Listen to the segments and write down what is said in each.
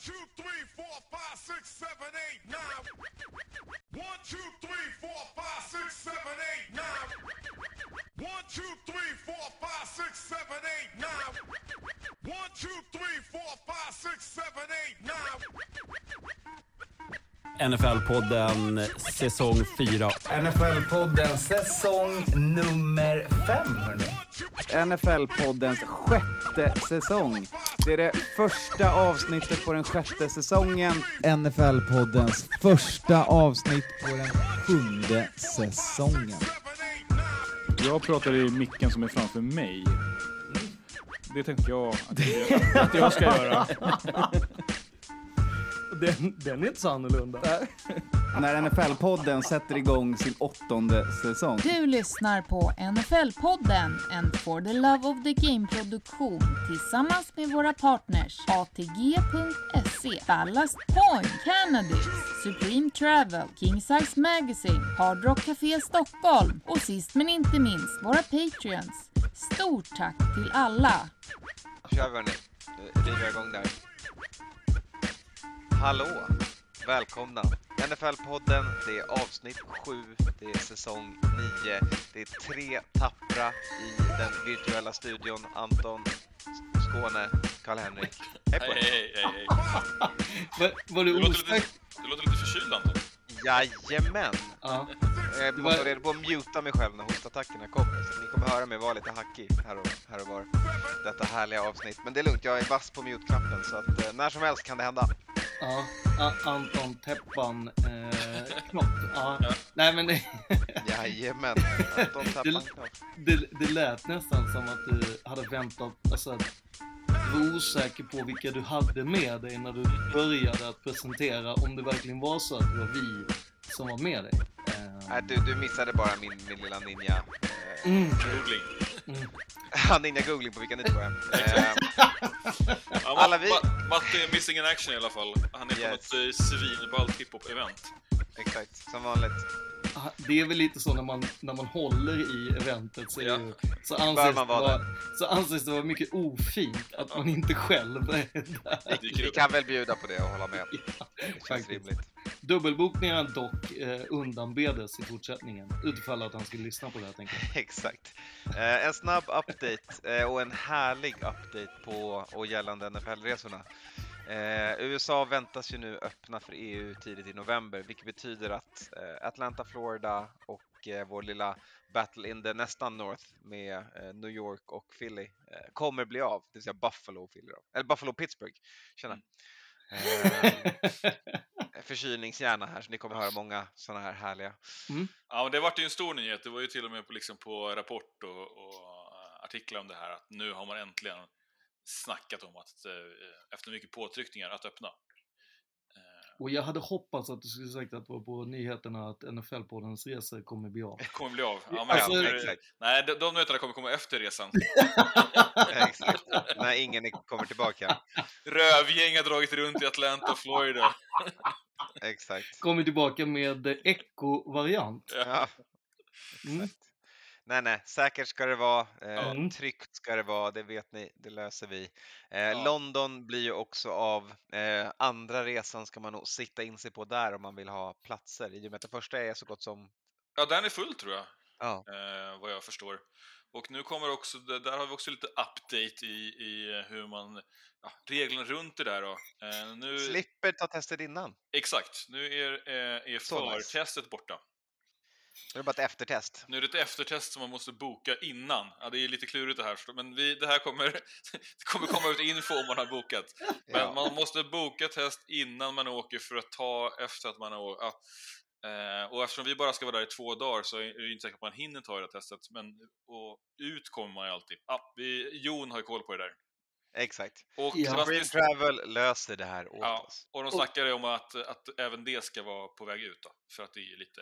two, three, four, five, six, seven, eight, nine. One, two, three, four, five, six, seven, eight, nine. One, two, three, four, five, six, seven, eight, nine. One, two, three, four, five, six, seven, eight, nine. NFL-podden säsong 4. NFL-podden säsong nummer fem, hörni. NFL-poddens sjätte säsong. Det är det första avsnittet på den sjätte säsongen. NFL-poddens första avsnitt på den sjunde säsongen. Jag pratar i micken som är framför mig. Det tänkte jag att jag, att jag ska göra. Den, den är inte så annorlunda. När NFL-podden sätter igång sin åttonde säsong. Du lyssnar på NFL-podden, en For the Love of the Game-produktion tillsammans med våra partners ATG.se, Ballast Point, Cannabis, Supreme Travel, King Size Magazine, Hard Rock Café Stockholm och sist men inte minst våra Patreons. Stort tack till alla! kör vi hörni. Nu river jag igång där. Hallå! Välkomna! NFL-podden, det är avsnitt 7, det är säsong 9. Det är tre tappra i den virtuella studion. Anton, Skåne, Karl-Henrik. Hej på Hej, er! hej, hej, hej. Var, var du Du låter osäker? lite, du låter lite förkyld Anton. Jajamän! Ja. Jag måste vara redo på att muta mig själv när hostattackerna kommer. Så ni kommer höra mig vara lite hackig här och, här och var. Detta härliga avsnitt. Men det är lugnt, jag är vass på mute-knappen så att eh, när som helst kan det hända. ja. Anton Teppan eh, Knopp. Ja. Nej men Jajamän! Anton tappar en knapp. det, det lät nästan som att du hade väntat, alltså var osäker på vilka du hade med dig när du började att presentera om det verkligen var så att det var vi som var med dig. Eh, Nej, du, du missade bara min, min lilla ninja... Eh, mm, Googling. ja, ninja googling på vilka ni tror jag. Eh, Alla vi- Matt- Matte är missing in action i alla fall. Han är på Yes. något eh, svinballt hiphop-event. exakt, som vanligt. Ah, det är väl lite så när man, när man håller i eventet så, är Ja. ju, så, anses det man vara vara, så anses det vara mycket ofint att man inte själv är där. Vi kan väl bjuda på det och hålla med. Det känns faktiskt. rimligt. Dubbelbokningar dock eh, undanbedes i fortsättningen. Utifall att han skulle lyssna på det här tänker jag. Exakt. Eh, en snabb update eh, och en härlig update på och gällande NFL-resorna. Eh, USA väntas ju nu öppna för EU tidigt i november, vilket betyder att eh, Atlanta, Florida och eh, vår lilla battle in the nästan North med eh, New York och Philly eh, kommer bli av, det vill säga Buffalo och Philly då. Eller Buffalo och Pittsburgh. Tjena. Eh, förkylningshjärna här, så ni kommer höra många sådana här härliga. Ja, men det vart ju en stor nyhet. Det var ju till och med på, liksom på Rapport och, och artiklar om det här att nu har man äntligen snackat om att eh, efter mycket påtryckningar att öppna. Eh, Och jag hade hoppats att du skulle sagt att det var på nyheterna att NFL-poddens resor kommer bli av. kommer bli av. Ja, men, Alltså- exakt. nej, de, de nyheterna kommer komma efter resan. Exakt. När ingen kommer tillbaka. Rövgäng har dragit runt i Atlanta och Florida. Exakt. Kommer tillbaka med Echo-variant. Ja, Mm. exakt. Nej, nej, säkert ska det vara. Eh, Mm. Tryggt ska det vara, det vet ni, det löser vi. Eh, Ja. London blir ju också av. Eh, andra resan ska man nog sitta in sig på där om man vill ha platser. I och med att det första är så gott som, Ja, den är full tror jag. ja, vad jag förstår. Och nu kommer också, där har vi också lite update i, i hur man, ja, reglerna runt det där då. Nu, slipper ta testet innan. exakt, nu är, är förtestet borta. Det är bara ett eftertest. Nu är det ett eftertest som man måste boka innan. Ja, det är lite klurigt det här, men vi, det här kommer, det kommer komma ut info om man har bokat. Men Ja. man måste boka test innan man åker för att ta efter att man har åkt. Ja. Eh, och eftersom vi bara ska vara där i två dagar så är det inte säkert att man hinner ta det här testet. Men och ut kommer man ju alltid. Ja, vi, Jon har ju koll på det där. Exakt. Och, Ja. Sebastian, Green Travel löser det här åt Ja. oss. och de snackade om att, att även det ska vara på väg ut då, För att det är lite...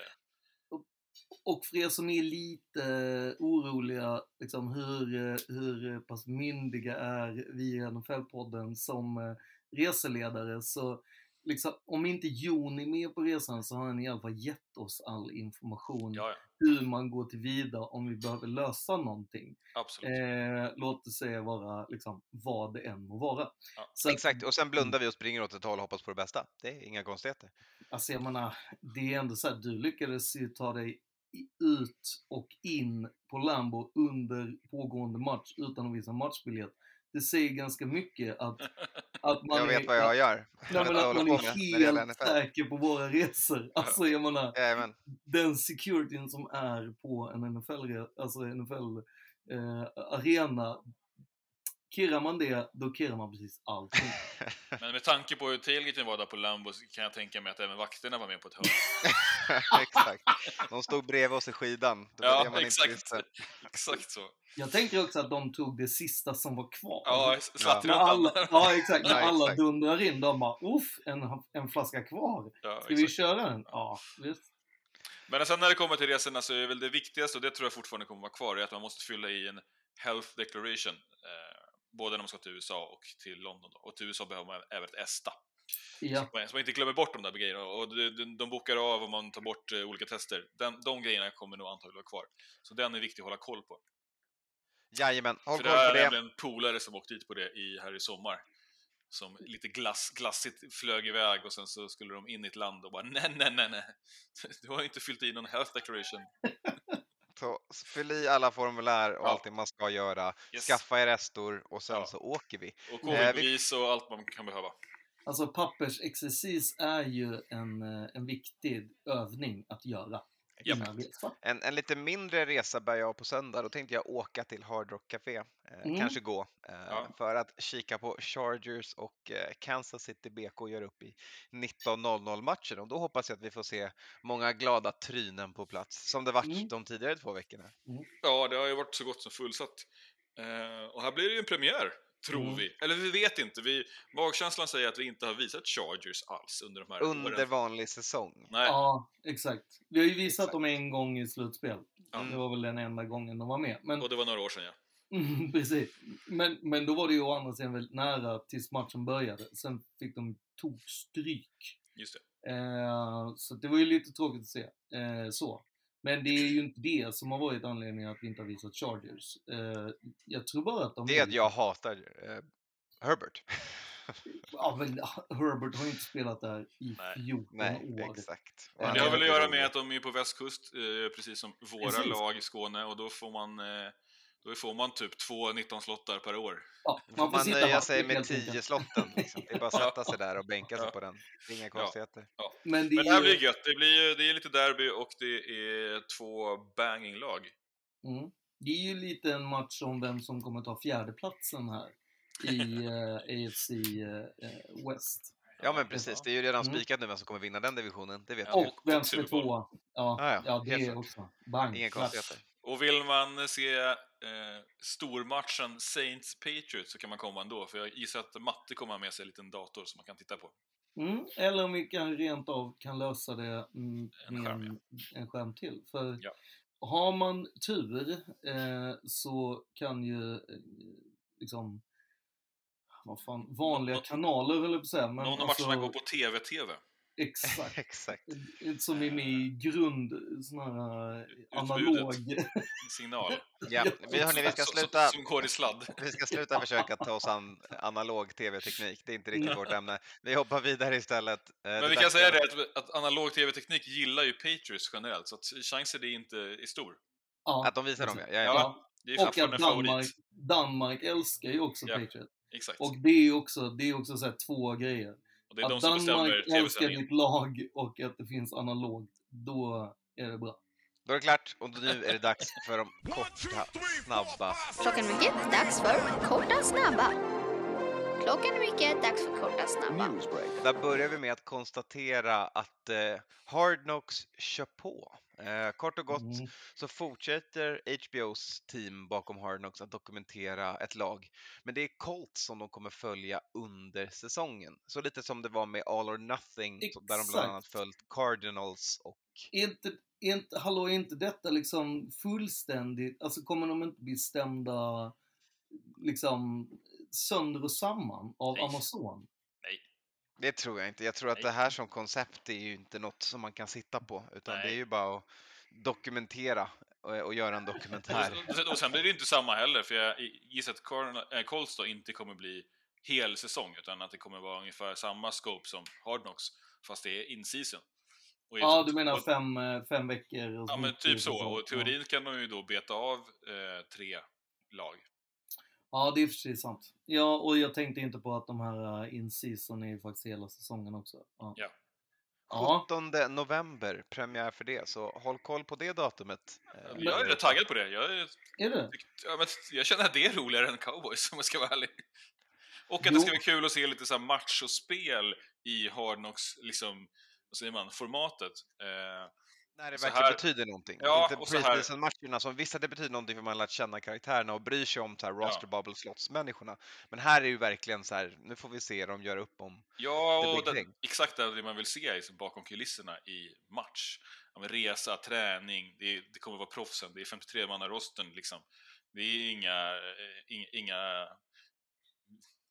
Och för er som är lite eh, oroliga, liksom, hur, eh, hur pass myndiga är vi i NFL-podden som eh, reseledare, så liksom, om inte Jon är med på resan så har han i alla fall gett oss all information Ja, ja. hur man går tillvida om vi behöver lösa någonting. Eh, låt det säga vara liksom, vad det än må vara. Ja, Så Exakt, och sen blundar vi och springer åt ett håll och hoppas på det bästa. Det är inga konstigheter. Alltså jag menar, det är ändå så att du lyckades ju ta dig ut och in på Lambo under pågående match utan att visa matchbiljett. Det säger ganska mycket att, att man Jag vet är, vad jag gör. Nej, Jag men vet att man är helt säker på våra resor. Alltså jag menar, Jajamän. den securityn som är på en NFL, alltså NFL eh, arena. Kirrar man det, då kirrar man precis allting. Men med tanke på hur tailgaten var där på Lambo så kan jag tänka mig att även vakterna var med på ett hörn. exakt. De stod bredvid oss i skidan. Det var det Ja, man inte exakt. visste. Exakt så. Jag tänker också att de tog det sista som var kvar. Ja, runt alla, alla. ja exakt, när Ja, alla exakt. dundrar in, de bara uff, en, en flaska kvar. Ja, Ska vi köra den? Ja, visst. Men sen när det kommer till resorna så är väl det viktigaste, och det tror jag fortfarande kommer vara kvar, är att man måste fylla i en health declaration. Eh, både när man ska till USA och till London. Då. Och till USA behöver man även ett ESTA. Ja. Så man- inte glömmer bort de där grejerna. Och de, de, de bokar av om man tar bort eh, olika tester. Den, de grejerna kommer nog antagligen vara kvar. Så den är viktig att hålla koll på. Jajamän, håll För koll det på är det. nämligen en polare som åkte dit på det i, här i sommar. Som lite glass, glassigt flög iväg och sen så skulle de in i ett land och bara nej, nej, nej, nej. Du har ju inte fyllt i någon health declaration. Så fyll i alla formulär och Ja. allting man ska göra. Yes. Skaffa er restor och sen Ja. så åker vi. Och Eh, vi- covid-bevis och allt man kan behöva. Alltså pappersexercis är ju en, eh, en viktig övning att göra resa. En, en lite mindre resa bär jag på söndag. Då tänkte jag åka till Hard Rock Café. Eh, Mm. Kanske gå. Eh, Ja. För att kika på Chargers och eh, Kansas City BK gör upp i 19.00 matchen. Och då hoppas jag att vi får se många glada trynen på plats. Som det varit Mm. de tidigare två veckorna. Ja, det har ju varit så gott som fullsatt. Eh, och här blir det ju en premiär, tror Mm. vi. Eller vi vet inte. Vi, magkänslan säger att vi inte har visat Chargers alls under de här Under åren. vanlig säsong. Nej, Ja, exakt. Vi har ju visat Exakt. dem en gång i slutspel. Ja. Det var väl den enda gången de var med. Men, och det var några år sedan ja. Mm, precis. Men, men då var det ju å andra sidan väldigt nära tills matchen började. Sen fick de tokstryk. Just det. Eh, så det var ju lite tråkigt att se. Eh, så. Men det är ju inte det som har varit anledningen att vi inte har visat Chargers. Eh, jag tror bara att de... Det är att jag hatar eh, Herbert. Ja, men Herbert har ju inte spelat där i Nej. 14 Nej, år. exakt. Men det har väl att göra med att de är på västkust, eh, precis som våra Precis. lag i Skåne, och då får man, eh, då får man typ två 19-slottar per år. Ja, Då får man nöja sig med helt enkelt. 10 slotten. Liksom. Det är bara att sätta sig där och bänka sig Ja. på den. Det är inga konstigheter. Men det, Men det här är blir ju... gött. Det, blir, ju- det är lite derby och det är två banging-lag. Mm. Det är ju lite en match om vem som kommer ta fjärdeplatsen här i eh, AFC eh, West. Ja men precis, det är ju redan Mm. spikat nu vem som kommer vinna den divisionen. Det vet vi ju. Och vem som är tvåa. Ja, Ja, ja, ja, det är också. Bang. Inga konstigheter. Och vill man se eh, stormatchen Saints-Patriots så kan man komma ändå, för jag gissar att Matte kommer ha med sig en liten dator som man kan titta på. Mm, eller om vi kan rent av kan lösa det mm, En med skärm, en, en skärm till. För Ja. har man tur eh, så kan ju eh, liksom vad fan, vanliga Nå- kanaler jag på att säga. Men Någon av alltså, matcherna går på TV-TV. Exakt. Exakt. Som är med i grund, sån här eh, analog. Signal. Ja, vi, hörni, vi ska sluta. Som, går i sladd. Vi ska sluta försöka ta oss an analog tv-teknik. Det är inte riktigt vårt ämne. Vi hoppar vidare istället. Eh, det Men vi kan säga det att, att analog TV-teknik gillar ju Patriots generellt, så att chansen är inte är stor. Ja, Att de visar dem, ja. ja, Ja. Det Och att. Danmark, Danmark älskar ju också Ja. Patriot. Exakt. Och det är också, det är också så här två grejer. Det är de att som bestämmer Danmark älskar ditt lag och att det finns analogt, då är det bra. Då är det klart och nu är det dags för de korta, snabba. Klockan är mycket, dags för korta snabba. Klockan är mycket, dags för korta snabba. Där börjar vi med att konstatera att eh, Hard Knocks kör på. Eh, kort och gott Mm. så fortsätter HBOs team bakom Hard Knocks att dokumentera ett lag. Men det är Colts som de kommer följa under säsongen. Så lite som det var med All or Nothing, så- där de Exakt. bland annat följt Cardinals och inte, inte, hallå, är inte detta liksom fullständigt, alltså kommer de inte bli stämda liksom sönder och samman av Nej. Amazon? Nej. Det tror jag inte. Jag tror att det här som koncept är ju inte något som man kan sitta på, utan det är Nej. ju bara att dokumentera och, och göra en dokumentär. Och, sen- och sen blir det inte samma heller, för jag gissar att äh, Colts då inte kommer bli hel säsong, utan att det kommer vara ungefär samma scope som Hard Knocks, fast det är in-season. Ja, du menar och- fem, eh, fem veckor? Ja, men typ så. Och teorin kan de ju då beta av eh, tre lag. Ja, det är precis sant. Ja, och jag tänkte inte på att de här uh, in-season är ju faktiskt hela säsongen också. Ja. Ja. Ja, 17 november, premiär för det, så håll koll på det datumet. Eh, Jag är rätt taggad på det. Jag, är, är det? ja, men jag känner att det är roligare än cowboys, om jag ska vara ärlig. Och att Jo. det ska bli kul att se lite så här match och spel i Hard Knocks, liksom, vad säger man, formatet. Eh, När det så verkligen här- betyder någonting. Ja, inte preseason-matcherna som visst det betyder någonting för man har lärt känna karaktärerna och bryr sig om så här roster bubble slots människorna. Men här är ju verkligen så här, nu får vi se dem göra upp om Ja, och thing. exakt det man vill se liksom, bakom kulisserna i match. Ja, resa, träning, det, är- det kommer vara proffsen, det är 53 manna rosten liksom. Det är inga, eh, inga, inga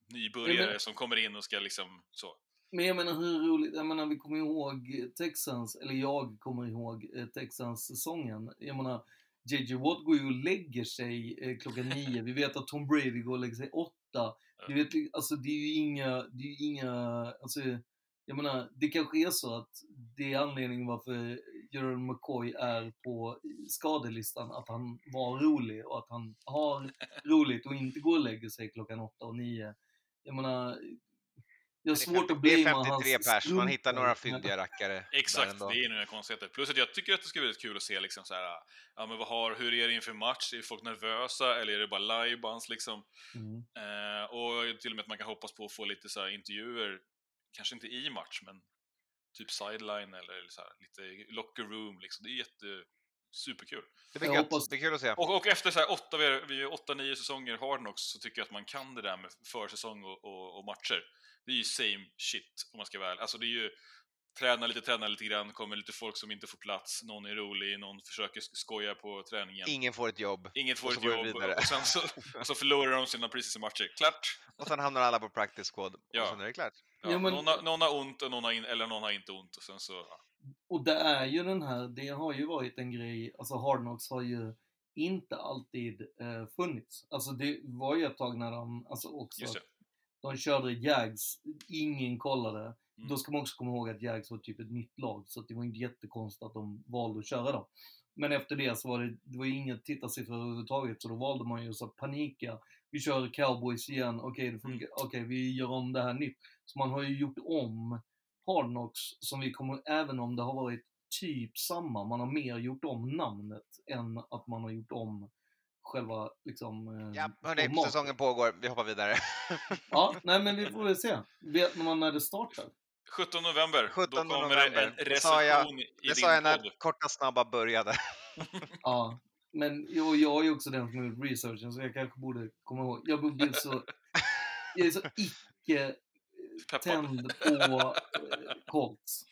nybörjare Ja, men- som kommer in och ska liksom så. Men jag menar hur roligt, jag menar vi kommer ihåg Texans, eller jag kommer ihåg eh, Texans-säsongen. Jag menar, JJ Watt går ju och lägger sig eh, klockan nio. Vi vet att Tom Brady går och lägger sig åtta. Vi vet, alltså det är ju inga, det är ju inga, alltså jag menar, det kanske är så att det är anledningen varför Jerome McCoy är på skadelistan, att han var rolig och att han har roligt och inte går och lägger sig klockan åtta och nio. Jag menar, Det är svårt 50 att det är blamea 53 hans pers, man hittar några fyndiga rackare. Exakt, det är inga konstigheter. Plus att jag tycker att det ska bli kul att se liksom så här, ja men vad har, hur är det inför match? Är folk nervösa eller är det bara livebands liksom? Mm. Eh, och till och med att man kan hoppas på att få lite så här intervjuer, kanske inte i match, men typ sideline eller så här, lite locker room liksom. Det är jätte, superkul. Det blir hoppas- det är kul att se. Och, och efter så här åtta, vi är- åtta, nio säsonger Hard Knocks så tycker jag att man kan det där med försäsong och, och, och matcher. Det är ju same shit om man ska vara ärlig. Alltså det är ju träna lite, träna lite grann, kommer lite folk som inte får plats, någon är rolig, någon försöker sk- skoja på träningen. Ingen får ett jobb. Inget får och ett jobb vidare. och sen så, så förlorar de sina precis matcher. Klart! Och sen hamnar alla på practice squad Ja. och sen är det klart. Ja, Ja, men- någon, har, någon har ont och någon har in, eller någon har inte ont och sen så... Ja. Och det är ju den här, det har ju varit en grej, alltså Hard Knocks har ju inte alltid eh, funnits. Alltså det var ju ett tag när de, alltså också, Just det. De körde Jags, ingen kollade. Mm. Då ska man också komma ihåg att Jags var typ ett nytt lag, så det var inte jättekonstigt att de valde att köra dem. Men efter det så var det, det var inga tittarsiffror överhuvudtaget, så då valde man ju att panika. Vi kör Cowboys igen, okej det funkar, okej vi gör om det här nytt. Så man har ju gjort om Hard Knocks, som vi kommer, även om det har varit typ samma, man har mer gjort om namnet än att man har gjort om själva liksom... eh, Ja, hörni, säsongen pågår. Vi hoppar vidare. Ja, nej men vi får väl se. Vet man när det startar? 17 november, 17 då kommer november. det en Det sa jag- recension i Det din sa jag när podd. korta snabba började. Ja. Men jag, jag är ju också den som har gjort researchen, så jag kanske borde komma ihåg. Jag blir så... Jag är så icke tänd på eh, Colts.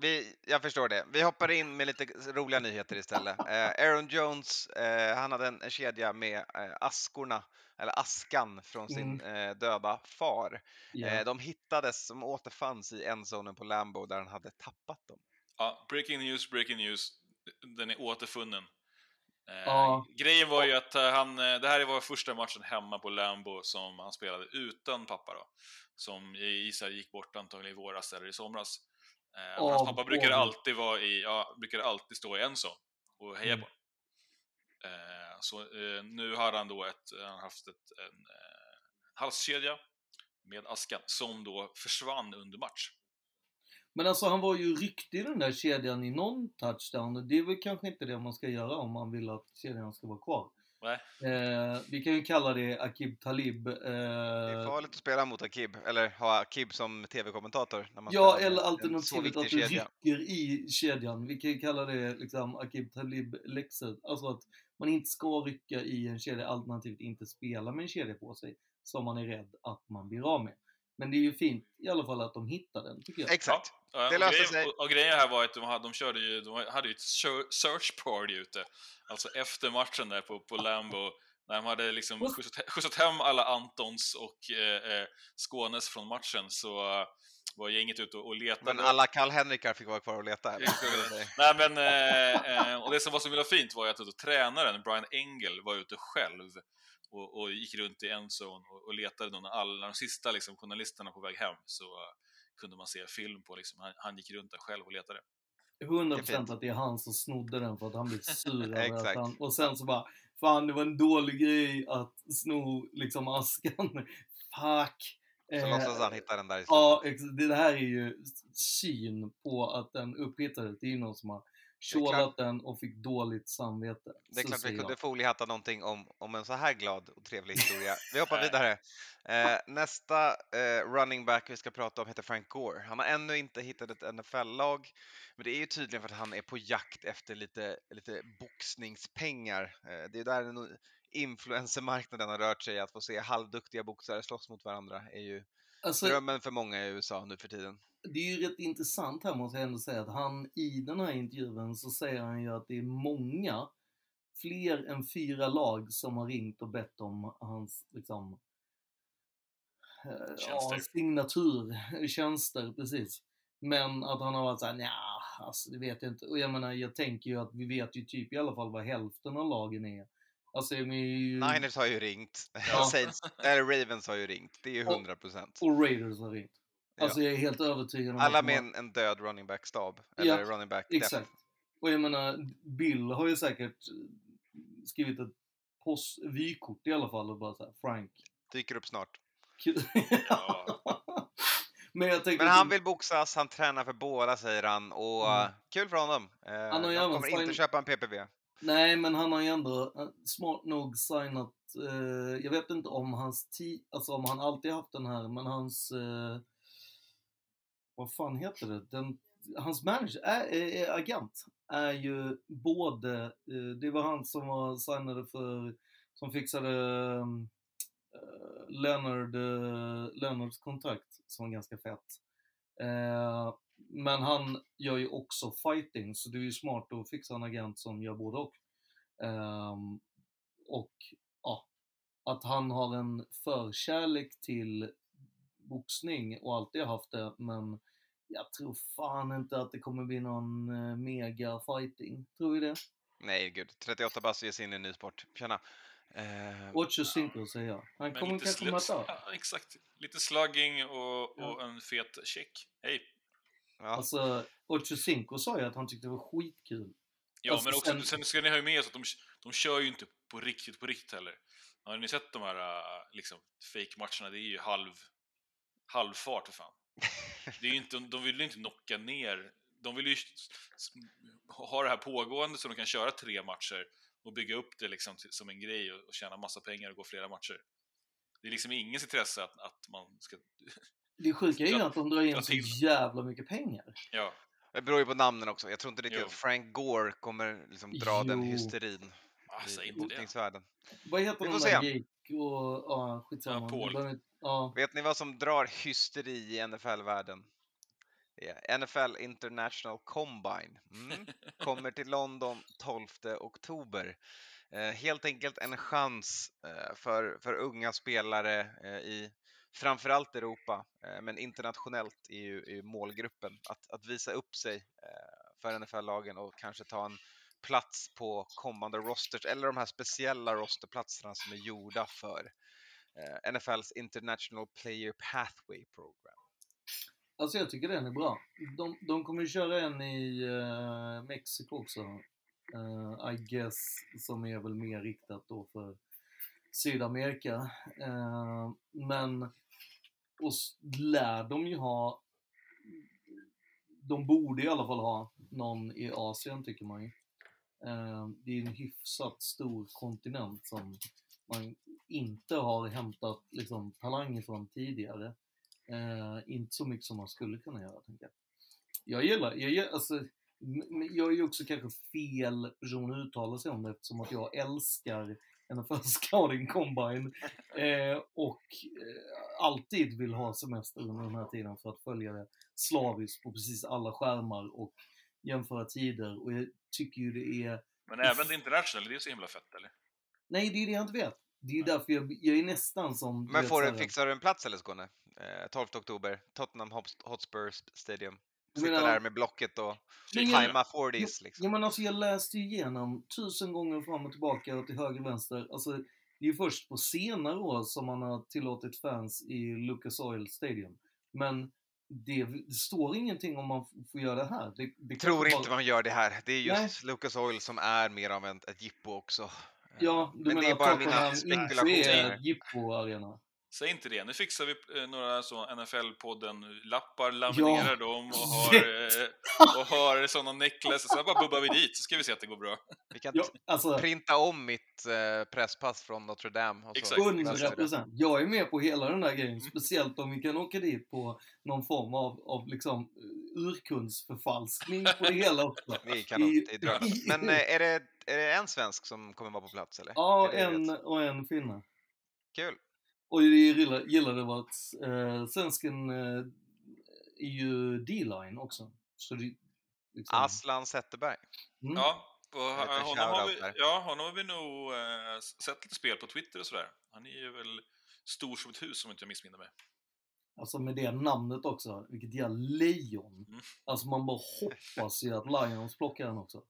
Vi, jag förstår det. Vi hoppar in med lite roliga nyheter istället. Eh, Aaron Jones, eh, han hade en, en kedja med eh, askorna, eller askan från sin eh, döda far. Eh, de hittades, de återfanns i endzonen på Lambo där han hade tappat dem. Ja, breaking news, breaking news. Den är återfunnen. Eh, Ja. Grejen var ju att eh, han, det här var första matchen hemma på Lambo som han spelade utan pappa då. Som jag gissar gick bort antagligen i våras eller i somras. Eh, och hans pappa brukar båda. alltid vara i, ja, brukar alltid stå i en zon och heja Mm. på eh, Så eh, nu har han då ett, han har haft ett, en eh, halskedja med askan som då försvann under match. Men alltså han var ju rykt i den där kedjan i någon touchdown och det är väl kanske inte det man ska göra om man vill att kedjan ska vara kvar. Nej. Eh, vi kan ju kalla det Akib Talib. Eh, Det är farligt att spela mot Akib, eller ha Akib som tv-kommentator. Ja, eller alternativet att du kedja. rycker i kedjan. Vi kan ju kalla det liksom Akib Talib-läxor. Alltså att man inte ska rycka i en kedja, alternativt inte spela med en kedja på sig som man är rädd att man blir av med. Men det är ju fint i alla fall att de hittar den, tycker jag. Exakt. Ja, Det och löser sig. Och, och grejen här var att de, hade, de körde ju, de hade ju ett search party ute. Alltså efter matchen där på, på Lambo. När de hade liksom skjutsat, skjutsat hem alla Antons och eh, eh, Skånes från matchen så var gänget ute och, och letade. Men alla Karl-Henrikar fick vara kvar och leta? eller? Nej, men, eh, eh, och det som var så himla fint var ju att tränaren, Brian Engel, var ute själv och, och gick runt i en zone och, och letade när alla de sista liksom, journalisterna på väg hem så eh, kunde man se film på liksom, han, han gick runt där själv och letade. 100% att det är han som snodde den för att han blev sur över han... Och sen så bara, fan det var en dålig grej att sno liksom askan. Fuck. Så Eh, låtsas han hitta den där i slutet. Ja, det här är ju syn på att den upphittades. Det är ju någon som har tjålat den och fick dåligt samvete. Det är Så klart vi kunde jag. foliehatta någonting om, om en så här glad och trevlig historia. Vi hoppar vidare. Eh, nästa eh, running back vi ska prata om heter Frank Gore. Han har ännu inte hittat ett NFL-lag, men det är ju tydligen för att han är på jakt efter lite, lite boxningspengar. Eh, det är där den influencermarknaden har rört sig, att få se halvduktiga boxare slåss mot varandra är ju Alltså, drömmen för många i USA nu för tiden. Det är ju rätt intressant här måste jag ändå säga att han i den här intervjun så säger han ju att det är många, fler än fyra lag som har ringt och bett om hans liksom eh, ja, Tjänster. signatur, tjänster, precis. Men att han har varit såhär, nja, alltså det vet jag inte. Och jag menar, jag tänker ju att vi vet ju typ i alla fall vad hälften av lagen är. Alltså, är ju... Niners har ju ringt, Ja. Saints, eller Ravens har ju ringt, det är ju Och- 100 procent. Och Raiders har ringt. Ja. Alltså jag är helt övertygad om Alla med en, en död running back-stab, eller Ja, running back depth. Exakt. Och jag menar, Bill har ju säkert eh, skrivit ett post, vykort i alla fall och bara såhär, Frank. Dyker upp snart. kul." Men jag tänker... Men han vill boxas, han tränar för båda säger han och Mm. eh, kul för honom. Uh, Han har även kommer inte sign- köpa en PPV. Nej, men han har ju ändå eh, smart nog signat, eh, jag vet inte om hans ti, alltså om han alltid haft den här, men hans, eh, vad fan heter det? Den, hans manager, är, är, agent, är ju både, eh, det var han som var signade för, som fixade mm, eh, Leonard, eh, Leonards kontrakt som var ganska fett. Eh, men han gör ju också fighting, så det är ju smart att fixa en agent som gör både och. Um, och ja, att han har en förkärlek till boxning och alltid har haft det, men jag tror fan inte att det kommer bli någon eh, mega fighting. Tror vi det? Nej, gud. 38 bass ger sig in i en ny sport. Tjena. Eh, Ocho cinco säger jag. Han kommer lite kanske möta. ja, exakt. Lite slugging och, Ja. och en fet check. Hej! ja. Alltså, Ocho cinco sa ju att han tyckte det var skitkul. Ja, Alltså, men också, sen- sen ska ni ha med er att de, de kör ju inte på riktigt, på riktigt heller. Har ni sett de här äh, liksom, fake-matcherna? Det är ju halv, halvfart för fan. Det är ju inte, de vill ju inte knocka ner. De vill ju ha det här pågående så de kan köra tre matcher och bygga upp det liksom till, som en grej och, och tjäna massa pengar och gå flera matcher. Det är liksom ingens intresse att, att man ska... Det sjuka är ju att de drar in så jävla mycket pengar. Ja, Det beror ju på namnen också. Jag tror inte riktigt att Frank Gore kommer liksom dra den Jo. hysterin ah, säg i inte det. Vad heter de där? Jake och... Ja, skitsamma. Ja, Paul. Ja. Vet ni vad som drar hysteri i NFL-världen? NFL International Combine. Mm. Kommer till London 12 oktober. Eh, helt enkelt en chans eh, för, för unga spelare eh, i framförallt Europa, eh, men internationellt är ju, är ju målgruppen att, att visa upp sig eh, för NFL-lagen och kanske ta en plats på kommande rosters eller de här speciella rosterplatserna som är gjorda för eh, NFLs International Player Pathway Program. Alltså jag tycker den är bra. De, de kommer ju köra en i uh, Mexiko också. eh, I guess, som är väl mer riktat då för Sydamerika. Eh, men, och lär de ju ha, de borde i alla fall ha någon i Asien tycker man ju. Eh, det är en hyfsat stor kontinent som man inte har hämtat liksom, talang ifrån tidigare. Eh, inte så mycket som man skulle kunna göra, tänker jag. Jag gillar, jag, gillar- alltså, jag är ju också kanske fel person att uttala sig om det eftersom att jag älskar NFL Scouting Combine eh, och eh, alltid vill ha semester under den här tiden för att följa det slaviskt på precis alla skärmar och jämföra tider och jag tycker ju det är Men även det international, det är så himla fett eller? Nej, det är det jag inte vet. Det är ju därför jag, jag är nästan som... Men får du, fixar du en plats eller Skåne? Eh, 12 oktober, Tottenham Hotspur Stadium. Sitta menar- där med blocket och tajma 40s liksom. Ja men alltså jag läste ju igenom tusen gånger fram och tillbaka och till höger och vänster. Alltså det är ju först på senare år som man har tillåtit fans i Lucas Oil Stadium. Men det, det står ingenting om man får göra det här. Det, det Tror inte bara- man gör det här. Det är just Lucas Oil som är mer av ett jippo också. Ja, du Men menar det är bara mina inte spekulationer. är Jippo-arena? Säg inte det. Nu fixar vi eh, några så NFL-podden-lappar, laminerar Ja. dem och har, eh, och har sådana necklaces. Sen bara bubbar vi dit så ska vi se att det går bra. Vi kan Ja, alltså printa om mitt eh, presspass från Notre Dame. Och så Exakt. löser vi 100 det. procent. Jag är med på hela den där grejen. Mm. Speciellt om vi kan åka dit på någon form av, av liksom eh, urkundsförfalskning på det hela också. Är kanon, I- i- Men eh, är det, är det en svensk som kommer vara på plats eller? Ja, en och en finne. Kul. Och jag det var att eh, svensken eh, är ju D-line också. Så det, liksom, Aslan Zetterberg. mm. Ja, och honom har, vi, ja, honom har vi nog eh, sett lite spel på Twitter och sådär. Han är ju väl stor som ett hus om inte jag missminner mig. Alltså med det namnet också, vilket jävla lejon. Mm. Alltså man bara hoppas ju att Lions plockar den också.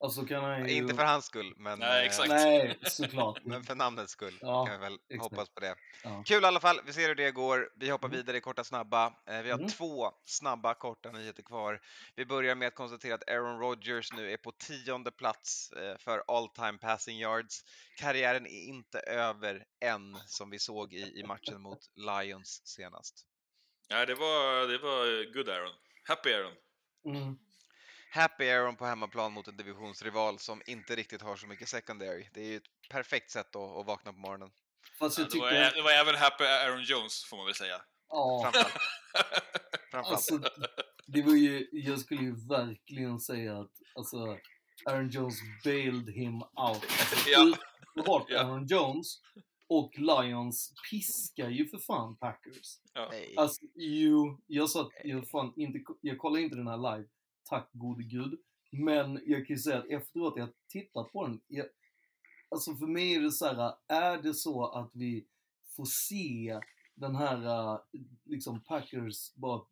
Alltså kan han ju... Inte för hans skull, men, Nej, eh, exakt. Nej, såklart. men för namnets skull Ja, kan vi väl exakt. hoppas på det. Ja. Kul i alla fall, vi ser hur det går. Vi hoppar Mm. vidare i korta snabba. Eh, Vi har Mm. två snabba korta nyheter kvar. Vi börjar med att konstatera att Aaron Rodgers nu är på tionde plats eh, för all time passing yards. Karriären är inte över än, som vi såg i, i matchen mot Lions senast. Ja, det var, det var good Aaron. Happy Aaron. Mm. Happy Aaron på hemmaplan mot en divisionsrival som inte riktigt har så mycket secondary. Det är ju ett perfekt sätt att, att vakna på morgonen. Fast Ja, jag det, var, det var även Happy Aaron Jones, får man väl säga. Ja, Framförallt. Framförallt. alltså det var ju... Jag skulle ju verkligen säga att alltså Aaron Jones bailed him out. Alltså, Ja. bort Ja. Aaron Jones och Lions piskar ju för fan Packers. Nej. Alltså, jo, jag sa att jag, fan inte, jag kollar inte den här live, tack gode gud. Men jag kan ju säga att efteråt jag tittat på den, jag, alltså för mig är det så här, är det så att vi får se den här äh, liksom Packers bara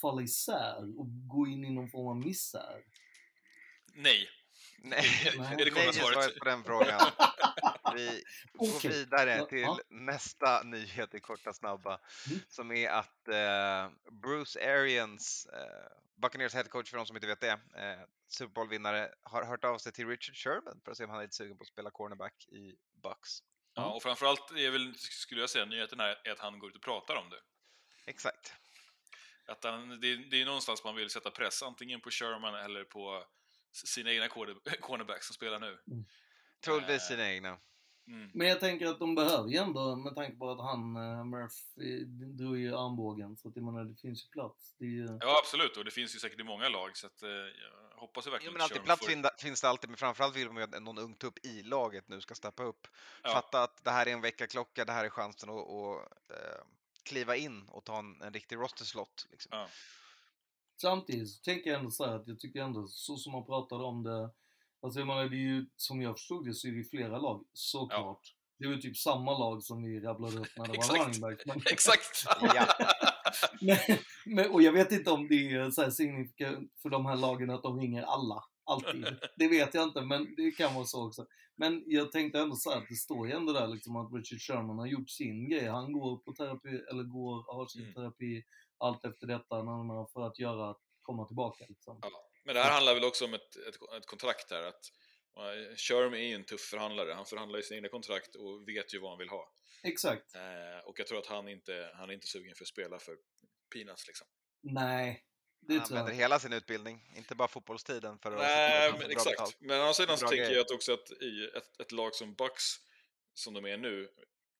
falla isär och gå in i någon form av misär? Nej. Nej, det är svaret? svaret på den frågan. Vi går vidare till ja. nästa nyhet i korta snabba. Mm. Som är att eh, Bruce Arians, eh, Buccaneers headcoach för de som inte vet det, eh, Super Bowl-vinnare, har hört av sig till Richard Sherman för att se om han är lite sugen på att spela cornerback i Bucks. Ja, och framförallt är väl, skulle jag säga, nyheten här är att han går ut och pratar om det. Exakt. Att han, det, det är någonstans man vill sätta press, antingen på Sherman eller på sina egna cornerbacks som spelar nu. Troligtvis Eh. sina egna. Mm. Men jag tänker att de behöver ju ändå, med tanke på att han, äh, Murphy, drog ju armbågen. Så att jag menar, det finns ju plats. Det är ju... Ja, absolut, och det finns ju säkert i många lag, så att, eh, jag hoppas ju Jo, verkligen men att alltid plats finda- finns det alltid, men framförallt vill man ju att någon ung tupp i laget nu ska steppa upp. Ja. Fatta att det här är en veckaklocka, det här är chansen att, att eh, kliva in och ta en, en riktig roster-slott. Liksom. Ja. Samtidigt så tänker jag ändå så här att jag tycker ändå, så som man pratade om det, alltså jag menar det är ju, som jag förstod det så är det ju flera lag, såklart. Det är ju typ samma lag som vi rabblade upp när det var Exakt. running backs. Men, Exakt! Ja. men, men, och jag vet inte om det är så här signifikant för de här lagen att de ringer alla, alltid. Det vet jag inte, men det kan vara så också. Men jag tänkte ändå så här att det står ju ändå där liksom att Richard Sherman har gjort sin grej. Han går på terapi, eller går, har sin Mm. terapi allt efter detta när han har för att göra, komma tillbaka liksom. Ja. Men det här handlar väl också om ett, ett, ett kontrakt här, att eh, Sherm är ju en tuff förhandlare. Han förhandlar ju sina egna kontrakt och vet ju vad han vill ha. Exakt. Eh, och jag tror att han inte han är inte sugen för att spela för peanuts liksom. Nej, det Han använder hela sin utbildning, inte bara fotbollstiden för att Nej, men exakt. betalt. Men å andra sidan så tänker jag att också att i ett, ett lag som Bucks, som de är nu,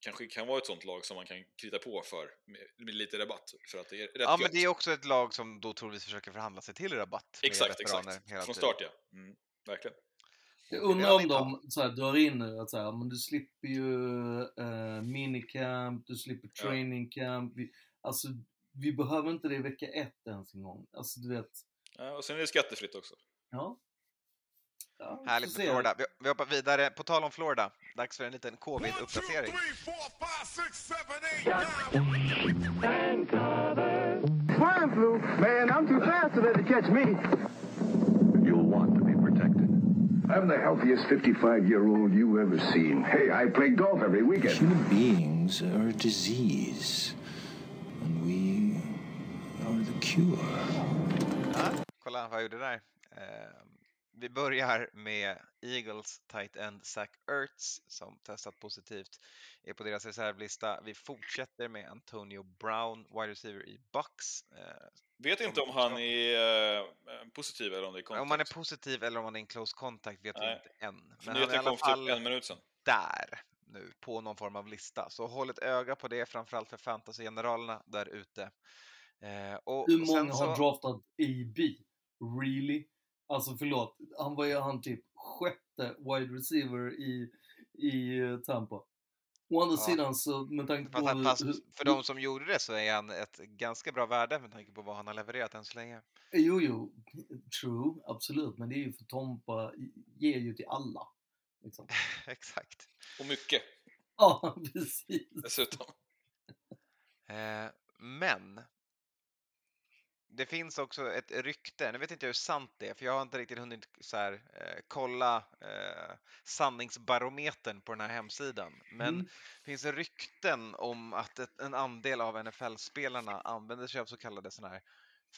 kanske kan vara ett sånt lag som man kan krita på för med, med lite rabatt. För att det är rätt Ja, men gött. det är också ett lag som då troligtvis försöker förhandla sig till rabatt. Exakt, exakt. hela Från start ja. Mm, verkligen. Jag undrar om de så här, drar in nu att säga, men du slipper ju eh, minicamp, du slipper training camp. Vi, alltså, vi behöver inte det i vecka ett ens en gång. Alltså, du vet. Ja, och sen är det skattefritt också. Ja. Ja, Härligt med. Florida. Vi, vi hoppar vidare. På tal om Florida, dags för en liten covid-uppdatering. Swine flu? Man, I'm too fast to let it catch me. You'll want to be protected. I'm the healthiest 55 year old you ever seen. Hey, I play golf every weekend. Human beings are a disease, and we are the cure. Ja, kolla vad jag gjorde där. Eh, vi börjar med Eagles tight end Zach Ertz som testat positivt, är på deras reservlista. Vi fortsätter med Antonio Brown, wide receiver i Bucks. Eh, Vet inte om han är eh, positiv eller om det är contact. om han är positiv eller om han är en close contact vet vi Nej. inte än. Men han är i alla för fall typ en minut sedan. där nu på någon form av lista. Så håll ett öga på det, framförallt för fantasy-generalerna där ute. Eh, och Hur sen många har draftat AB? Really? Alltså förlåt, han var ju han typ sjätte wide receiver i, i eh, Tampa. Å andra Ja. sidan så med tanke på... Han- hur- för de som gjorde det så är han ett ganska bra värde med tanke på vad han har levererat än så länge. Jo, jo, true, absolut. Men det är ju för Tompa ger ju till alla. Liksom. Exakt. Och mycket Ja, precis. dessutom. Eh, men det finns också ett rykte, nu vet inte jag hur sant det är för jag har inte riktigt hunnit så här, eh, kolla eh, sanningsbarometern på den här hemsidan. Men Mm. det finns rykten om att ett, en andel av NFL-spelarna använder sig av så kallade såna här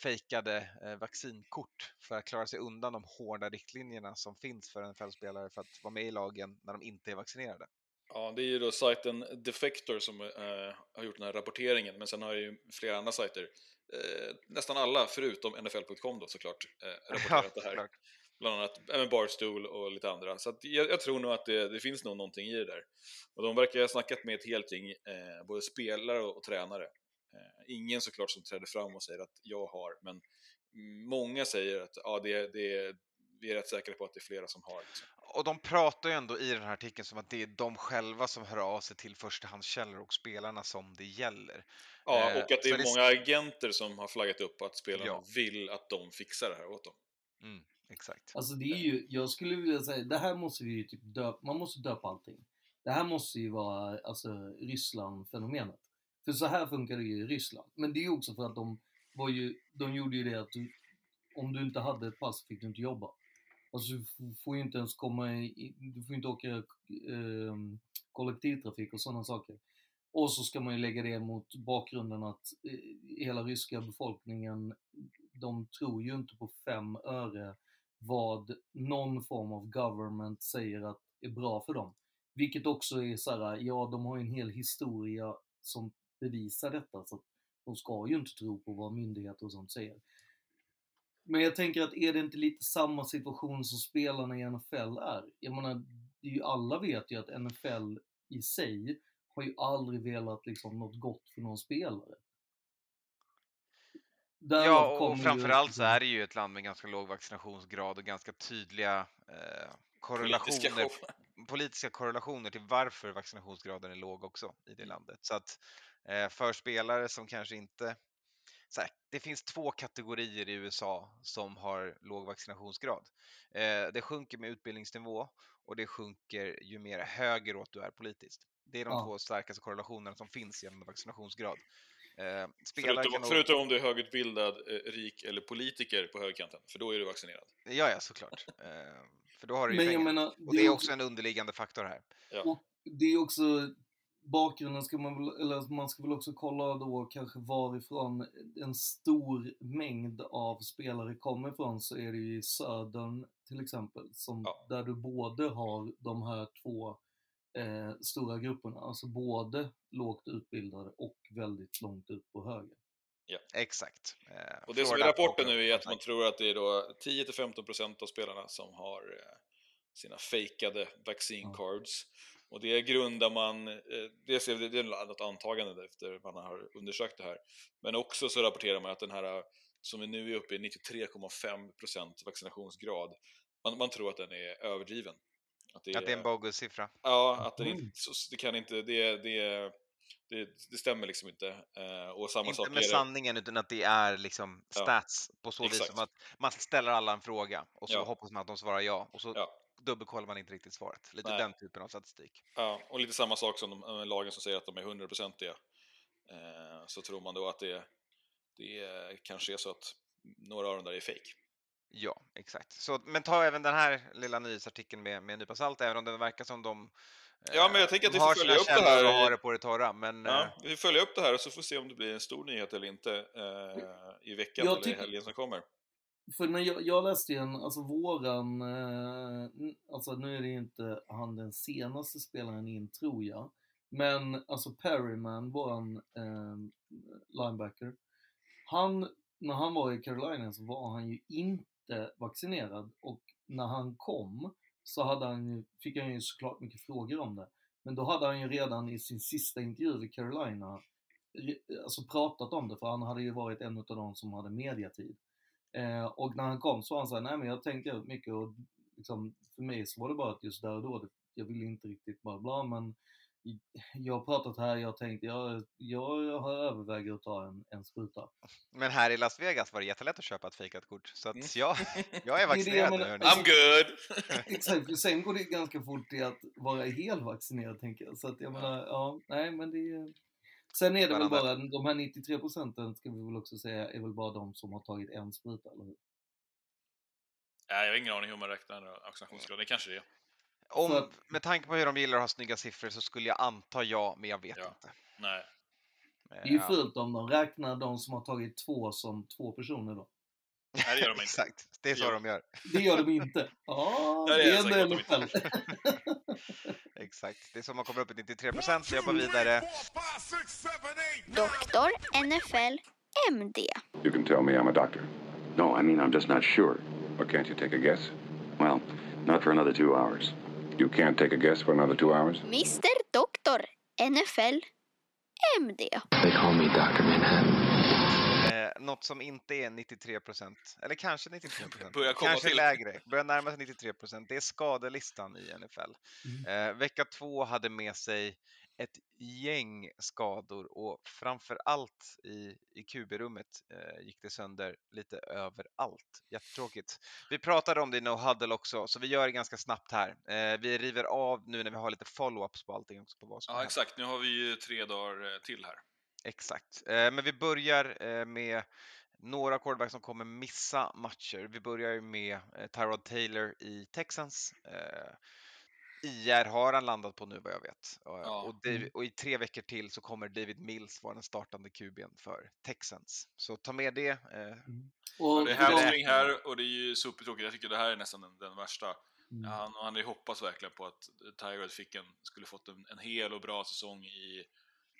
fejkade eh, vaccinkort för att klara sig undan de hårda riktlinjerna som finns för NFL-spelare för att vara med i lagen när de inte är vaccinerade. Ja, det är ju då sajten Defector som eh, har gjort den här rapporteringen, men sen har ju flera andra sajter, eh, nästan alla förutom NFL.com då såklart, eh, rapporterat det här. såklart. Bland annat även Barstool och lite andra. Så jag, jag tror nog att det, det finns nog någonting i det där. Och de verkar ha snackat med ett helt gäng, eh, både spelare och, och tränare. Eh, ingen såklart som träder fram och säger att jag har, men många säger att ja, det, det, vi är rätt säkra på att det är flera som har. Liksom. Och de pratar ju ändå i den här artikeln som att det är de själva som hör av sig till förstahandskällor och spelarna som det gäller. Ja, Eh, och att det så är många agenter som har flaggat upp att spelarna Ja. vill att de fixar det här åt dem. Mm, exakt. Alltså det är ju, jag skulle vilja säga, det här måste vi ju typ döpa, man måste döpa allting. Det här måste ju vara alltså Ryssland-fenomenet. För så här funkar det ju i Ryssland. Men det är ju också för att de var ju, de gjorde ju det att du, om du inte hade ett pass fick du inte jobba. Alltså du får ju inte ens komma i, du får ju inte åka eh, kollektivtrafik och sådana saker. Och så ska man ju lägga det mot bakgrunden att eh, hela ryska befolkningen, de tror ju inte på fem öre vad någon form av government säger att är bra för dem. Vilket också är så här, ja de har ju en hel historia som bevisar detta så att de ska ju inte tro på vad myndigheter och sånt säger. Men jag tänker att är det inte lite samma situation som spelarna i NFL är? Jag menar, det är ju, alla vet ju att NFL i sig har ju aldrig velat liksom något gott för någon spelare. Därav Ja, och ju- framförallt så är det ju ett land med ganska låg vaccinationsgrad och ganska tydliga eh, korrelationer, Politiska politiska korrelationer till varför vaccinationsgraden är låg också i det landet. Så att eh, för spelare som kanske inte så här, det finns två kategorier i USA som har låg vaccinationsgrad. Eh, det sjunker med utbildningsnivå och det sjunker ju mer högeråt du är politiskt. Det är de Ja. två starkaste korrelationerna som finns gällande vaccinationsgrad. Eh, Förutom, nog- förutom om du är högutbildad, eh, rik eller politiker på högerkanten, för då är du vaccinerad. Ja, ja, såklart. Eh, för då har du ju Men jag pengar. menar, och det är också en underliggande faktor här. Och det är också bakgrunden ska man väl, eller man ska väl också kolla då kanske varifrån en stor mängd av spelare kommer ifrån så är det ju i södern till exempel som där du både har de här två eh, stora grupperna, alltså både lågt utbildade och väldigt långt ut på höger. Ja. Exakt. Eh, Och det som är rapporten nu är att man tror att det är då 10-15% av spelarna som har eh, sina fejkade vaccine cards. Och det grundar man, eh, dels är det, det är något antagande efter man har undersökt det här, men också så rapporterar man att den här, som vi nu är uppe i 93,5% vaccinationsgrad, man, man tror att den är överdriven. Att Att det är en bogus siffra. Ja, att den Mm. det kan inte, det, det, Det, det stämmer liksom inte. Eh, och samma Inte sak med är det- sanningen utan att det är liksom Ja, stats på så vis exakt. som att man ställer alla en fråga och så Ja. hoppas man att de svarar ja och så Ja. Dubbelkollar man inte riktigt svaret. Lite Nej. den typen av statistik. Ja, och lite samma sak som de äh, lagen som säger att de är hundraprocentiga. Eh, så tror man då att det, det kanske är så att några av dem där är fake. Ja, exakt. Så, men ta även den här lilla nyhetsartikeln med, med en nypa salt, även om det verkar som de eh, Ja, men jag tänker att de vi får har följa upp det här och har det på det torra. Men Ja, eh, vi följa upp det här och så får vi se om det blir en stor nyhet eller inte eh, i veckan Jag eller i helgen som kommer. För när jag, jag läste ju en, alltså våran, eh, alltså nu är det ju inte han den senaste spelaren in tror jag, men alltså Perryman, våran eh, linebacker, han, när han var i Carolina så var han ju inte vaccinerad och när han kom så hade han ju, fick han ju såklart mycket frågor om det. Men då hade han ju redan i sin sista intervju i Carolina eh, alltså pratat om det, för han hade ju varit en av de som hade mediatid. Eh, och när han kom så var han såhär, nej men jag tänkte ut mycket och liksom, för mig så var det bara att just där och då, jag ville inte riktigt bla bla men jag har pratat här, jag tänkte, jag, jag har överväger att ta en, en spruta. Men här i Las Vegas var det jättelätt att köpa ett fejkat kort. Så att Mm. jag, jag är vaccinerad nu. I'm good! Exakt, sen går det ganska fort till att vara helvaccinerad tänker jag. Så att jag menar, ja, nej men det är... Sen är det väl bara, de här 93 procenten ska vi väl också säga, är väl bara de som har tagit en spruta, eller hur? Nej, jag har ingen aning hur man räknar vaccinationsgrad. Det kanske det är. Om, att- med tanke på hur de gillar att ha snygga siffror så skulle jag anta ja, men jag vet Ja. inte. Nej. Det är ju Ja. fult om de räknar de som har tagit två som två personer då. Nej, det gör de inte. Exakt, det är så Ja. de gör. Det gör de inte. Ja, Nej, det det är de NFL. Exakt, det är så man kommer upp i 93 procent. Vi jobbar vidare. Doktor NFL MD. You can tell me I'm a doctor. No, I mean, I'm just not sure. Or can't you take a guess? Well, not for another two hours. You can't take a guess for another two hours? Mr Doktor NFL MD. They call me Dr. Manhattan. Något som inte är 93 procent, eller kanske 93 procent, kanske till. lägre, börjar närma sig 93 procent. Det är skadelistan i NFL. Eh, vecka två hade med sig ett gäng skador och framför allt i, i QB-rummet eh, gick det sönder lite överallt. Jättetråkigt. Vi pratade om det i No Huddle också, så vi gör det ganska snabbt här. Eh, vi river av nu när vi har lite follow-ups på allting också på vad som Ja, exakt. Nu har vi ju tre dagar eh, till här. Exakt. Eh, Men vi börjar eh, med några quarterbacks som kommer missa matcher. Vi börjar med eh, Tyrod Taylor i Texans. IR har han landat på nu vad jag vet. Och, Ja. och, David, och i tre veckor till så kommer David Mills vara den startande QB'n för Texans. Så ta med det. Eh, Och Det är hamstring här och det är ju supertråkigt. Jag tycker det här är nästan den, den värsta. Mm. Han, han hade hoppats verkligen på att Tyrod fick en, skulle fått en, en hel och bra säsong i,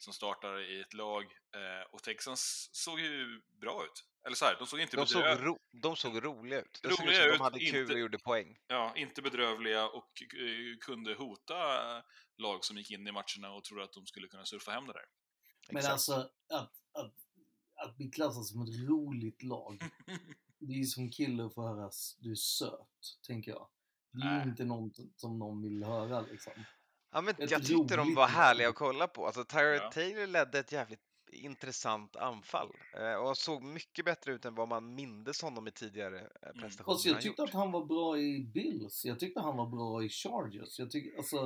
som startare i ett lag. Eh, och Texans såg ju bra ut. Eller så här, de såg inte de, såg bedrö- ro, de såg roliga ut. Det såg ut Roliga som de ut, hade kul inte- och gjorde poäng. ja, inte bedrövliga och eh, kunde hota eh, lag som gick in i matcherna och trodde att de skulle kunna surfa hem det där. Men Exakt. alltså, att, att, att bli klassad som ett roligt lag, det är ju som kille att få höra s- du är söt, tänker jag. Det är ju inte något som någon vill höra liksom. Ja, men jag tyckte de var härliga att kolla på. Alltså, Tyrod Ja. Taylor ledde ett jävligt intressant anfall eh, och såg mycket bättre ut än vad man mindes honom i tidigare eh, prestationer Fast jag tyckte att han var bra i Bills. Jag tyckte han var bra i Chargers. Jag tycker, alltså...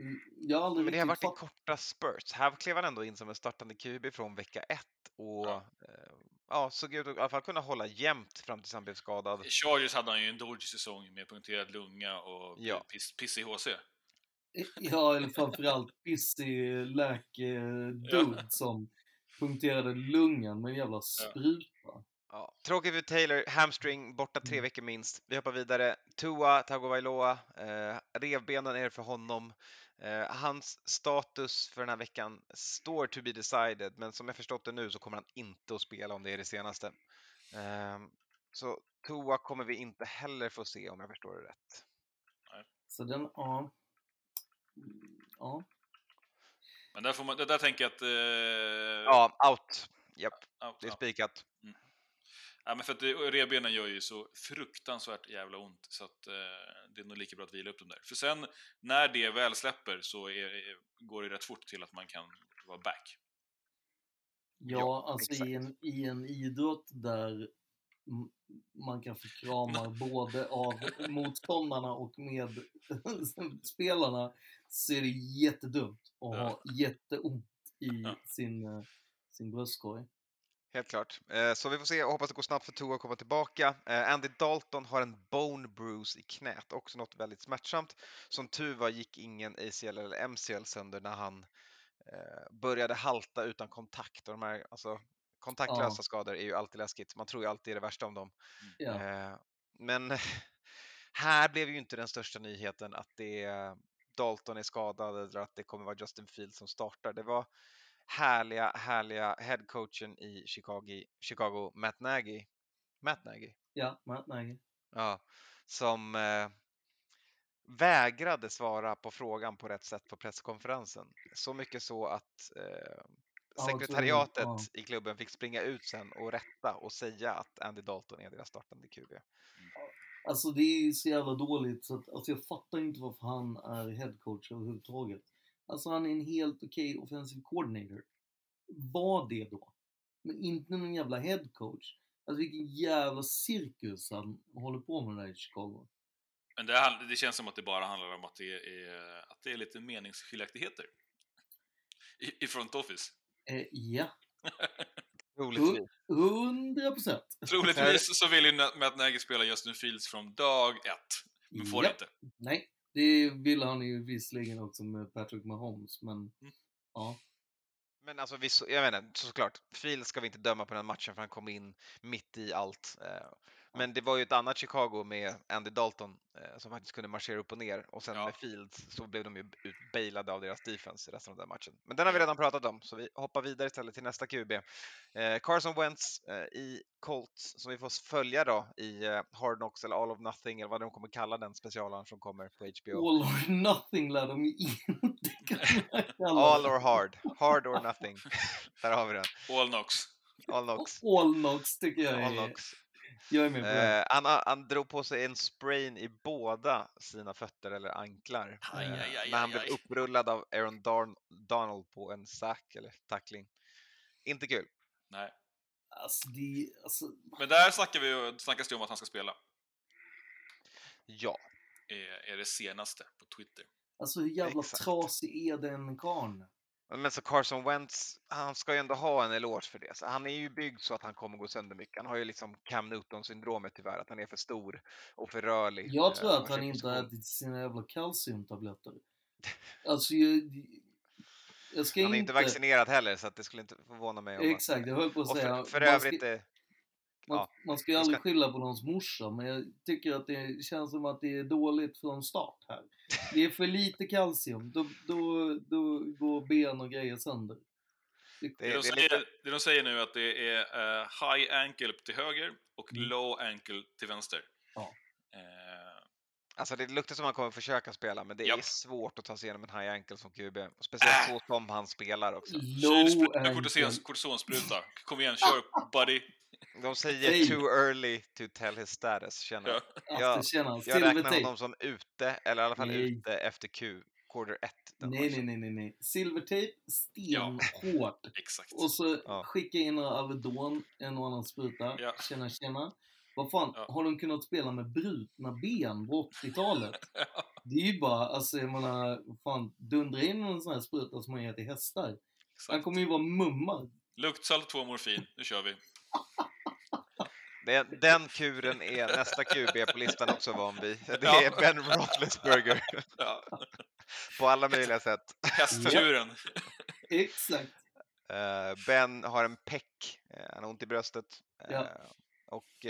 mm, Jag har aldrig Men det har varit i korta spurts. Här klev han ändå in som en startande QB från vecka ett och Ja. eh, ja, såg ut att i alla fall kunna hålla jämnt fram tills han blev skadad. I Chargers hade han ju en dodgy säsong med punkterad lunga och Ja. piss, piss i HC. Ja, eller framförallt pissig läke-dude som punkterade lungan med en jävla spruta. Ja. Tråkigt för Taylor, hamstring, borta tre Mm. veckor minst. Vi hoppar vidare. Tua Tagovailoa, eh, revbenen är det för honom. Eh, hans status för den här veckan står to be decided, men som jag förstått det nu så kommer han inte att spela om det är det senaste. Eh, så Tua kommer vi inte heller få se om jag förstår det rätt. Så den, ja. Mm, Ja. Men där, får man, där tänker jag att... Eh, Ja, out. Japp, out, det är spikat. Ja, men för att det- revbenen gör ju så fruktansvärt jävla ont så att eh, det är nog lika bra att vila upp dem där. För sen när det väl släpper så är, är, går det rätt fort till att man kan vara back. Ja, Ja, alltså exakt. i en, i en idrott där man kan få kramar både av motståndarna och med spelarna så är det jättedumt att ha jätteont i sin, eh, sin bröstkorg. Helt klart. Eh, Så vi får se och hoppas det går snabbt för Tua att komma tillbaka. Eh, Andy Dalton har en bone bruise i knät, också något väldigt smärtsamt. Som tur var gick ingen ACL eller MCL sönder när han började halta utan kontakt. Och de här, alltså, kontaktlösa Ja. skador är ju alltid läskigt. Man tror ju alltid det värsta om dem. Ja. Eh, Men här blev ju inte den största nyheten att det är Dalton är skadad eller att det kommer vara Justin Fields som startar. Det var härliga, härliga headcoachen i Chicago, Chicago Matt Nagy. Matt Nagy? Ja, Matt Nagy. Ja, som eh, vägrade svara på frågan på rätt sätt på presskonferensen. Så mycket så att eh, sekretariatet ja. i klubben fick springa ut sen och rätta och säga att Andy Dalton är deras startande QB. Alltså det är så jävla dåligt så att alltså jag fattar inte varför han är headcoach överhuvudtaget. Alltså han är en helt okej offensive coordinator. Var det då. Men inte någon jävla headcoach. Alltså vilken jävla cirkus han håller på med där i Chicago. Men det, det känns som att det bara handlar om att det är, att det är lite meningsskiljaktigheter i, i front office. Eh, ja, Troligtvis. hundra procent. Troligtvis så vill ju Matt Nagy spela Justin Fields från dag ett, men får Ja. inte. Nej, det ville han ju visserligen också med Patrick Mahomes, men Mm. ja. Men alltså, vi, jag menar, såklart, Fields ska vi inte döma på den matchen för han kom in mitt i allt. Men det var ju ett annat Chicago med Andy Dalton eh, som faktiskt kunde marschera upp och ner och sen med Fields så blev de ju utbailade av deras defense i resten av den matchen. Men den har vi redan pratat om så vi hoppar vidare istället till nästa QB. Eh, Carson Wentz eh, i Colts som vi får följa då i eh, Hard Knocks eller All of Nothing eller vad de kommer kalla den specialen som kommer på HBO. All or nothing lär de ju inte kalla All or hard, hard or nothing. Där har vi den. All Knox. All knocks. All knocks tycker jag All är... knocks. Jag är med på det. Eh, han, han drog på sig en sprain i båda sina fötter eller anklar Aj, eh, aj, aj, när han aj, blev aj. upprullad av Aaron Darn Donald på en sack eller tackling. Inte kul. Nej. Alltså, det, alltså, Men där snackar vi, ju- snackas det om att han ska spela. Ja. Är, är det senaste på Twitter. alltså hur jävla Exakt. trasig är den karln? Men så Carson Wentz, han ska ju ändå ha en eloge för det. Så han är ju byggd så att han kommer gå sönder mycket. Han har ju liksom Cam Newton-syndromet tyvärr, att han är för stor och för rörlig. Jag tror Eh, att han inte har ätit sina jävla kalciumtabletter. Alltså, jag, jag ska Han är inte... inte vaccinerad heller så att det skulle inte förvåna mig om Exakt, jag höll på att säga. För, för ska- övrigt, eh, Man, ja. man ska ju aldrig ska- skylla på någons morsa, men jag tycker att det känns som att det är dåligt från start här. Det är för lite kalcium, då, då, då går ben och grejer sönder. Det, de säger, det de säger nu är att det är eh, high ankle till höger och Mm. low ankle till vänster. Ja. Eh, Alltså det luktar som att han kommer försöka spela, men det är Japp. svårt att ta sig igenom en high ankle som QB. Och Speciellt så som han spelar också. Kortisonspruta. Kom igen, kör buddy. De säger Hej. too early to tell his status, känner jag. Ja. Jag, jag räknar honom som ute, eller i alla fall Nej. ute efter Q, quarter 1. Nej, nej, nej, nej, nej. Silvertape, stenhårt. Exakt. Och så Ja. skicka in några Alvedon, en och annan spruta. Ja. Tjena, tjena. Vad fan, Ja. har de kunnat spela med brutna ben på 80-talet? Det är ju bara, alltså jag menar, fan, dundra in en sån här spruta som man ger till hästar. Han Exakt. kommer ju vara mummad. Luktsalt, två morfin. Nu kör vi. Det, den kuren är nästa QB på listan också van vid. Det Ja. är Ben Roethlisberger. Ja. på alla möjliga sätt. Hästkuren. Exakt. Eh, ben har en peck, eh, han har ont i bröstet. eh, Ja. Och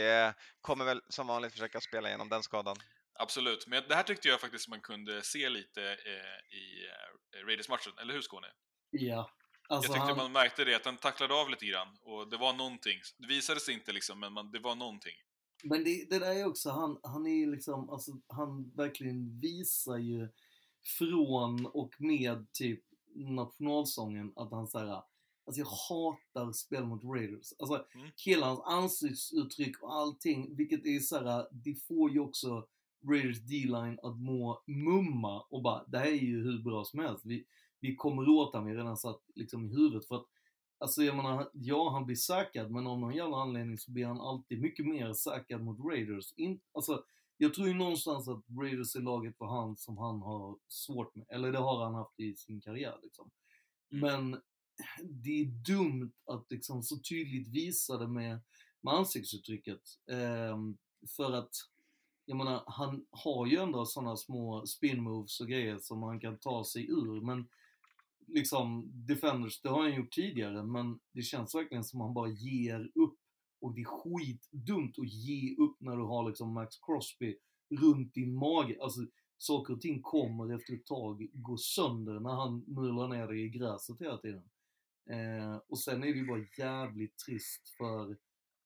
kommer väl som vanligt försöka spela igenom den skadan. Absolut. Men det här tyckte jag faktiskt man kunde se lite i Raiders-matchen. Eller hur Skåne? Ja. Alltså jag tyckte han, man märkte det, att han tacklade av lite grann. Och det var någonting. Det visade sig inte liksom, men man, det var någonting. Men det, det där är också, han, han är ju liksom, alltså han verkligen visar ju från och med typ nationalsången att han säger Alltså jag hatar spel mot Raiders. Alltså Mm. hela hans ansiktsuttryck och allting, vilket är såhär, det får ju också Raiders D-line att må mumma och bara, det här är ju hur bra som helst. Vi, vi kommer åt honom, vi har redan satt liksom i huvudet. För att, alltså jag menar, ja han blir säkrad, men av någon jävla anledning så blir han alltid mycket mer säkrad mot Raiders. In, alltså, jag tror ju någonstans att Raiders är laget för han som han har svårt med, eller det har han haft i sin karriär liksom. Men det är dumt att liksom så tydligt visa det med, med ansiktsuttrycket. Ehm, för att, jag menar, han har ju ändå sådana små spin moves och grejer som han kan ta sig ur, men liksom, Defenders, det har han gjort tidigare, men det känns verkligen som att han bara ger upp. Och det är skitdumt att ge upp när du har liksom Max Crosby runt din mage. Alltså, saker och ting kommer efter ett tag gå sönder när han mular ner dig i gräset hela tiden. Eh, och sen är det ju bara jävligt trist för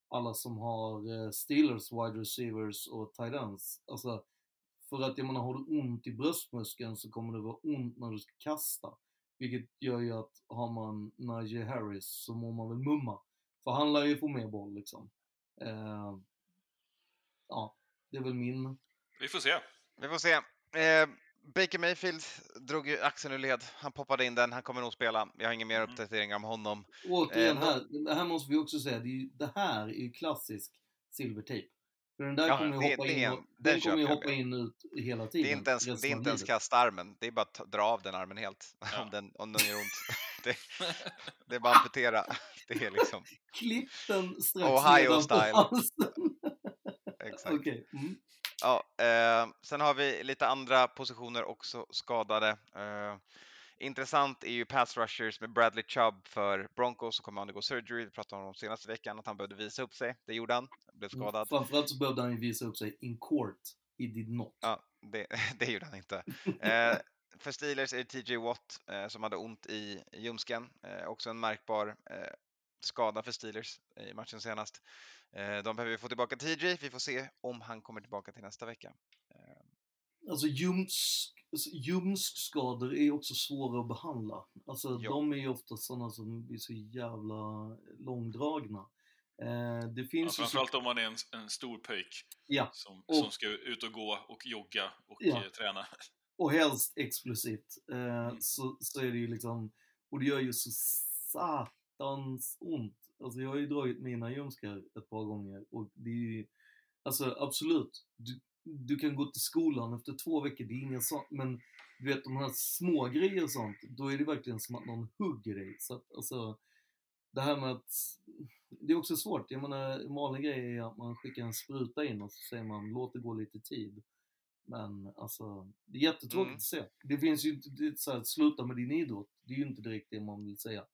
alla som har eh, Steelers wide receivers och tight ends. Alltså, för att jag menar, har du ont i bröstmuskeln så kommer det vara ont när du ska kasta. Vilket gör ju att har man Najee Harris så må man väl mumma. För han lär ju få mer boll liksom. Eh, ja, det är väl min... Vi får se. Vi får se. Eh, Baker Mayfield drog ju axeln ur led. Han poppade in den. Han kommer nog spela. Jag har inga mer uppdateringar om honom. Återigen Eh, här, det här måste vi också säga, det, är ju, det här är ju klassisk silvertape. För den där Ja, kommer ju det- hoppa, det in, en- och, den den kommer hoppa in och ut hela tiden. Det är inte ens, det är inte ens kasta armen. Det är bara att dra av den armen helt. Om, den, om den gör ont. Det, det är bara att amputera. Det är liksom... Klipp den strax Ohio style. Exakt. Okej. Mm. Ja, eh, sen har vi lite andra positioner också skadade. Eh, intressant är ju pass rushers med Bradley Chubb för Broncos som kommer undergå surgery. Vi pratade om senaste veckan, att han behövde visa upp sig. Det gjorde han. Blev skadad. Framförallt så behövde han ju visa upp sig in court. He did not. Ja, det, det gjorde han inte. Eh, för Steelers är det TJ Watt eh, som hade ont i ljumsken. Eh, också en märkbar eh, skada för Steelers i matchen senast. Eh, de behöver få tillbaka TJ. Vi får se om han kommer tillbaka till nästa vecka. Alltså ljumsk, alltså, ljumskskador är också svåra att behandla. Alltså Ja. de är ju ofta sådana som blir så jävla långdragna. Eh, det Ja, finns så- framförallt om man är en, en stor pöjk Ja. som, Och- som ska ut och gå och jogga och Ja. eh, träna. och helst explosivt. Eh, Mm. så, så är det ju liksom, och det gör ju så satans ont. Alltså jag har ju dragit mina ljumskar ett par gånger och det är ju, alltså absolut, du, du kan gå till skolan efter två veckor, det är inga sånt, men du vet de här små grejer och sånt, då är det verkligen som att någon hugger dig. Så att, alltså, det här med att, det är också svårt. Jag menar, en vanlig grej är att man skickar en spruta in och så säger man låt det gå lite tid. Men alltså, det är jättetråkigt Mm. att se. Det finns ju inte, det så här, sluta med din idrott. Det är ju inte direkt det man vill säga.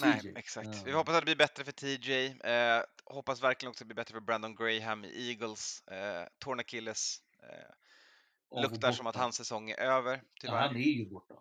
Nej, exakt. Eh, Vi hoppas att det blir bättre för TJ. Eh, hoppas verkligen också att det blir bättre för Brandon Graham i Eagles. Eh, Torn Achilles. Eh, luktar som att hans säsong är över, Ja, tyvärr. han är ju borta.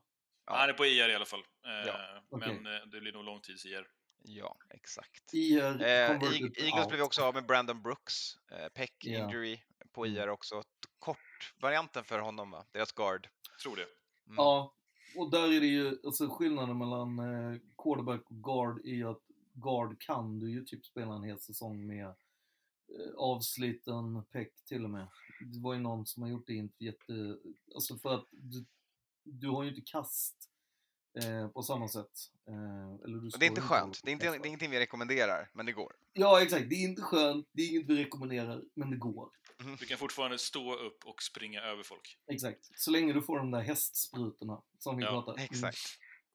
Ja. Han är på IR i alla fall. Eh, Ja. Men eh, det blir nog lång tids IR. Ja, exakt. I, eh, Eagles out. blev vi också av med Brandon Brooks. Eh, Peck Ja. injury på Mm. IR också. Kort-varianten för honom, va? Deras guard. Tror det. Mm. Ja, och där är det ju, alltså skillnaden mellan eh, quarterback och guard är att guard kan du ju typ spela en hel säsong med eh, avsliten peck till och med. Det var ju någon som har gjort det inte jätte, alltså för att du, du har ju inte kast eh, på samma sätt. Eh, eller du det är inte skönt. Det är, inte, det är ingenting vi rekommenderar, men det går. Ja, exakt. Det är inte skönt, det är inget vi rekommenderar, men det går. Du kan fortfarande stå upp och springa över folk. Exakt. Så länge du får de där hästsprutorna som vi Ja, pratar. Mm. Exakt.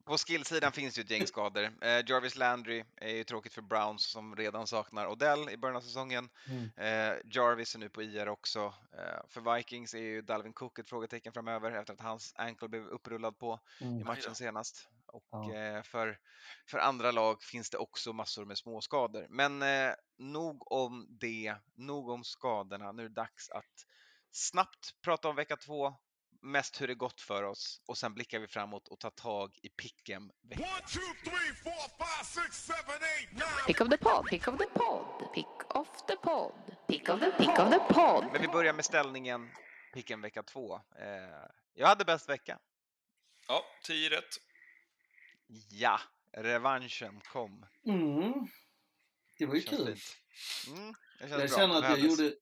På skillsidan finns ju ett gäng skador. Eh, Jarvis Landry är ju tråkigt för Browns som redan saknar Odell i början av säsongen. Mm. Eh, Jarvis är nu på IR också. Eh, för Vikings är ju Dalvin Cook ett frågetecken framöver efter att hans ankle blev upprullad på Mm. i matchen senast. Och Ja. eh, för, för andra lag finns det också massor med småskador. Men eh, nog om det, nog om skadorna. Nu är det dags att snabbt prata om vecka två, mest hur det gått för oss och sen blickar vi framåt och tar tag i picken. One, two, three, four, five, six, seven, eight, nine. Pick of the pod, pick of the pod, pick of the pod, pick of the pick of the pod. Men vi börjar med ställningen picken vecka två. Eh, jag hade bäst vecka. Ja, 10 rätt. Ja, revanschen kom. Mm. Det var ju kul. Mm, Jag känner att jag gjorde,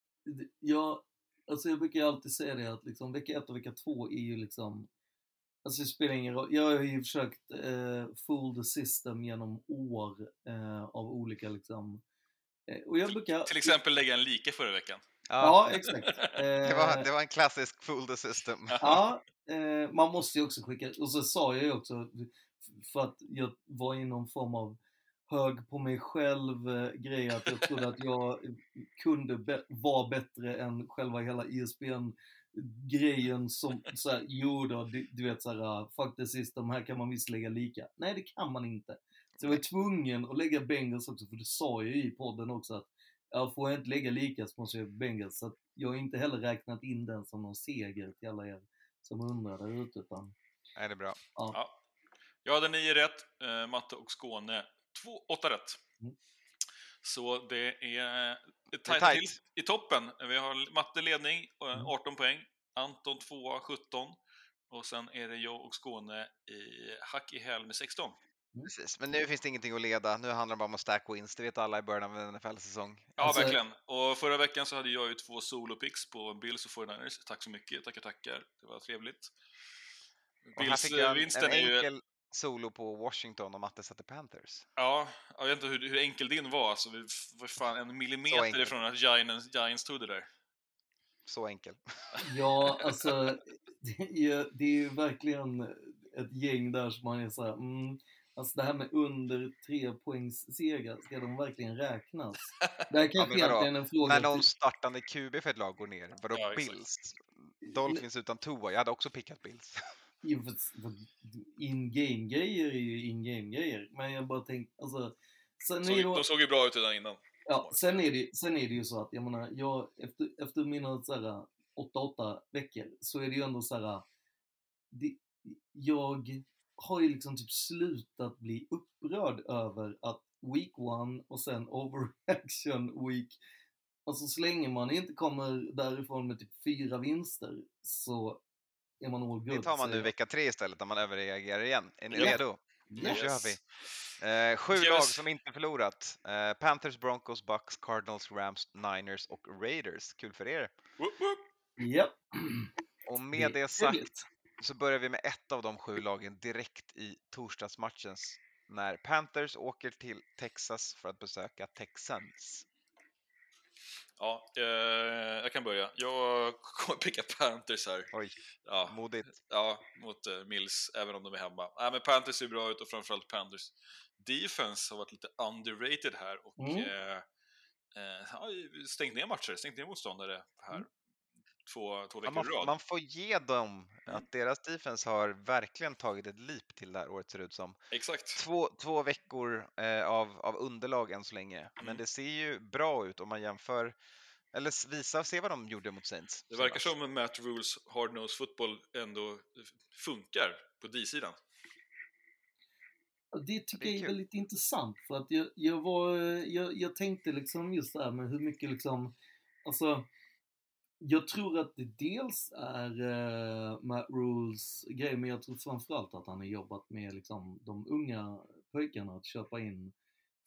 jag, alltså jag brukar ju alltid säga det att liksom vecka ett och vecka två är ju liksom, Alltså det spelar ingen roll. Jag har ju försökt eh, fool the system genom år eh, av olika liksom... Eh, och jag brukar... Till exempel lägga en lika förra veckan. Ja, exakt. det, var, Eh, det var en klassisk fool the system. Ja, eh, man måste ju också skicka, och så sa jag ju också, för att jag var i någon form av hög på mig själv eh, grej, att jag trodde att jag kunde be- vara bättre än själva hela E ISBN grejen som såhär, jo då, du, du vet såhär, fuck the system, här kan man visst lägga lika. Nej, det kan man inte. Så jag var tvungen att lägga Bengals också, för det sa jag ju i podden också att jag får jag inte lägga lika så måste jag Bengals. Så jag har inte heller räknat in den som någon seger till alla er som undrar där ute. Utan, Nej, det är bra. ja. Ja. Jag hade 9 rätt, eh, Matte och Skåne 2, 8 rätt. Mm. Så det är Det tajt tajt. till i toppen. Vi har Matte ledning, eh, Mm. 18 poäng. Anton 2 17. Och sen är det jag och Skåne i hack i häl med 16. Precis. Men nu finns det ingenting att leda. Nu handlar det bara om att stack wins. Det vet alla i början av en NFL-säsong. Ja, Alltså- verkligen. Och förra veckan så hade jag ju två solopicks på Bills och 49ers. Tack så mycket, tackar, tackar. Det var trevligt. En, Bills-vinsten en är ju... solo på Washington och Matte satte Panthers. Ja, jag vet inte hur, hur enkel din var. Alltså, vi var fan en millimeter ifrån att Giants, Giants tog det där. Så enkel. ja, alltså det är, det är ju verkligen ett gäng där som man är såhär, mm, alltså det här med under tre poängs seger, ska de verkligen räknas? Det här Ja, kanske vadå? egentligen är en fråga När någon startande QB för ett lag går ner, vadå Ja. Bills? Dolphins utan Tua, jag hade också pickat Bills. In-game-grejer är ju in-game-grejer. Men jag bara tänkte, alltså... Sen Såg, är det, de såg ju bra ut redan innan. ja, sen, är det, sen är det ju så att, jag menar, jag, efter, efter mina så här 8-8 veckor så är det ju ändå så här... Det, jag har ju liksom typ slutat bli upprörd över att week one och sen overreaction week Alltså så länge man inte kommer därifrån med typ fyra vinster så är man all good. Det tar man nu vecka tre istället, när man överreagerar igen. Är ni redo? Nu Yes. kör vi! Eh, sju Yes. lag som inte förlorat. Eh, Panthers, Broncos, Bucks, Cardinals, Rams, Niners och Raiders. Kul för er! Woop, woop. Japp. Och med det, är sagt så börjar vi med ett av de sju lagen direkt i torsdagsmatchens när Panthers åker till Texas för att besöka Texans. Ja, eh, jag kan börja. Jag kommer picka Panthers här. Oj, Ja, modigt. ja mot eh, Mills, även om de är hemma. Nej, men Panthers ser bra ut och framförallt Panthers defense har varit lite underrated här och Mm. eh, eh, har stängt ner matcher, stängt ner motståndare här två, två Ja, veckor i man, rad. man får ge dem att deras defense har verkligen tagit ett leap till det här året ser det ut som. Exakt. Två, två veckor eh, av, av underlag än så länge, men Mm. det ser ju bra ut om man jämför, eller visa, se vad de gjorde mot Saints. Det verkar som Matt Rules hard nose football ändå funkar på D-sidan. Det tycker Det är jag är kul. väldigt intressant för att jag, jag var, jag, jag tänkte liksom just det här med hur mycket liksom, alltså jag tror att det dels är uh, Matt Rules grej, men jag tror framförallt att han har jobbat med liksom de unga pojkarna att köpa in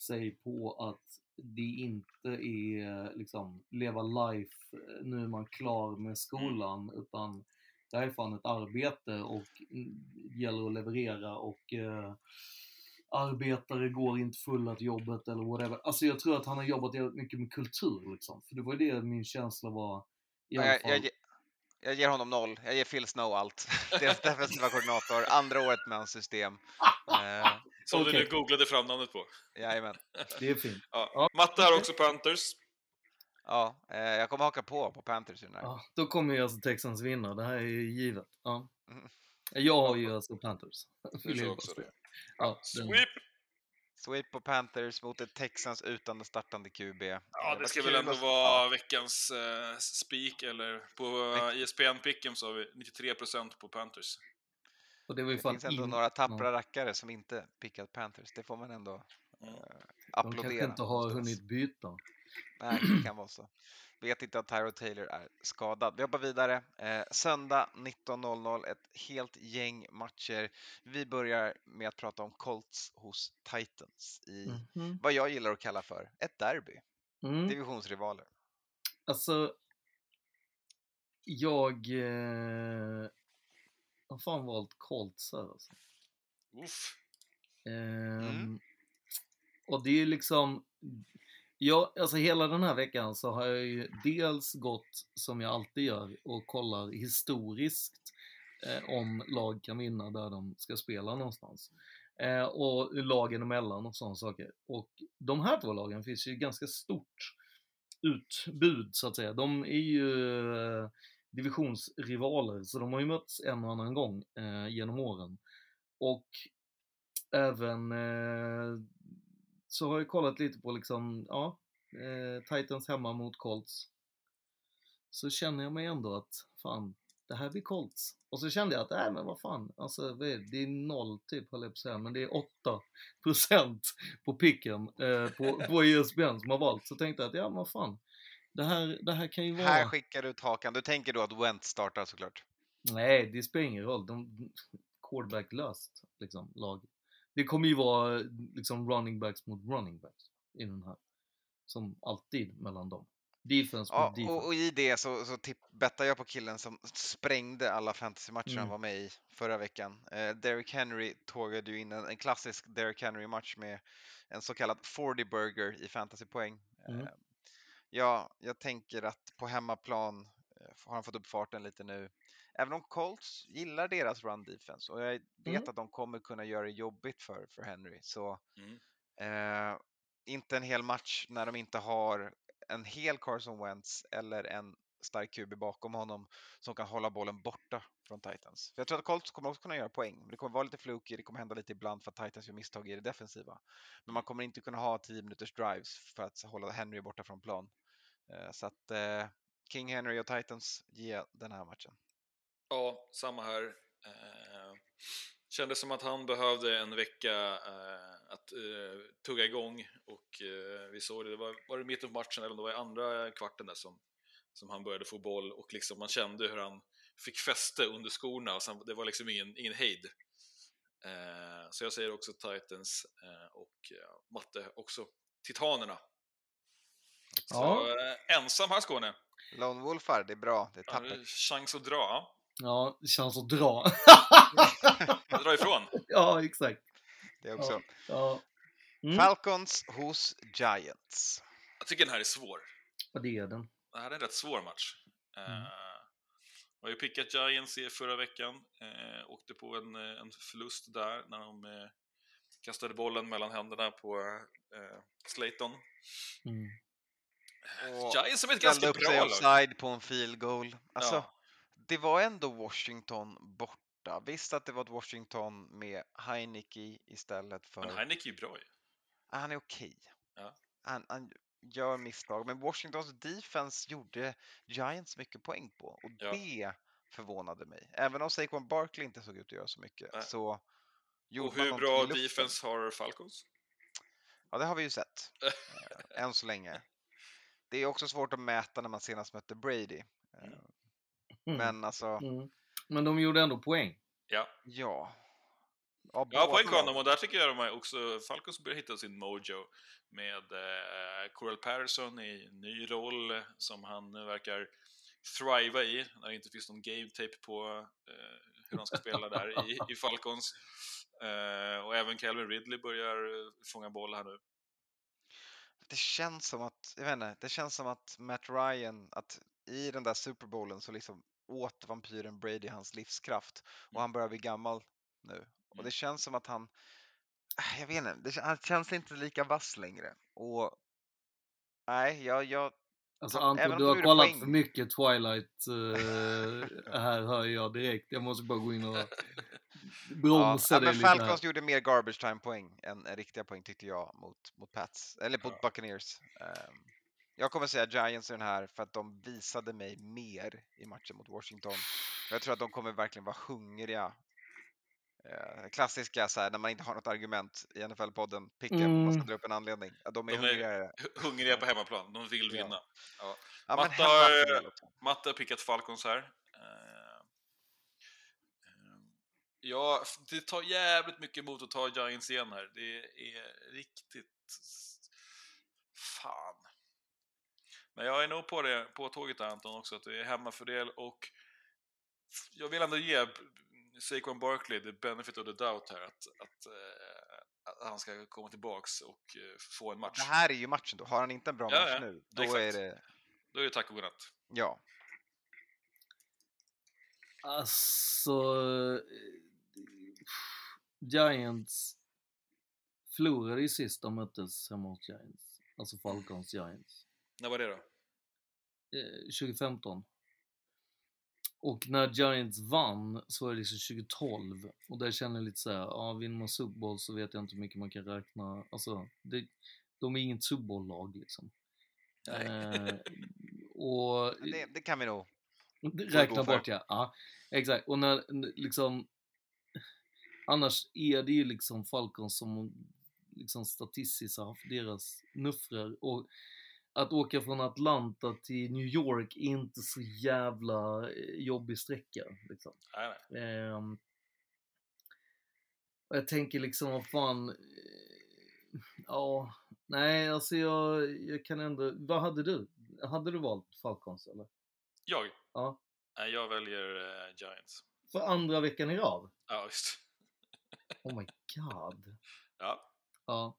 sig på att det inte är liksom leva life, eh, nu är man klar med skolan, utan det här är fan ett arbete och mm, det gäller att leverera och eh, arbetare går inte fulla till jobbet eller whatever. Alltså jag tror att han har jobbat mycket med kultur liksom. För det var ju det min känsla var jag, jag, ge- jag ger honom noll. Jag ger Phil Snow allt. Deras defensiva koordinator, andra året med hans system. Eh, Som du Okej. nu googlade fram namnet på. jajamän. Det är fint. Ja. Matte har också Panthers. Ja, eh, jag kommer haka på på Panthers. Ja, då kommer ju alltså Texans vinna. Det här är ju givet. Ja. Mm. Jag har ju alltså Panthers. Du också det. Ja, den- Sweep! Sweep på Panthers mot ett Texans utan startande QB. Ja, Eh, det ska vad väl ändå att- vara ja, veckans eh, speak, eller på uh, ESPN Pick'em så har vi 93% på Panthers. Och det var ju Det finns ändå in- några tappra rackare som inte pickat Panthers. Det får man ändå Mm. eh, De kanske applådera. inte har någonstans. hunnit byta. Nej, det kan vara så. Vet inte att Tyro Taylor är skadad. Vi hoppar vidare. Eh, söndag 19.00, ett helt gäng matcher. Vi börjar med att prata om Colts hos Titans i Mhm. vad jag gillar att kalla för ett derby. Mm. Divisionsrivaler. Alltså, jag... Eh, har fan valt Colts här alltså. Uff. Ehm, Och det är liksom, ja, alltså hela den här veckan så har jag ju dels gått som jag alltid gör och kollar historiskt eh, om lag kan vinna där de ska spela någonstans. Eh, och lagen emellan och sådana saker. Och de här två lagen finns ju ganska stort utbud så att säga. De är ju eh, divisionsrivaler så de har ju mötts en och annan gång eh, genom åren. Och även eh, så har jag kollat lite på liksom, ja, eh, Titans hemma mot Colts. Så känner jag mig ändå att, fan, det här blir Colts. Och så kände jag att, nej men vad fan, alltså vad är det? det är noll typ, höll jag på att säga, men det är 8 procent på picken eh, på, på ISBN som har valt. Så tänkte jag att, ja men vad fan, det här, det här kan ju vara... Här skickar du ut hakan. Du tänker då att Wentz startar såklart? Nej, det spelar ingen roll. De quarterback-löst liksom, lag. Det kommer ju vara liksom running backs mot running backs i den här. Som alltid mellan dem. Defense Ja, mot defense. och, och i det så, så tipp, bettar jag på killen som sprängde alla fantasymatcher han Mm. var med i förra veckan. Eh, Derrick Henry tågade ju in en, en klassisk Derrick Henry-match med en så kallad 40 burger i fantasypoäng. Mm. Eh, ja, jag tänker att på hemmaplan eh, har han fått upp farten lite nu. Även om Colts gillar deras run defense och jag vet Mm. att de kommer kunna göra det jobbigt för, för Henry. Så Mm. Eh, inte en hel match när de inte har en hel Carson Wentz eller en stark QB bakom honom som kan hålla bollen borta från Titans. För jag tror att Colts kommer också kunna göra poäng, men det kommer vara lite fluky, det kommer hända lite ibland för att Titans gör misstag i det defensiva. Men man kommer inte kunna ha 10 minuters drives för att hålla Henry borta från plan. Eh, så att eh, King Henry och Titans ger den här matchen. Ja, samma här. Eh, kändes som att han behövde en vecka eh, att eh, tugga igång och eh, vi såg det, det var, var det mitten på matchen eller om det var i andra kvarten där som, som han började få boll och liksom man kände hur han fick fäste under skorna och sen, det var liksom ingen, ingen hejd. Eh, så jag säger också Titans eh, och eh, Matte också Titanerna. Så Ja. eh, ensam här Skåne. Lone Wolfar, det är bra, det är tappert. chans att dra? Ja, det känns att dra. Dra ifrån. ja, exakt. Det också. Ja. Mm. Falcons hos Giants. Jag tycker den här är svår. Ja, det är den. Det här är en rätt svår match. Mm. Eh, jag har ju pickat Giants i förra veckan. Eh, åkte på en, eh, en förlust där när de kastade bollen mellan händerna på eh, Slayton. Mm. Giants som är ett ganska upp bra sig lag. offside på en field goal. Alltså, Ja. Det var ändå Washington borta. Visst att det var ett Washington med Heineke istället för... Men Heineke är bra ju. Han är okej. Ja. Han, han gör misstag, men Washingtons defense gjorde Giants mycket poäng på och Ja. det förvånade mig. Även om Saquon Barkley inte såg ut att göra så mycket Nej. så Och hur bra defense har Falcons? Ja, det har vi ju sett. eh, än så länge. Det är också svårt att mäta när man senast mötte Brady. Eh, Mm. Men alltså, Mm. Men de gjorde ändå poäng. Ja, ja. Ja, ja poäng på honom och där tycker jag de också, Falcons börjar hitta sin mojo med eh, Coral Patterson i en ny roll som han nu verkar thriva i när det inte finns någon game tape på eh, hur han ska spela där i, i Falcons. Eh, och även Calvin Ridley börjar eh, fånga boll här nu. Det känns som att, jag vet inte, det känns som att Matt Ryan, att i den där Super Bowlen så liksom åt vampyren Brady hans livskraft och han börjar bli gammal nu. Och det känns som att han, äh, jag vet inte, det, han känns inte lika vass längre. Och nej, jag, jag Alltså Anton, du har kollat poäng. för mycket Twilight eh, här hör jag direkt. Jag måste bara gå in och bromsa ja, dig lite här. Falcons gjorde mer garbage time poäng än än riktiga poäng tyckte jag mot, mot Pats, eller mot Buccaneers. Ehm, jag kommer säga Giants i den här för att de visade mig mer i matchen mot Washington. Jag tror att de kommer verkligen vara hungriga. Eh, klassiska så här, när man inte har något argument i NFL-podden, Picken, man ska Mm. dra upp en anledning. Ja, de är De är hungriga på hemmaplan, de vill Ja. vinna. Ja. Ja, men Matte, har, också. Matte har pickat Falcons här. Eh, eh, Ja, det tar jävligt mycket emot att ta Giants igen här. Det är riktigt... Fan. Men jag är nog på det, på tåget där Anton också, att det är hemmafördel och jag vill ändå ge Saquon Barkley, the benefit of the doubt här, att, att, eh, att han ska komma tillbaks och eh, få en match. Det här är ju matchen då. Har han inte en bra Ja, match ja, nu, då exakt. är det... Då är det tack och godnatt. Ja. Alltså... eh, Giants förlorade ju sist de möttes hemma hos Giants. Alltså Falcons Giants. När var det då? Eh, 2015. Och när Giants vann så var det liksom 2012 och där känner jag lite såhär, ja vinner man Super Bowl så vet jag inte hur mycket man kan räkna, alltså det, de är inget Super Bowl-lag liksom. Eh, och Det, det kan vi nog. Räkna bort ja. ja. Exakt. Och när liksom... Annars är det ju liksom Falcons som liksom statistiskt har haft deras nuffror. Och att åka från Atlanta till New York är inte så jävla eh, jobbig sträcka. Liksom. Nej, nej. Och jag tänker liksom, vad fan... eh, Ja, nej alltså jag, jag kan ändå... Vad hade du? Hade du valt Falcons eller? Jag? Ja. Nej, jag väljer eh, Giants. För andra veckan i rad? Ja, visst. Oh my god. Ja, Ja.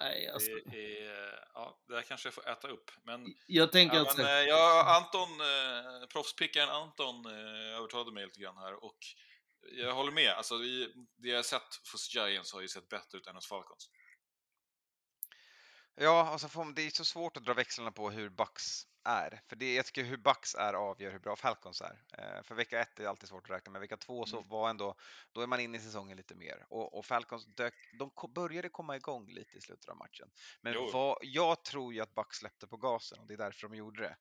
Nej, alltså. det, är, ja, det här kanske jag får äta upp. Men, Jag tänker ja, att... men, eh, ja, Anton, eh, proffspickaren Anton eh, övertalade mig lite grann här och jag håller med. Alltså, vi, det jag sett hos Giants har ju sett bättre ut än hos Falcons. Ja, alltså får, det är så svårt att dra växlarna på hur Bucks är. För det, jag tycker hur Bucks är avgör hur bra Falcons är. Eh, för vecka ett är alltid svårt att räkna med. Vecka två så Mm. var ändå, då är man inne i säsongen lite mer. Och, och Falcons dök, de började komma igång lite i slutet av matchen. Men vad, jag tror ju att Bucks släppte på gasen och det är därför de gjorde det.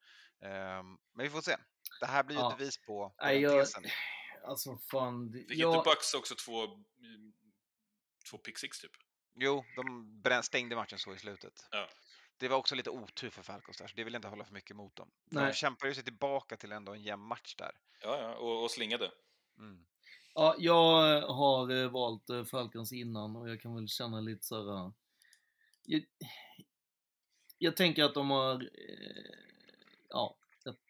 Ehm, men vi får se. Det här blir ju Ja. ett bevis på, på jag... tesen. Alltså fan. Fick jag... inte Bucks också två, mm, två pick six typ? Jo, de stängde matchen så i slutet. Ja. Det var också lite otur för Falcons där, så det vill jag inte hålla för mycket mot dem. De Nej. kämpar ju sig tillbaka till ändå en jämn match där. Ja, ja, och, och slingade. Mm. Ja, jag har eh, valt eh, Falcons innan och jag kan väl känna lite så här. eh, Jag, jag tänker att de har, eh, ja,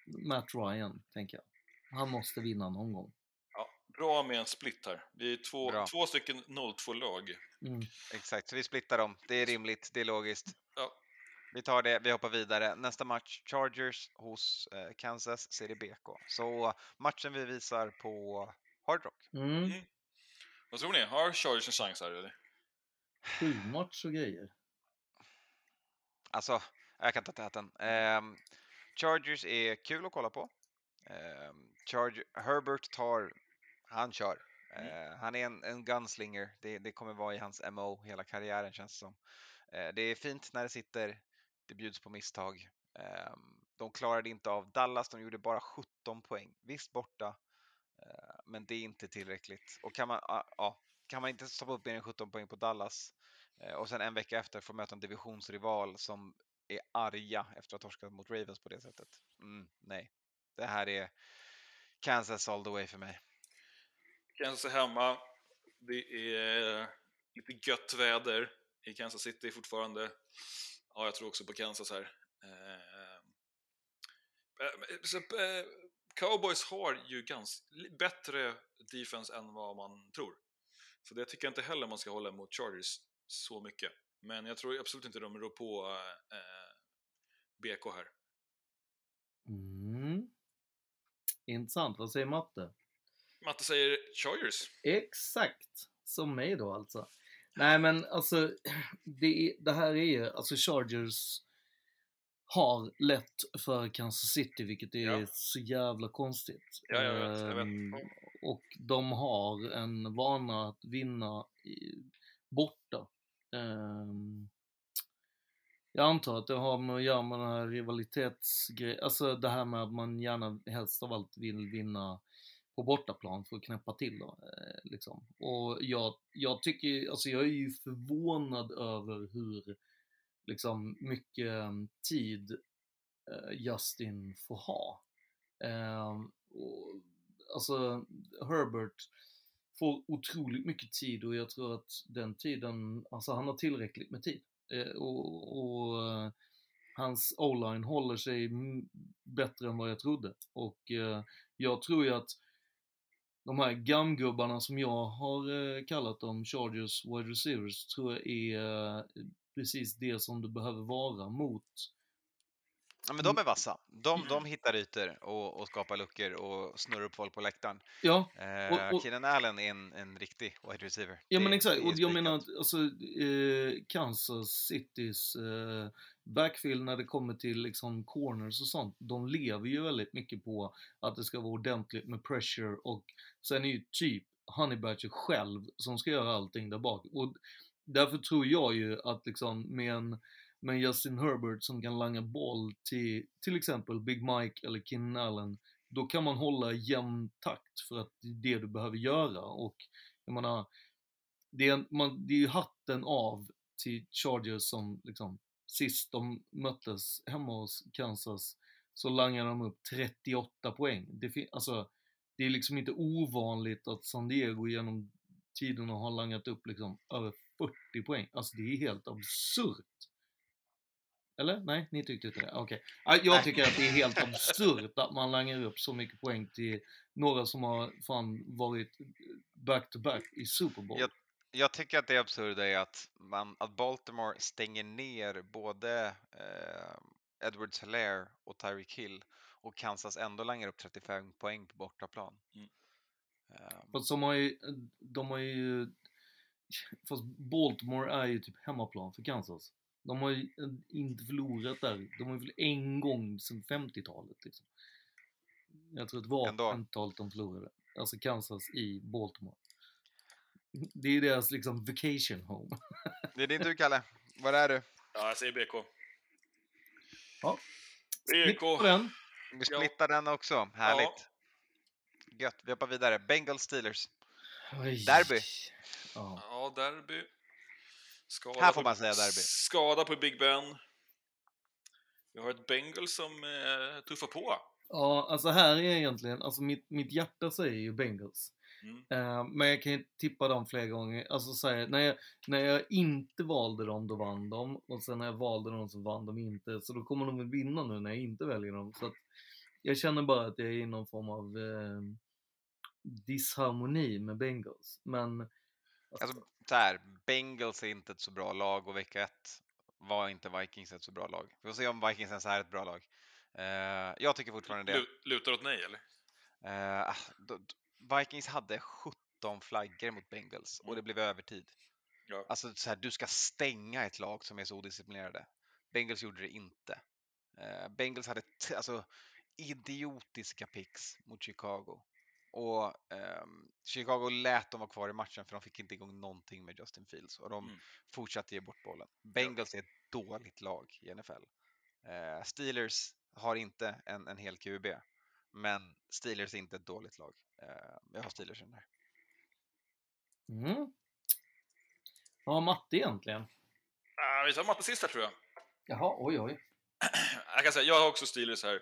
Matt Ryan, tänker jag. Han måste vinna någon gång. Ja, bra med en split här. Vi är två, Bra. två stycken 0-2-lag. Mm. Exakt, så vi splittar dem. Det är rimligt, det är logiskt. Ja. Vi tar det, vi hoppar vidare. Nästa match, Chargers hos eh, Kansas City BK. Så matchen vi visar på Hard Rock. Mm. Vad tror ni? Har Chargers en chans här eller? Sju match och grejer. Alltså, jag kan ta täten. Ehm, Chargers är kul att kolla på. Ehm, Charger, Herbert tar, han kör. Eh, han är en, en gunslinger. Det, det kommer vara i hans MO hela karriären känns det som. Eh, det är fint när det sitter. Det bjuds på misstag. Ehm, de klarade inte av Dallas. De gjorde bara 17 poäng. Visst borta, eh, men det är inte tillräckligt. Och kan man, ah, ja, kan man inte stoppa upp mer än 17 poäng på Dallas eh, och sen en vecka efter få möta en divisionsrival som är arga efter att ha torskat mot Ravens på det sättet. Mm, nej, det här är Kansas all the way för mig. Kansas är hemma. Det är eh, lite gött väder i Kansas City fortfarande. Ja, jag tror också på Kansas här. Eh, eh, så, eh, Cowboys har ju ganska bättre defense än vad man tror. Så det tycker jag inte heller man ska hålla mot Chargers så mycket. Men jag tror absolut inte de rår på eh, BK här. Mm. Intressant. Vad säger Matte? Matte säger Chargers. Exakt! Som mig då alltså. Nej men alltså, det, det här är ju, alltså Chargers har lätt för Kansas City, vilket är Ja. så jävla konstigt. Ja, jag vet, jag vet. Ehm, Och de har en vana att vinna i, borta. Ehm, jag antar att det har med att göra med den här rivalitetsgrejen, alltså det här med att man gärna helst av allt vill vinna på bortaplan för att knäppa till då, eh, liksom. Och jag, jag tycker, alltså jag är ju förvånad över hur liksom mycket mm, tid eh, Justin får ha. Ehm, och, alltså Herbert får otroligt mycket tid och jag tror att den tiden, alltså han har tillräckligt med tid. Eh, och, och hans o-line håller sig bättre än vad jag trodde. Och eh, jag tror ju att de här gamgubbarna som jag har eh, kallat dem, Chargers wide receivers, tror jag är eh, precis det som du behöver vara mot Ja, men de är vassa. De, de hittar ytor och, och skapar luckor och snurrar upp folk på läktaren. Ja, Eh, och- och- Keenan Allen är en, en riktig wide receiver. Ja Det- men exakt, och jag menar att alltså, eh, Kansas Citys eh, backfield när det kommer till liksom corners och sånt, de lever ju väldigt mycket på att det ska vara ordentligt med pressure och sen är ju typ Honeybatcher själv som ska göra allting där bak. Och därför tror jag ju att liksom med en, med Justin Herbert som kan langa boll till till exempel Big Mike eller Keenan Allen, då kan man hålla jämn takt för att det är det du behöver göra och jag menar, det är, man, det är ju hatten av till Chargers som liksom sist de möttes hemma hos Kansas så langade de upp 38 poäng. Det, alltså, det är liksom inte ovanligt att San Diego genom tiderna har langat upp liksom över 40 poäng. Alltså det är helt absurt. Eller? Nej, ni tyckte inte det? Okej. Ja, Jag tycker att det är helt absurt att man langar upp så mycket poäng till några som har fan varit back-to-back i Super Bowl. Jag, jag tycker att det absurda är att, man, att Baltimore stänger ner både eh, Edwards Hilaire och Tyreek Hill och Kansas ändå langar upp 35 poäng på bortaplan. Mm. Eh, Fast de har ju, de har ju, fast Baltimore är ju typ hemmaplan för Kansas. De har ju inte förlorat där. De har ju förlorat en gång sedan 50-talet liksom. Jag tror att det var Ändå. 50-talet de förlorade. Alltså Kansas i Baltimore. Det är deras liksom vacation home. det är din tur Kalle. Var är du? Ja, jag säger BK. Ja. BK. Den. Vi splittar den också. Härligt. Ja. Gött. Vi hoppar vidare. Bengals Steelers. Oj. Derby. Ja. Ja, derby. Skada Här får på- man säga derby. Skada på Big Ben. Vi har ett Bengals som eh, tuffar på. Ja, alltså här är egentligen, alltså mitt, mitt hjärta säger ju Bengals. Mm. Eh, men jag kan ju tippa dem flera gånger. Alltså säga, när, jag, när jag inte valde dem, då vann de. Och sen när jag valde dem så vann de inte. Så då kommer de väl vinna nu när jag inte väljer dem. Så att jag känner bara att jag är i någon form av eh, disharmoni med Bengals. Men Alltså, så här, Bengals är inte ett så bra lag och vecka ett var inte Vikings ett så bra lag. Vi får se om Vikings ens är ett bra lag. Eh, jag tycker fortfarande det. Lu- Lutar åt nej, eller? Då- då- Vikings hade 17 flaggor mot Bengals och det blev övertid. Ja. Alltså så här, du ska stänga ett lag som är så odisciplinerade. Bengals gjorde det inte. Eh, Bengals hade alltså, idiotiska picks mot Chicago. Och ehm, Chicago lät dem vara kvar i matchen för de fick inte igång någonting med Justin Fields och de Mm. fortsatte ge bort bollen. Bengals är ett dåligt lag i NFL. Eh, Steelers har inte en, en hel QB, men Steelers är inte ett dåligt lag. Eh, jag har Steelers i den här. Mm. Ja, matte egentligen. Ah, vi tar matte sist här, tror jag. Jaha, oj oj. Jag kan säga, jag har också Steelers här.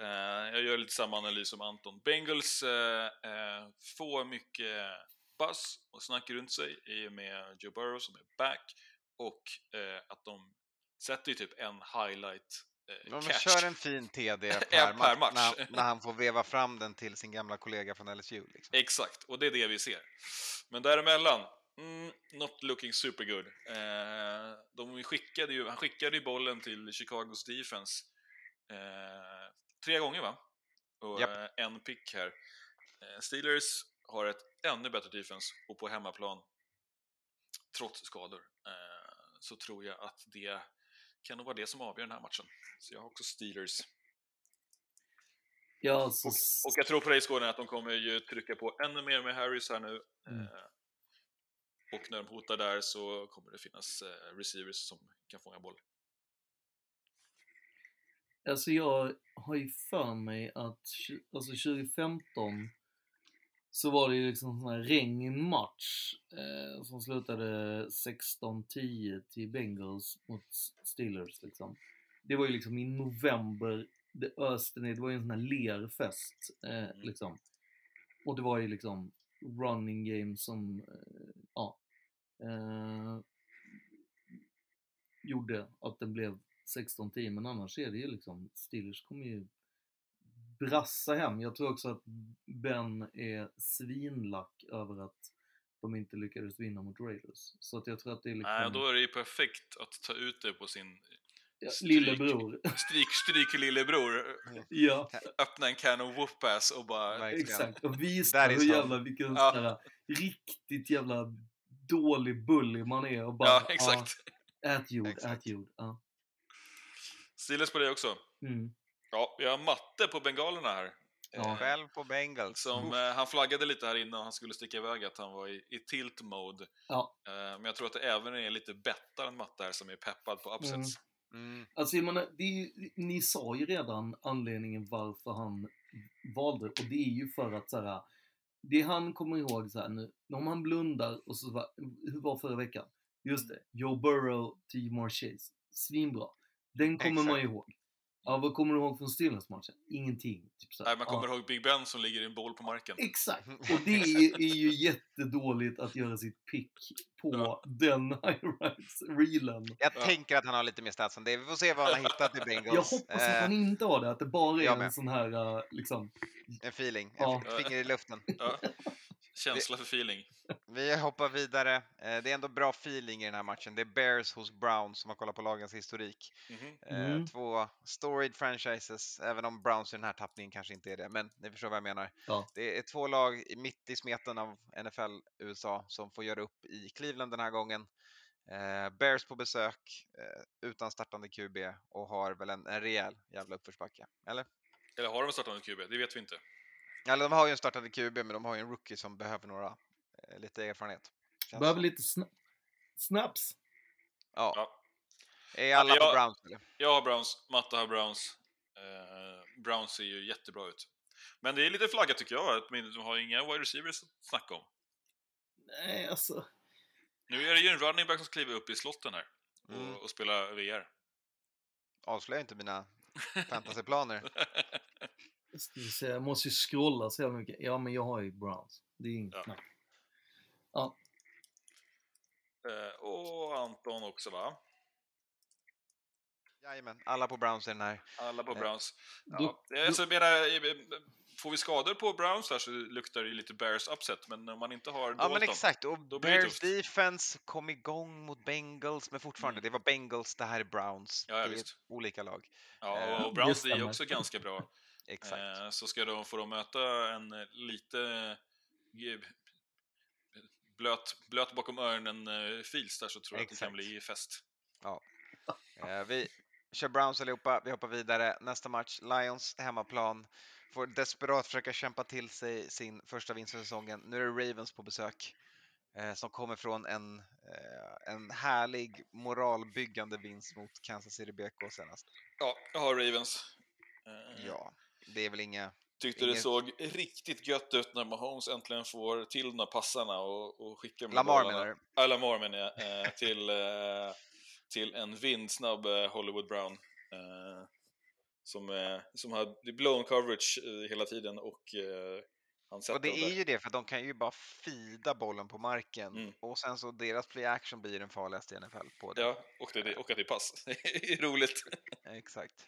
Eh, jag gör lite samma analys som Anton. Bengals eh, eh, får mycket buzz och snack runt sig i och med Joe Burrow som är back och att de sätter ju typ en highlight Ja, men catch. kör en fin TD Ja, per, per match, match. När, han- när han får veva fram den till sin gamla kollega från LSU. Liksom. Exakt, och det är det vi ser. Men däremellan, mm, not looking super good. Eh, de skickade ju, han skickade ju bollen till Chicagos defense eh, tre gånger va? Och Japp. eh, en pick här. Eh, Steelers har ett ännu bättre defense och på hemmaplan, trots skador, eh, så tror jag att det kan nog vara det som avgör den här matchen. Så jag har också Steelers. Ja, så... Och jag tror på dig Skåne att de kommer ju trycka på ännu mer med Harris här nu. Mm. Eh, och när de hotar där så kommer det finnas eh, receivers som kan fånga boll. Alltså jag har ju för mig att alltså 2015 så var det ju liksom sån här regnmatch eh, som slutade 16-10 till Bengals mot Steelers liksom. Det var ju liksom i november, det öste ner, det var ju en sån här lerfest eh, liksom. Och det var ju liksom running game som, eh, ja, eh, gjorde att den blev 16-10 men annars är det ju liksom Steelers kommer ju brassa hem. Jag tror också att Ben är svinlack över att de inte lyckades vinna mot Raiders. Så att jag tror att det är liksom... Nej, då är det ju perfekt att ta ut det på sin Ja, lillebror. Stryk, stryk lillebror. Ja. Öppna en can of whoop-ass och bara... Exakt, och visa hur jävla, vilken Ja. sån här riktigt jävla dålig bully man är och bara... Ja, exakt. Ja, ät jord, Exakt. ät jord. Steelers på det också. Mm. Ja, vi har matte på bengalerna här. Ja. Själv på Bengals. Som, eh, han flaggade lite här innan han skulle sticka iväg att han var i, i tilt mode. Ja. Eh, men jag tror att det även är lite bettaren matte här som är peppad på upsets. Mm. Alltså jag menar, det är ju, ni sa ju redan anledningen varför han valde och det är ju för att så här, det han kommer ihåg så här nu, om han blundar och så var, hur var förra veckan? Just det, Joe Burrow, Timor Chase, svinbra. Den kommer man Exakt. ihåg. Ja, vad kommer du ihåg från Steelers-matchen? Ingenting. Typ så här. Nej, man kommer ja. ihåg Big Ben som ligger i en boll på marken. Exakt! Och det är, är ju jättedåligt att göra sitt pick på Ja. den high-rise-reelen. Jag Ja. tänker att han har lite mer stats än det. Vi får se vad han har hittat i Bengals. Jag hoppas att Eh, han inte har det, att det bara är en sån här, eh, liksom, En feeling, Ja. en finger i luften. Känsla för feeling. Vi hoppar vidare. Eh, Det är ändå bra feeling i den här matchen. Det är Bears hos Browns som har kollat på lagens historik. Mhm. Eh, Mm. Två storied franchises, även om Browns i den här tappningen kanske inte är det, men ni förstår vad jag menar. Ja. Det är två lag i- mitt i smeten av NFL USA som får göra upp i Cleveland den här gången. Eh, Bears på besök utan startande QB och har väl en, en rejäl jävla uppförsbacke, eller? Eller har de startat QB? Det vet vi inte. Eller de har ju en startande QB, men de har ju en rookie som behöver några, eh, lite erfarenhet. Känns behöver som. lite sna- snaps. Ja. Ja. Är alla Ja, på jag- Browns eller? Jag har Browns, Matta har Browns. Eh, Browns ser ju jättebra ut. Men det är lite flaggat tycker jag, att de har inga wide receivers att snacka om. Nej, alltså. Nu är det ju en running back som kliver upp i slotten här och, Mm. och spelar VR. Avslöja inte mina fantasyplaner. Se, jag måste ju scrolla så jävla mycket. Ja, men jag har ju Browns. Det är inget Ja. snack. Ja. Eh, och Anton också va? Jajamän, alla på Browns i den här. Alla på Eh, Browns. Ja. Alltså, jag menar, eh, får vi skador på Browns här så luktar det ju lite Bears upset, men om man inte har Ja men exakt, och då det Bears defense kom igång mot Bengals, men fortfarande, Mm. det var Bengals, det här är Browns. Ja, ja, det är visst. olika lag. Ja, Eh, och Browns det är också ganska bra. Exakt. Eh, så ska de, får de möta en lite eh, blöt, blöt bakom öronen eh, där så tror jag att det kan Exakt. bli fest. Eh, vi kör Browns allihopa, vi hoppar vidare. Nästa match, Lions hemmaplan. Får desperat försöka kämpa till sig sin första vinst för säsongen. Nu är det Ravens på besök. Som kommer från en, en härlig moralbyggande vinst mot Kansas City BK senast. Ja, jag har Ravens. Ja, det är väl inga... Tyckte det inget- såg riktigt gött ut när Mahomes äntligen får till de passarna och, och skickar där Lamar bollarna. menar du? Ja, Lamar menar jag. Eh, till, eh, till en vindsnabb eh, Hollywood Brown. Eh, som, eh, som hade blown coverage eh, hela tiden och Och det är ju det, för de kan ju bara fida bollen på marken. Mm. Och sen så deras play action blir den farligaste i NFL på det. Ja, och, det, och att det är pass. Det är roligt. Exakt.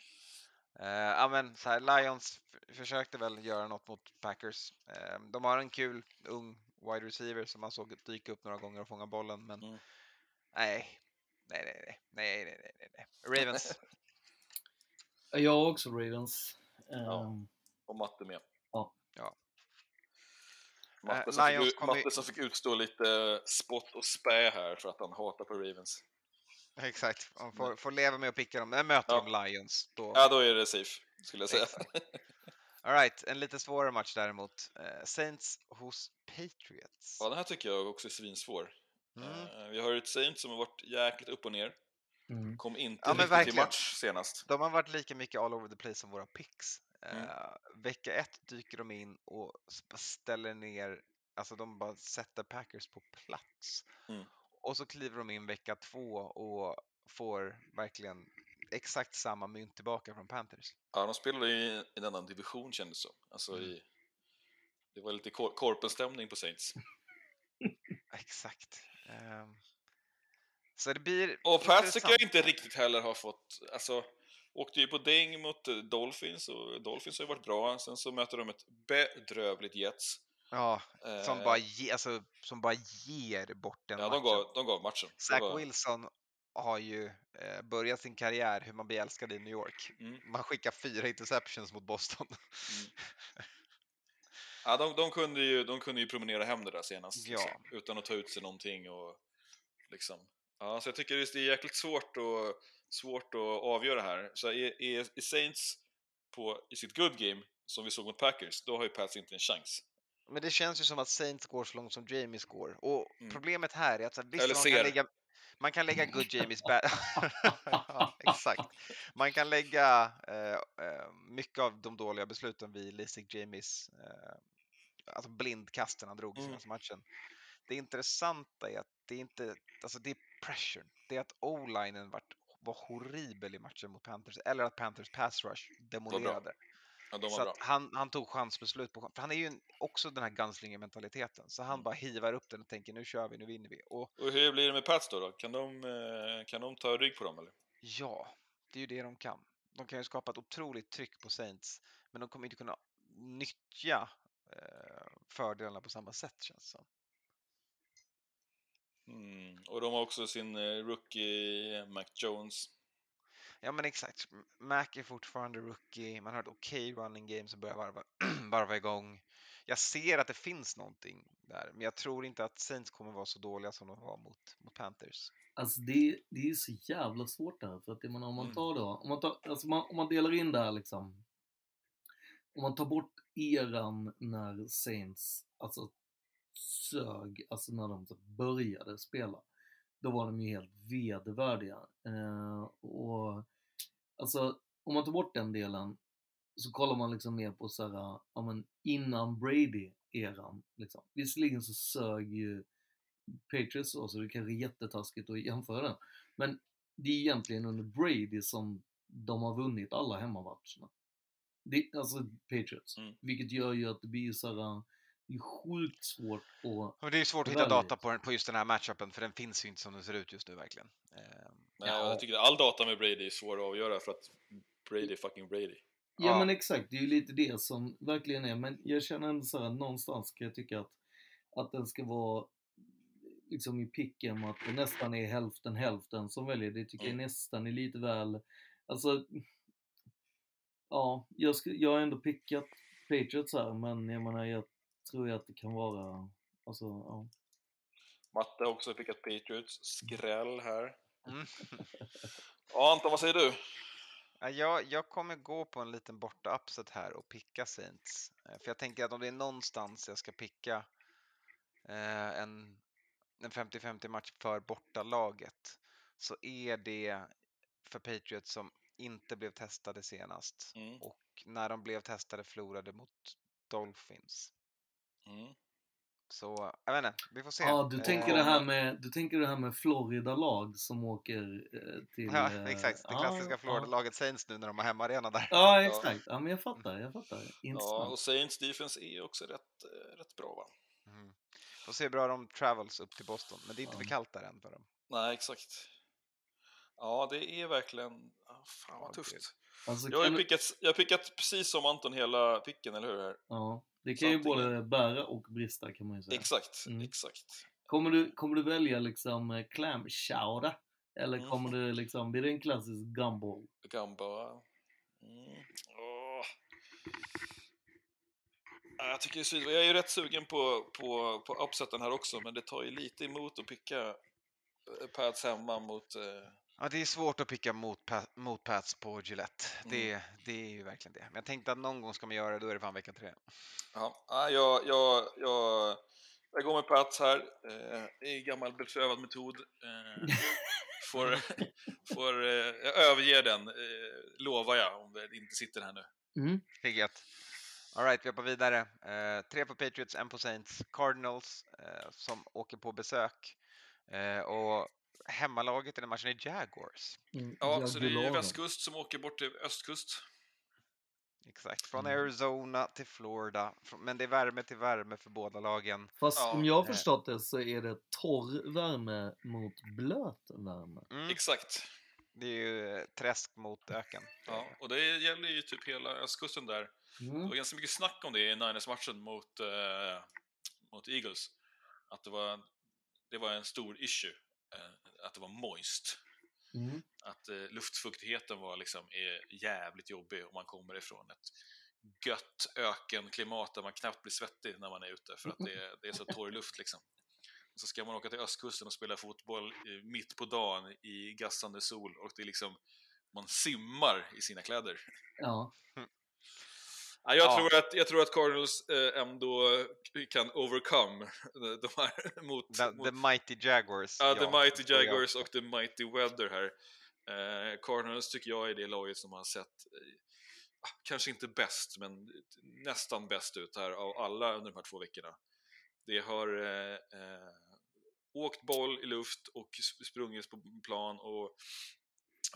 Uh, ja men så här, Lions försökte väl göra något mot Packers. Eh, de har en kul ung wide receiver som man såg dyka upp några gånger och fånga bollen, men Mm. nej. Nej, nej, nej, nej, nej, nej, nej, nej. Ravens. Jag har också Ravens. Ja. Ehm, Och Matte med. Ja. Ja. Matte, Eh, som Lions fick, Matte som fick utstå lite spott och spä här för att han hatar på Ravens. Exakt. De får, får leva med att picka dem. Men möter Ja. de Lions, då... Ja, då är det safe, skulle jag säga. All right, en lite svårare match däremot. Eh, Saints hos Patriots. Ja, den här tycker jag också är svinsvår. Mm. Eh, Vi har ett Saints som har varit jäkligt upp och ner. mm. Kom inte Ja, riktigt till match senast. De har varit lika mycket all over the place som våra picks. Mm. Eh, vecka ett dyker de in och ställer ner, alltså de bara sätter Packers på plats. Mm. Och så kliver de in vecka två och får verkligen exakt samma mynt tillbaka från Panthers. Ja, de spelade i i en annan division kändes det som. Alltså Mm. i... Det var lite kor- korpenstämning på Saints. Exakt. Ehm, så det blir Och Pats tycker jag inte riktigt heller har fått... Alltså, åkte ju på däng mot Dolphins och Dolphins har ju varit bra. Sen så möter de ett bedrövligt Jets. Ja, som Eh, bara, ge, alltså, som bara ger bort den Ja, de matchen. gav, de gav matchen. Zach var- Wilson har ju eh, börjat sin karriär hur man blir älskad i New York. Mm. Man skickar fyra interceptions mot Boston. Ja, de, de, kunde ju, de kunde ju promenera hem det där senast. Ja. Liksom, utan att ta ut sig någonting och liksom. Ja, så jag tycker det är jäkligt svårt, och, svårt att avgöra här. Så är, är, är Saints på, i sitt good game, som vi såg mot Packers, då har ju Pats inte en chans. Men det känns ju som att Saints går så långt som Jamies går. Och Mm. problemet här är att så här, visst, Eller man ser. kan, lägga, man kan lägga good Jamies bad... ja, exakt. Man kan lägga eh, eh, mycket av de dåliga besluten vid Lisik Jamies eh, alltså blindkasten han drog i Mm. senaste matchen. Det intressanta är att det är inte, alltså det är pressure. Det är att o-linen vart, var horribel i matchen mot Panthers, eller att Panthers pass rush demolerade. Ja, de Så han, han tog chansbeslut på för han är ju också den här gunslinger-mentaliteten. Så Mm. han bara hivar upp den och tänker nu kör vi, nu vinner vi. Och Och hur blir det med Pats då? då? Kan, de, eh, kan de ta rygg på dem eller? ja, det är ju det de kan. De kan ju skapa ett otroligt tryck på Saints, men de kommer inte kunna nyttja eh, fördelarna på samma sätt känns det som. Mm. Och de har också sin eh, rookie Mac Jones. Ja men exakt, Mac är fortfarande rookie, man har ett okej running game som börjar varva, varva igång. Jag ser att det finns någonting där, men jag tror inte att Saints kommer vara så dåliga som de var mot, mot Panthers. Alltså det, det är ju så jävla svårt där. För att jag menar, om man Mm. tar då, om man, tar, alltså man, om man delar in det här liksom. Om man tar bort eran när Saints alltså sög, alltså när de började spela. Då var de ju helt vedervärdiga. Eh, och alltså om man tar bort den delen så kollar man liksom mer på så här, ja men innan Brady-eran liksom. Visserligen så sög ju Patriots så, så det kanske är jättetaskigt att jämföra den. Men det är egentligen under Brady som de har vunnit alla hemmamatcherna. Det, alltså Patriots. Mm. Vilket gör ju att det blir så här, det är sjukt svårt att... Men det är svårt att hitta data på, den- på just den här matchupen för den finns ju inte som den ser ut just nu verkligen. Eh, Men Ja. jag tycker all data med Brady är svår att avgöra för att Brady är fucking Brady. Ja, Ja. men exakt, det är ju lite det som verkligen är. Men jag känner ändå så här, någonstans kan jag tycka att, att den ska vara liksom i picken att det nästan är hälften hälften som väljer. Det tycker jag nästan är lite väl, alltså ja, jag, ska, jag har ändå pickat Patriots här men jag menar jag tror ju att det kan vara, alltså ja. Matte har också pickat Patriots. Skräll här. Mm. Ja, Anton, vad säger du? Ja, jag, jag kommer gå på en liten borta upset här och picka Saints. Eh, För jag tänker att om det är någonstans jag ska picka eh, en, en 50-50 match för bortalaget så är det för Patriots som inte blev testade senast Mm. och när de blev testade förlorade mot Dolphins. Mm. Så jag vet inte, vi får se. Ja, du tänker Eh, det här med, du tänker det här med Florida-lag som åker eh, till... Ja, eh, exakt. Det ja, klassiska ja. Florida-laget Saints nu när de har hemmaarena där. Ja, exakt. Ja, men jag fattar, jag fattar. Ja, och Saints defense är också rätt, eh, rätt bra va? Mm. Får se hur bra de travels upp till Boston, men det är inte för kallt där än för dem. Nej, exakt. Ja, det är verkligen... ah, Fan vad Ja, tufft. Alltså, Jag har, ju du- pickat, jag har pickat precis som Anton hela picken, eller hur? Här? Ja, det kan ju både bära och brista kan man ju säga. Exakt, Mm. exakt. Kommer du, kommer du välja liksom eh, clam chowder? Eller Mm. kommer du liksom, blir det en klassisk gumball? Gamba. Mm. Ja, Jag tycker det är. Jag är ju rätt sugen på, på, på upseten här också, men det tar ju lite emot att picka eh, Pats hemma mot... Eh, Ja, det är svårt att picka mot, pa- mot Pats på Gillette. Mm. Det, det är ju verkligen det. Men jag tänkte att någon gång ska man göra det, då är det fan vecka tre. ja, ja, jag, jag, jag, jag går med Pats här. Eh, det är en gammal beprövad metod. Eh, får, får, eh, jag överger den, lovar jag, om det inte sitter här nu. Mm. Piggat. Alright, vi hoppar vidare. Eh, tre på Patriots, en på Saints. Cardinals eh, som åker på besök. Eh, och hemmalaget i den matchen är Jaguars. Mm. Ja, så det är ju västkust som åker bort till östkust. Exakt, från Mm. Arizona till Florida. Men det är värme till värme för båda lagen. Fast Ja, om jag har eh. förstått det så är det torr värme mot blöt värme. Mm. Exakt. Det är ju eh, träsk mot öken. Ja, och det gäller ju typ hela östkusten där. Mm. Det var ganska mycket snack om det i Niners-matchen mot, eh, mot Eagles. Att det var, det var en stor issue, att det var moist. Mm. Att eh, luftfuktigheten var liksom är jävligt jobbig om man kommer ifrån ett gött ökenklimat där man knappt blir svettig när man är ute för att det är, det är så torr luft liksom. Och så ska man åka till östkusten och spela fotboll eh, mitt på dagen i gassande sol och det är liksom man simmar i sina kläder. Ja. Ja, jag, Ja. Tror att, jag tror att Cardinals eh, ändå kan overcome de här mot, The, mot the Mighty Jaguars. Ja, The Mighty tror jag Jaguars och The Mighty Weather här. Eh, Cardinals tycker jag är det laget som har sett, eh, kanske inte bäst, men nästan bäst ut här av alla under de här två veckorna. Det har eh, eh, åkt boll i luft och sp- sprungit på plan och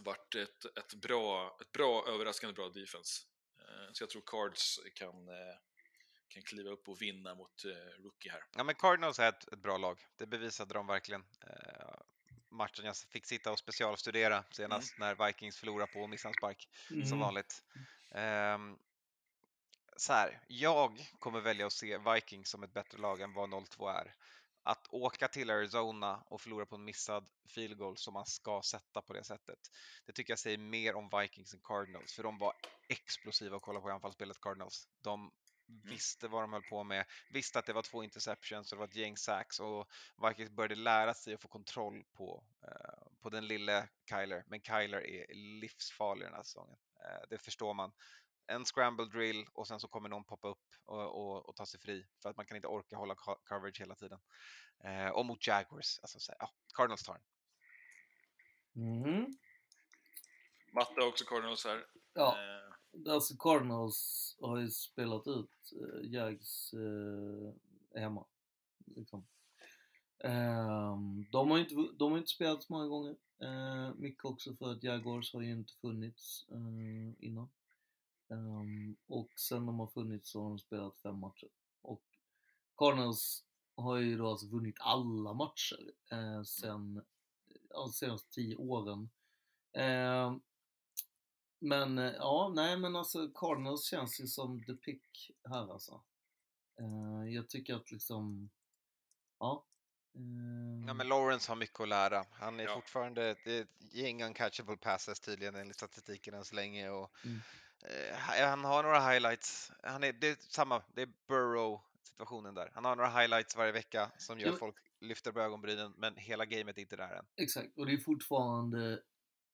varit ett, ett, bra, ett bra, överraskande bra defense. Eh, så jag tror Cards kan, eh, kan kliva upp och vinna mot eh, Rookie här. Ja, men Cardinals är ett, ett bra lag. Det bevisade de verkligen. Eh, matchen jag fick sitta och specialstudera senast när Vikings förlorade på missanspark, som Mm. vanligt. Ehm, så här, jag kommer välja att se Vikings som ett bättre lag än vad 0-2 är. Att åka till Arizona och förlora på en missad field goal som man ska sätta på det sättet. Det tycker jag säger mer om Vikings än Cardinals, för de var explosiva att kolla på i anfallsspelet Cardinals. De visste vad de höll på med, visste att det var två interceptions och det var ett gäng sacks och Vikings började lära sig att få kontroll på, eh, på den lille Kyler. Men Kyler är livsfarlig den här säsongen. Eh, det förstår man. En scramble drill och sen så kommer någon poppa upp och, och, och ta sig fri för att man kan inte orka hålla co- coverage hela tiden. Eh, och mot Jaguars, alltså så här, ja, Cardinals tar den. Mhm. Matte har också Cardinals här. Ja. Eh, Alltså Cardinals har ju spelat ut eh, Jags eh, hemma. Liksom. Ehm, de, har ju inte, de har inte spelat så många gånger. Eh, mycket också för att Jaguars har ju inte funnits eh, innan. Ehm, och sen de har funnits så har de spelat fem matcher. Och Cardinals har ju då alltså vunnit alla matcher eh, sen ja, de senaste tio åren. Ehm, men eh, ja, nej men alltså Cardinals känns ju som the pick här alltså. Eh, jag tycker att liksom, ja. eh, Ja, men Lawrence har mycket att lära. Han är Ja. fortfarande det är ett gäng uncatchable passes tydligen enligt statistiken än så länge. Och, Mm. Eh, han har några highlights. Han är, det är samma, det är Burrow situationen där. Han har några highlights varje vecka som gör Jo. att folk lyfter på ögonbrynen, men hela gamet är inte där än. Exakt, och det är fortfarande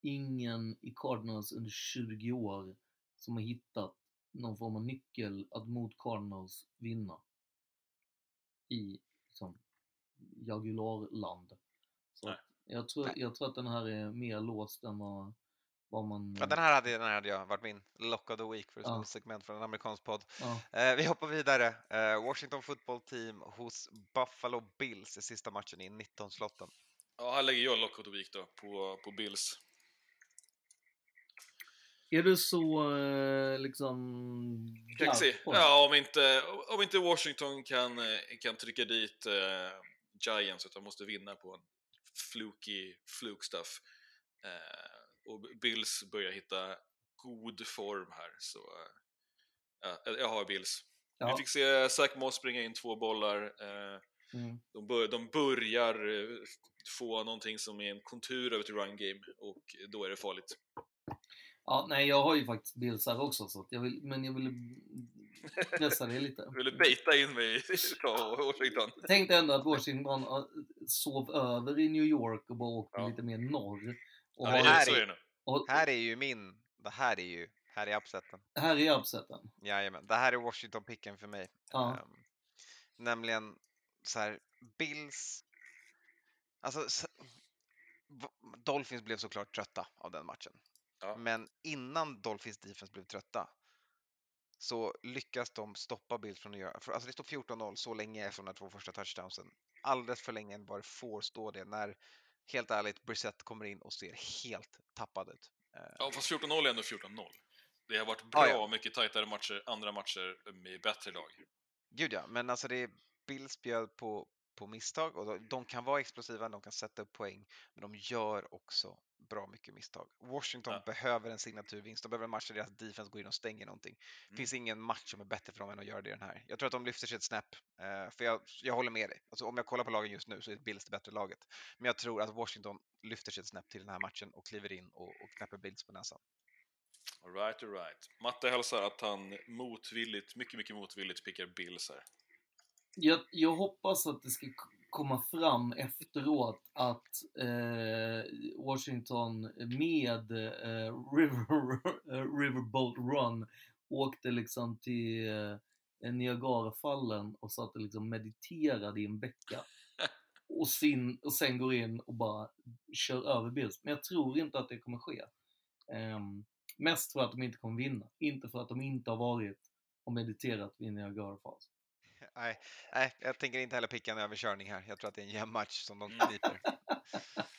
ingen i Cardinals under 20 år som har hittat någon form av nyckel att mot Cardinals vinna i liksom, Jagularland. Så Nej. jag, tror, jag tror att den här är mer låst än vad, vad man... Ja, den, här hade, den här hade jag varit min lock of the week för ett Ja. segment från en amerikansk podd. Ja, Eh, vi hoppar vidare. Eh, Washington football team hos Buffalo Bills i sista matchen i 19-slotten. ja, här lägger jag lock of the week då, på, på Bills. Är du så eh, liksom... Kaxig. Ja, om inte, om inte Washington kan, eh, kan trycka dit eh, Giants utan måste vinna på en fluky fluke stuff. Eh, och Bills börjar hitta god form här, så eh, ja, jag har Bills. Ja. Vi fick se Zach Moss springa in två bollar. Eh, Mm. de, bör, de börjar eh, få någonting som är en kontur över till run game och då är det farligt. Ja, nej, jag har ju faktiskt Bills här också, så jag vill, men jag ville pressa det lite. Du baita in mig i Washington? Tänkte ändå att Washington eh, sov över i New York och bara åkte Ja. lite mer norr. Och Ja, här så är och, Här är ju min, det här är ju, här är upseten. här är upseten. Jajamän, det här är Washington-picken för mig. Ja. Ehm, nämligen så här, Bills... Alltså, s- v- Dolphins blev såklart trötta av den matchen. Ja. Men innan Dolphins defense blev trötta så lyckas de stoppa Bills från att göra... För, alltså det står 14-0 så länge efter de två första touchdownsen. Alldeles för länge än vad det får stå det när, helt ärligt, Brissett kommer in och ser helt tappad ut. Ehm, Ja, fast 14-0 är ändå 14-0. Det har varit bra Ah, ja. mycket tajtare matcher, andra matcher med bättre lag. Gud ja, men alltså det är Bills bjöd på, på misstag och de, de kan vara explosiva, de kan sätta upp poäng, men de gör också bra mycket misstag. Washington behöver en signaturvinst. De behöver en match där deras defense går in och stänger någonting. Det Mm. finns ingen match som är bättre för dem än att göra det i den här. Jag tror att de lyfter sig ett snäpp. eh, för jag, jag håller med dig. Alltså, om jag kollar på lagen just nu så är Bills det bättre laget. Men jag tror att Washington lyfter sig ett snäpp till den här matchen och kliver in och, och knäpper Bills på näsan. All right, all right. Matte hälsar att han motvilligt, mycket, mycket motvilligt pickar Bills här. Jag, jag hoppas att det ska komma fram efteråt att eh, Washington med eh, River, eh, Riverboat Run åkte liksom till eh, Niagarafallen och satt och liksom mediterade i en vecka. Och, sin, och sen går in och bara kör över Bills. Men jag tror inte att det kommer ske. Ehm, mest för att de inte kommer vinna. Inte för att de inte har varit och mediterat vid Niagara Falls. Nej, nej, jag tänker inte heller picka en överkörning här. Jag tror att det är en jämn match som de kniper.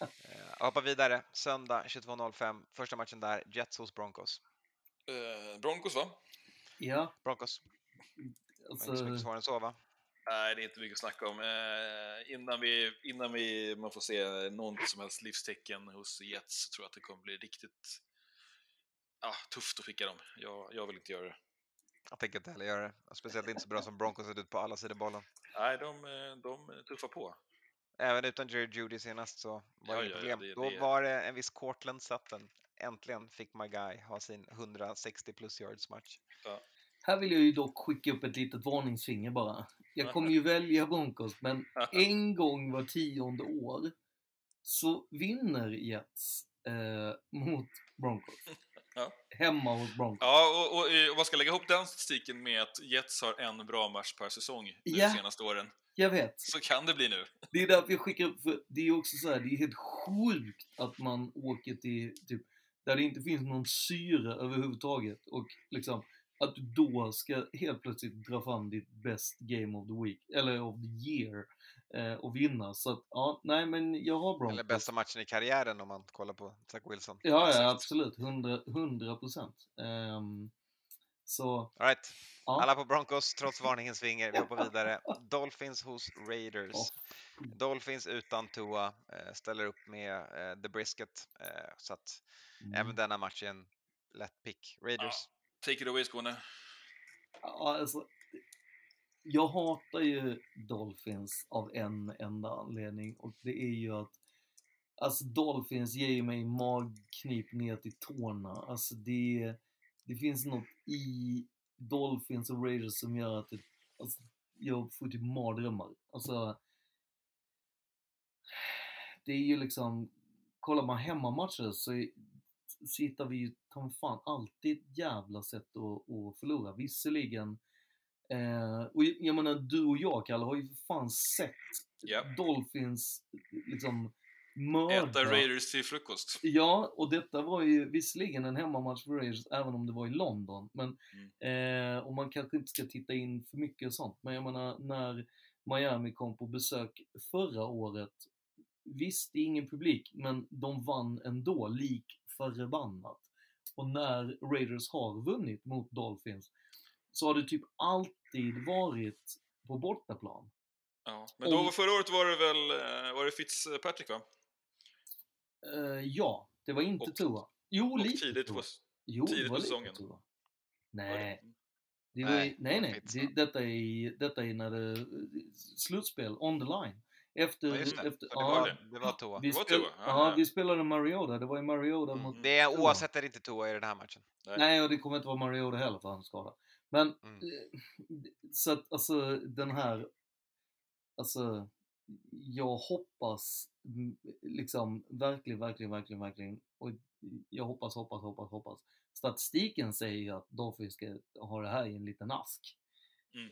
Eh, hoppa vidare. Söndag 22.05. Första matchen där. Jets hos Broncos. Eh, Broncos va? Ja, Broncos. Alltså, inte så mycket svårare än så va? Nej, det är inte mycket att snacka om. Eh, innan vi, innan vi, man får se något som helst livstecken hos Jets så tror jag att det kommer bli riktigt ah, tufft att skicka dem. Jag, jag vill inte göra det. Jag tänker inte heller göra det. Speciellt inte så bra som Broncos sett ut på alla sidor bollen. Nej, de, eh, de tuffar på. Även utan Jerry Judy senast så var Ja, det ja, ja, problem. det- Då det- var det en viss Cortland Sutton. Äntligen fick my guy ha sin 160 plus yards match. här vill jag ju dock skicka upp ett litet varningsfinger bara. Jag kommer ju välja Broncos, men en gång var tionde år så vinner Jets eh, mot Broncos. Ja. Hemma hos Broncos. Ja, och, och, eh, om man ska lägga ihop den statistiken med att Jets har en bra match per säsong nu Ja. de senaste åren, Jag vet. så kan det bli nu. Det är därför jag skickar upp, för det är också så här, det är helt sjukt att man åker till, typ, där det inte finns någon syre överhuvudtaget och liksom att du då ska helt plötsligt dra fram ditt best game of the week, eller of the year, eh, och vinna. Så att, ja, nej men jag har Broncos. Eller bästa matchen i karriären om man kollar på Zach Wilson. Ja, ja, absolut. 100, 100 procent. Så, All right. Ja. Alla på Broncos trots varningens finger. Vi hoppar vidare. Dolphins hos Raiders. Dolphins utan Tua eh, ställer upp med eh, The Brisket. Eh, så att Mm. även denna match är en lätt pick. Raiders. Take it away Skåne. ja, alltså, jag hatar ju Dolphins av en enda anledning och det är ju att Alltså Dolphins ger ju mig magknip ner till tårna. Alltså det, det finns något i Dolphins och Raiders som gör att det, alltså, jag får typ mardrömmar. Alltså, det är ju liksom, kollar man hemmamatcher så så hittar vi ju ta fan alltid ett jävla sätt att, att förlora. Visserligen, eh, och jag- menar du och jag Kalle har ju för fan sett Ja. Dolphins liksom mörda. Äta Raiders till frukost. Ja, och detta var ju visserligen en hemmamatch för Raiders, även om det var i London. Men, Mm. eh, och man kanske inte ska titta in för mycket och sånt. Men jag menar, när Miami kom på besök förra året, visst, det är ingen publik, men de vann ändå, lik förbannat. Och när Raiders har vunnit mot Dolphins, så har det typ alltid varit på bortaplan. Ja. Men då, Om- förra året var det väl eh, var det Fitzpatrick va? Eh, ja, det var inte Och- Tua. Jo, Och lite tidigt Tua. på, Jo, tidigt det var på säsongen. Tua. Nej. det? Var, Nej, nej, nej. det detta, är, detta är när det... Slutspel, on the line. Efter... Ja, just det. efter det var det. Det var Tua. Vi, Det var spel, Tua, ja, ja, ja. vi spelade Mariota. Det var ju Mariota Mm. mot... Det är oavsett är det inte Tua i den här matchen. Nej. Nej, och det kommer inte vara Mariota heller för han är skadad. Men, Mm. eh, så att alltså den här... Alltså, jag hoppas mm, liksom verkligen, verkligen, verkligen, verkligen. Och jag hoppas, hoppas, hoppas, hoppas. Statistiken säger ju att Dolphins ska ha det här i en liten ask. Mm.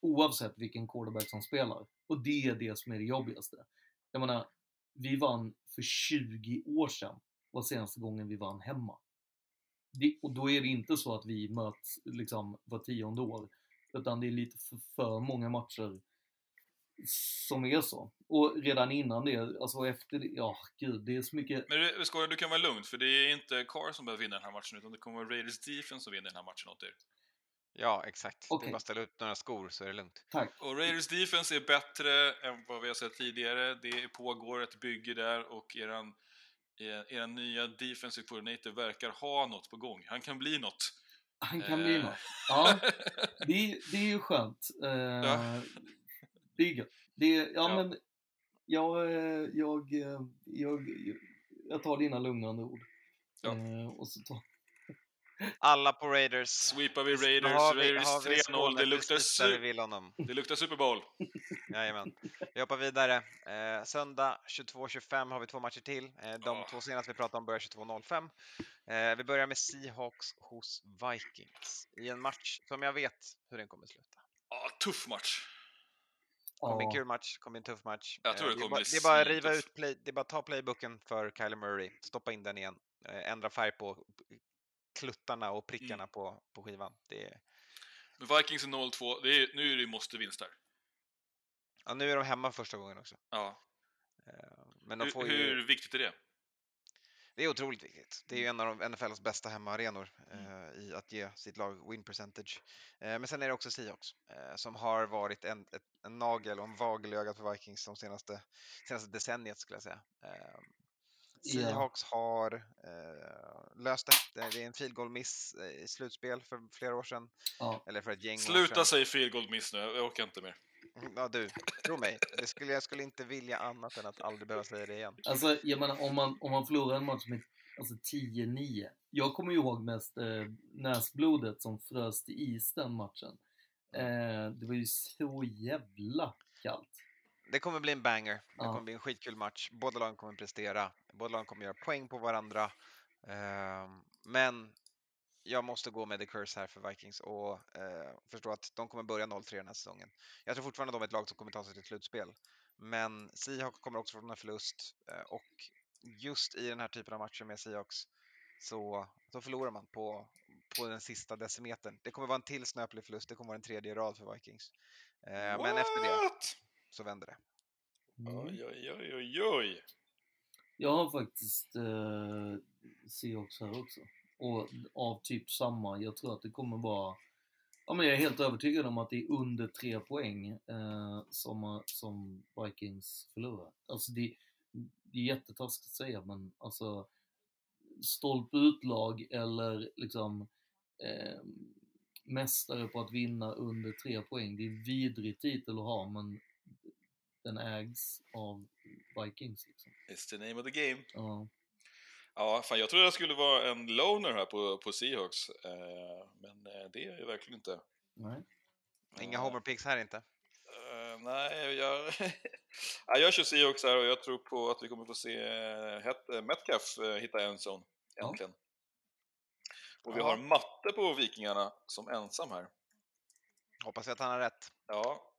Oavsett vilken quarterback som spelar. Och det är det som är det jobbigaste. Jag menar, vi vann för 20 år sedan. var senaste gången vi vann hemma. Det, och då är det inte så att vi möts liksom var tionde år. Utan det är lite för, för många matcher som är så. Och redan innan det, alltså efter det, ja gud, det är så mycket... Men du, Skåne, du kan vara lugn, för det är inte Carr som behöver vinna den här matchen, utan det kommer vara Raiders defense som vinner den här matchen åt er. Ja, exakt. Det Okej. är bara att ställa upp några skor så är det lugnt. Tack. Och Raiders defense är bättre än vad vi har sett tidigare. Det pågår ett bygge där och eran er, er nya defensive coordinator verkar ha något på gång. Han kan bli något. Han kan bli Eh. något. Ja, det, är- det är ju skönt. Eh, Ja. Det är gött. Det ja, Ja. men jag, eh, jag, eh, jag, jag tar dina lugnande ord. Ja. Eh, och så tar, Alla på Raiders. Sweepar vi Nu Raiders, har vi- Raiders har vi 3-0. Skåne Det luktar, su- det luktar Super Bowl. Jajamän. Vi hoppar vidare. Eh, söndag 22.25 har vi två matcher till. Eh, de Ja. två senaste vi pratade om börjar 22.05. Eh, vi börjar med Seahawks hos Vikings i en match som jag vet hur den kommer sluta. Ja, tuff match. kommer bli en kul match, kommer en tuff match. Jag tror Eh, det är kommer bara, det är bara att riva ut play, det är bara att ta playbooken för Kyler Murray, stoppa in den igen, eh, ändra färg på kluttarna och prickarna Mm. på, på skivan. Det är, Men Vikings är 0-2. Det är, nu är det måste-vinst där. ja, nu är de hemma första gången också. Ja. Eh, Men de Hur, får ju, hur viktigt är det? det är otroligt viktigt. Det är ju en av NFLs bästa hemmaarenor Mm. eh, i att ge sitt lag win percentage. Eh, men sen är det också Seahawks eh, som har varit en, ett, en nagel och en vagel i ögat för Vikings de senaste, senaste decenniet skulle jag säga. Seahawks har eh, löst det. Det är en field goal miss eh, i slutspel för flera år sedan. Ja. Eller för ett gäng Sluta säga field goal miss nu, jag orkar inte mer. Ja du, tro mig. Det skulle, jag skulle inte vilja annat än att aldrig behöva säga det igen. Alltså, jag menar, om man, om man förlorar en match med alltså 10-9. Jag kommer ju ihåg mest eh, näsblodet som frös till is den matchen. Eh, det var ju så jävla kallt. Det kommer bli en banger. Det Ja. kommer bli en skitkul match. Båda lagen kommer prestera. Båda lagen kommer göra poäng på varandra. Ehm, men jag måste gå med the curse här för Vikings och eh, förstå att de kommer börja 0-3 den här säsongen. Jag tror fortfarande att de är ett lag som kommer ta sig till slutspel. Men Seahawks kommer också från en förlust eh, och just i den här typen av matcher med Seahawks så, så förlorar man på, på den sista decimetern. Det kommer vara en till snöplig förlust. Det kommer vara en tredje rad för Vikings. Eh, men efter det? Så vänder det. Mm. Oj, oj, oj, oj, oj. Jag har faktiskt eh, Seahawks här också. Och av typ samma. Jag tror att det kommer vara... Ja, men jag är helt övertygad om att det är under tre poäng eh, som, som Vikings förlorar. Alltså det, det är jättetaskigt att säga, men alltså stolp ut-lag eller liksom eh, mästare på att vinna under tre poäng. Det är vidrig titel att ha, men den ägs av Vikings. Liksom. It's the name of the game. Ja. Ja, fan, jag trodde det skulle vara en loner här på, på Seahawks, eh, men eh, det är det verkligen inte. Nej. Inga Ja. homer picks här inte. Eh, nej, jag, ja, jag kör Seahawks här och jag tror på att vi kommer få se uh, Het, Metcalf uh, hitta en zon, Ja. äntligen. Och vi Ja. har Matte på Vikingarna som ensam här. Hoppas jag att han har rätt. Ja,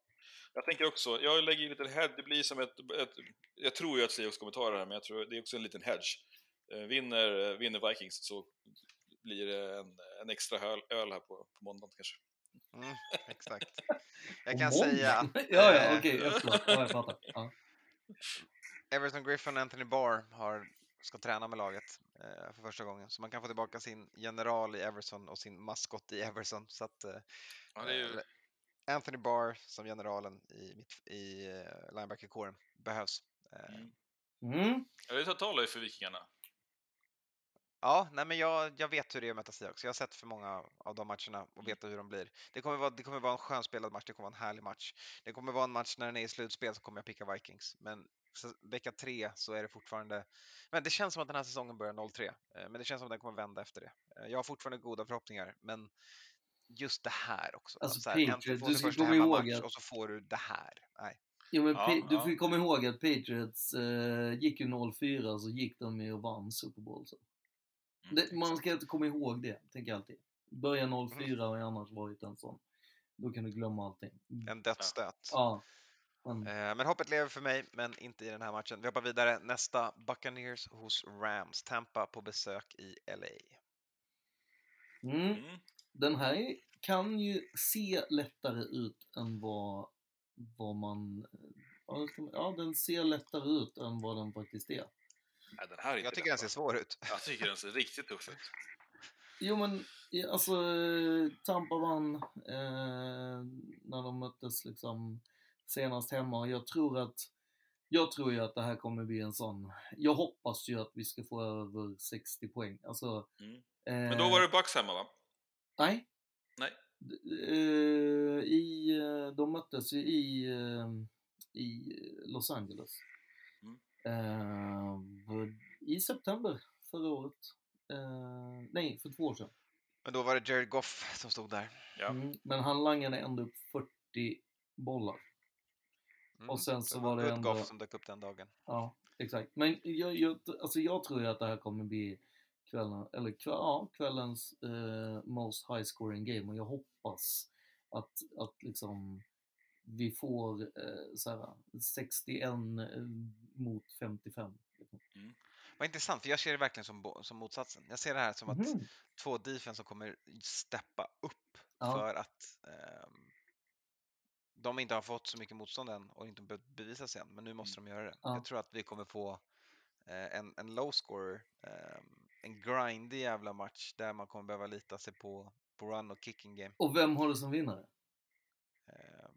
jag tänker också, jag lägger lite head, det blir som ett, ett jag tror ju att Seahawks kommer ta det här, men jag tror det är också en liten hedge. Eh, vinner, vinner Vikings så blir det en, en extra öl, öl här på, på måndagen kanske. Mm, exakt. Jag kan säga att ja, ja, eh, okej. Ja, jag fattar. Ja. Everton Griffin och Anthony Barr har, ska träna med laget eh, för första gången. Så man kan få tillbaka sin general i Everson och sin maskott i Everson. Så att, eh, Ja, det är ju, eh, Anthony Barr som generalen i, mitt, i eh, linebackerkåren behövs. Eh, mm. Mm. Ja, det talar ju för Vikingarna. Ja, nej men jag, jag vet hur det är att möta Seahawks. Jag har sett för många av de matcherna och vet hur de blir. Det kommer, vara, det kommer vara en skönspelad match, det kommer vara en härlig match. Det kommer vara en match när den är i slutspel så kommer jag picka Vikings. Men så, vecka tre så är det fortfarande... Men det känns som att den här säsongen börjar 0-3. eh, Men det känns som att den kommer vända efter det. Jag har fortfarande goda förhoppningar, men just det här också. Alltså, här, Patriots, du ska komma ihåg att- och så får du det här. Nej. Jo, men Ja, du får ju komma ihåg att Patriots eh, gick ju 0-4 så gick de med och vann Super Bowl. Så. Mm, Det, man ska inte komma ihåg det, tänker jag alltid. Börja 0-4 Mm. och annars varit en sån. Då kan du glömma allting. En dödsstöt. Ja. Men, Eh, Men hoppet lever för mig, men inte i den här matchen. Vi hoppar vidare. Nästa, Buccaneers hos Rams. Tampa på besök i LA. mm, Mm. Den här kan ju se lättare ut än vad, vad man... Ja, den ser lättare ut än vad den faktiskt är. Nej, den här är inte Jag tycker den ser svår ut. Jag tycker den ser riktigt tuff ut. Jo men, alltså eh, Tampa vann eh, när de möttes liksom senast hemma. Jag tror att Jag tror ju att det här kommer bli en sån, jag hoppas ju att vi ska få över 60 poäng. Alltså, Mm. Men då eh, var det Bucks hemma va? Nej. Nej. Eh, i, eh, de möttes ju i, eh, i Los Angeles. Mm. I september förra året. Nej, för två år sedan. Men då var det Jared Goff som stod där. Ja. Mm, men han langade ändå upp 40 bollar. Mm. Och sen så det var det Good ändå... Goff som dök upp den dagen. Ja, exakt. Men jag, jag, alltså jag tror ju att det här kommer bli kvällen, eller kväll, ja, kvällens eh, most high scoring game och jag hoppas att, att liksom vi får eh, så här, 61 eh, mot 55. liksom. Vad intressant, för jag ser det verkligen som, som motsatsen. Jag ser det här som att Mhm. två defense som kommer steppa upp Ja. för att ehm, de inte har fått så mycket motstånd än och inte behövt bevisa sig än, men nu måste de göra det. Ja. Jag tror att vi kommer få eh, en, en low scorer, ehm, en grindig jävla match där man kommer behöva lita sig på, på run och kicking game. Och vem har du som vinnare? Ehm,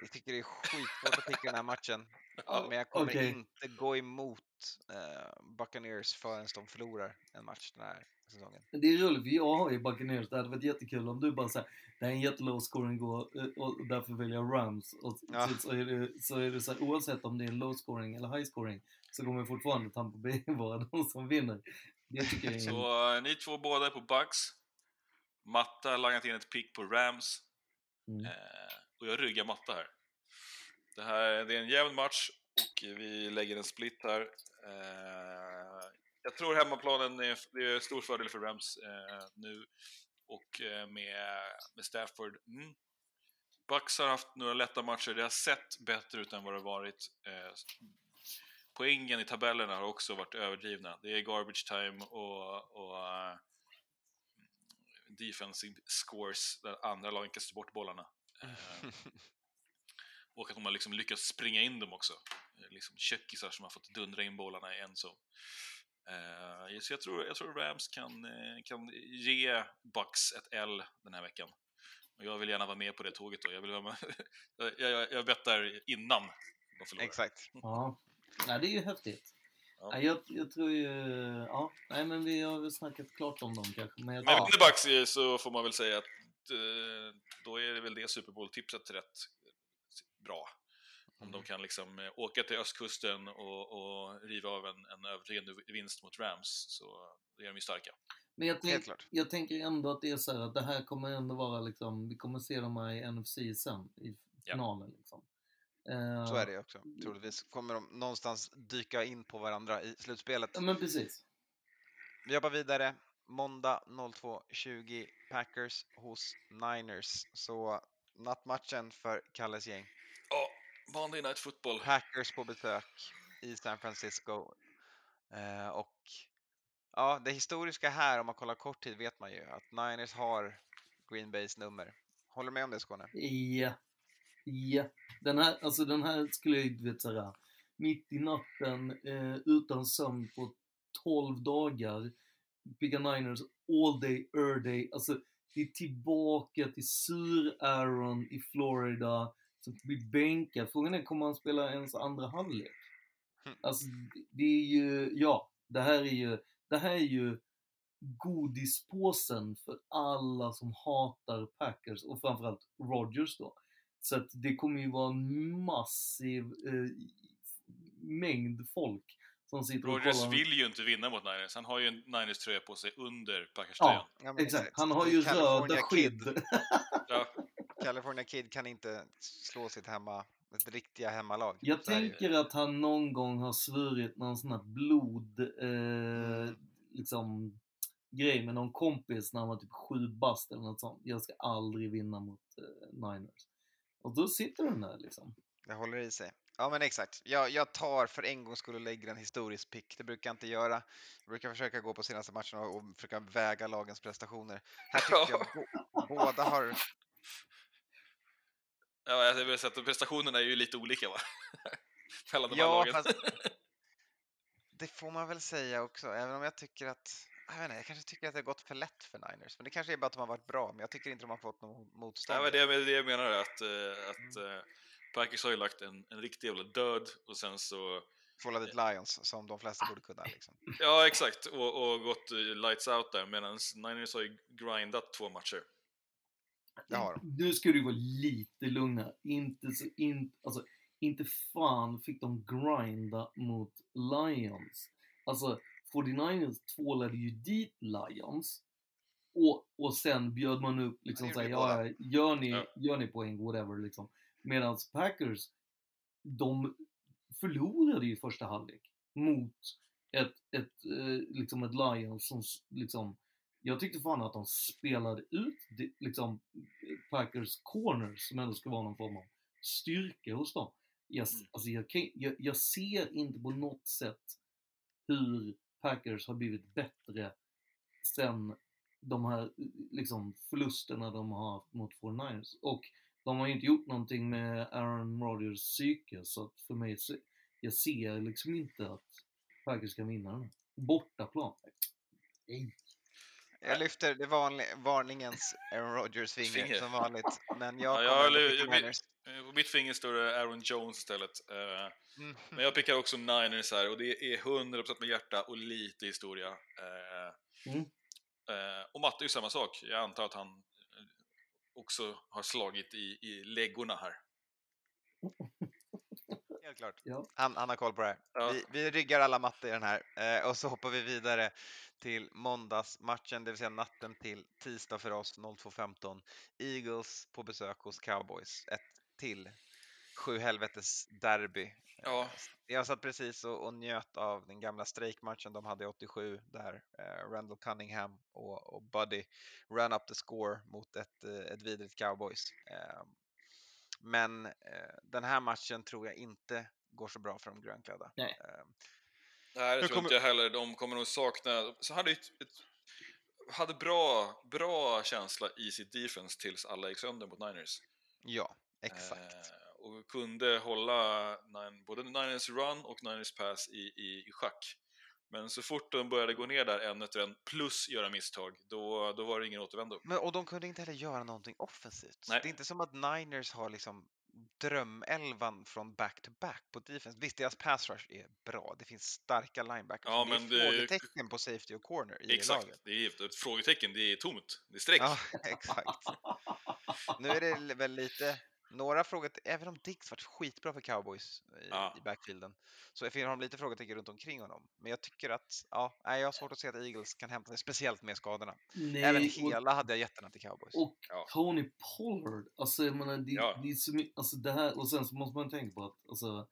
jag tycker det är skitsvårt att picka den här matchen, men jag kommer okej. inte gå emot eh, Buccaneers förrän de förlorar en match den här säsongen. Det är roligt för jag har ju Buccaneers, det hade varit jättekul om du bara säger det är en jättelow scoring gå eh, och därför väljer jag Rams. Och Ja. så, är det, så är det så här, oavsett om det är low scoring eller high scoring så kommer fortfarande Tampa Bay vara de som vinner. Det tycker jag Så eh, ni två båda är på Bucks. Matta har langat in ett pick på Rams. Mm. Eh, och jag ryggar Matta här. Det här det är en jämn match och vi lägger en split här. Eh, jag tror hemmaplanen är, det är stor fördel för Rams eh, nu och eh, med, med Stafford. Mm. Bucks har haft några lätta matcher, det har sett bättre ut än vad det har varit. Eh, poängen i tabellerna har också varit överdrivna. Det är garbage time och, och eh, defensive scores där andra lagen kastar bort bollarna. Eh, och att de har liksom lyckats springa in dem också. Eh, Liksom kökisar som har fått dundra in bollarna i en zon. Eh, så jag tror, jag tror Rams kan, eh, kan ge Bucks ett L den här veckan. Och jag vill gärna vara med på det tåget då. Jag, vill vara med, jag, jag, jag bettar innan de förlorar. Exakt. Ja, nej, det är ju häftigt. Ja. Jag, jag tror ju, ja, nej men vi har väl snackat klart om dem kanske. Men jag, Men ja. vinner Bucks eh, så får man väl säga att eh, då är det väl det Super Bowl-tipset rätt bra. Om de kan liksom eh, åka till östkusten och, och riva av en, en övertygande vinst mot Rams så är de ju starka. Men jag, tänk, jag tänker ändå att det är så här att det här kommer ändå vara liksom, vi kommer se dem här i NFC sen, i Ja. finalen liksom. Eh, Så är det också. Troligtvis kommer de någonstans dyka in på varandra i slutspelet. Ja men precis. Vi jobbar vidare. Måndag 02.20 Packers hos Niners. Så nattmatchen för Kalles gäng. Monday Night Football. Packers på besök i San Francisco. Eh, och ja, det historiska här om man kollar kort tid vet man ju att Niners har Green Bays nummer. Håller du med om det Skåne? Ja. Ja. Den här, alltså den här skulle jag vet såhär, mitt i natten, eh, utan sömn på 12 dagar, Pigga Niners all day, er day, alltså det är tillbaka till sur-Aaron i Florida, som blir bänkad. Frågan är, kommer han spela ens andra halvlek? Alltså, det- är ju, ja, det här är ju, det här är ju godispåsen för alla som hatar Packers och framförallt Rodgers då. Så att det kommer ju vara en massiv eh, mängd folk som sitter och Rodgers kollar. vill ju inte vinna mot Niners. Han har ju en Niners-tröja på sig under Packers-tröjan. Ja, exakt. Han har ju röda skydd. Ja. California Kid kan inte slå sitt hemma, ett riktiga hemmalag. Jag Så tänker att han någon gång har svurit någon sån här blod, eh, liksom, grej med någon kompis när han var typ sju bast eller något sånt. Jag ska aldrig vinna mot eh, Niners. Och då sitter den där liksom. Det håller i sig. Ja men exakt. Jag, jag tar för en gångs skull och lägger en historisk pick. Det brukar jag inte göra. Jag brukar försöka gå på senaste matcherna och försöka väga lagens prestationer. Här tycker jag bo, båda har... Ja, jag vill säga att prestationerna är ju lite olika va? Mellan de här Ja, lagen. fast det får man väl säga också, även om jag tycker att jag, inte, jag kanske tycker att det har gått för lätt för Niners, men det kanske är bara att de har varit bra, men jag tycker inte de har fått något motstånd. Nej, det är det jag menar, att, eh, att Mm. eh, Packers har ju lagt en, en riktig jävla död och sen så... Fålla dit Lions, som de flesta borde kunna. Liksom. Ja, exakt. Och, och gått eh, lights out där, medan Niners har ju grindat två matcher. Det har de. Nu ska du vara lite lugnare. Inte så, in, alltså, inte fan fick de grinda mot Lions. Alltså, 49ers tvålade ju dit Lions. Och, och sen bjöd man upp liksom Ja, såhär, ja, gör ni, Ja. gör ni poäng, whatever liksom. Medan Packers, de förlorade ju första halvlek mot ett, ett, eh, liksom ett Lions som liksom, jag tyckte fan att de spelade ut liksom Packers corners som ändå ska vara någon form av styrka hos dem. Jag, Mm. alltså jag, kan, jag, jag ser inte på något sätt hur Packers har blivit bättre sen de här liksom, förlusterna de har haft mot 49ers. Och de har ju inte gjort någonting med Aaron Rodgers psyke, så att för mig, se- jag ser liksom inte att Packers kan vinna den här. Bortaplan. Nej. Jag lyfter det vanlig, varningens Aaron Rodgers finger, Finger. som vanligt. Men Ja, jag jag, kommer eller- ändå jag, på. Eh, mitt finger står det Aaron Jones istället. Eh, Mm. Men jag pickar också Niners här och det är 100% med hjärta och lite historia. Eh, Mm. eh, Och Matte är ju samma sak. Jag antar att han eh, också har slagit i, i läggorna här. Helt klart. Ja. Han, han har koll på det här. Ja. Vi, vi ryggar alla matte i den här eh, och så hoppar vi vidare till måndagsmatchen, det vill säga natten till tisdag för oss 02.15. Eagles på besök hos Cowboys. Ett till sju helvetes derby. Ja. Jag satt precis och, och njöt av den gamla strejkmatchen de hade 87 där eh, Randall Cunningham och, och Buddy ran up the score mot ett, eh, ett vidrigt Cowboys. Eh, men eh, den här matchen tror jag inte går så bra för de grönklädda. Nej. Eh, Nej, det tror kommer- inte jag heller. De kommer nog sakna... Så hade ett, ett, hade bra, bra känsla i sitt defense tills alla gick sönder mot Niners. ja, exakt. Eh, och kunde hålla nine, både Niners run och Niners pass i, i, i schack. Men så fort de började gå ner där en efter en plus göra misstag, då, då var det ingen återvändo. Men, och de kunde inte heller göra någonting offensivt. Nej. Det är inte som att Niners har liksom drömelvan från back-to-back på defense. Visst, deras pass rush är bra. Det finns starka linebackers. Ja, men det är det- frågetecken på safety och corner i det Exakt, laget. det är ett frågetecken, det är tomt, det är streck. Ja, exakt. Nu är det väl lite några frågetecken, även om Diggs varit skitbra för cowboys i, Ja. i backfielden, så har de lite frågetecken runt omkring honom. Men jag tycker att, ja, nej, jag har svårt att se att Eagles kan hämta det, speciellt med skadorna. Nej, Även och- hela hade jag gett den till cowboys. Och Ja. Tony Pollard, alltså jag menar, det, Ja. det är så mycket, alltså det här, och sen så måste man tänka på att, alltså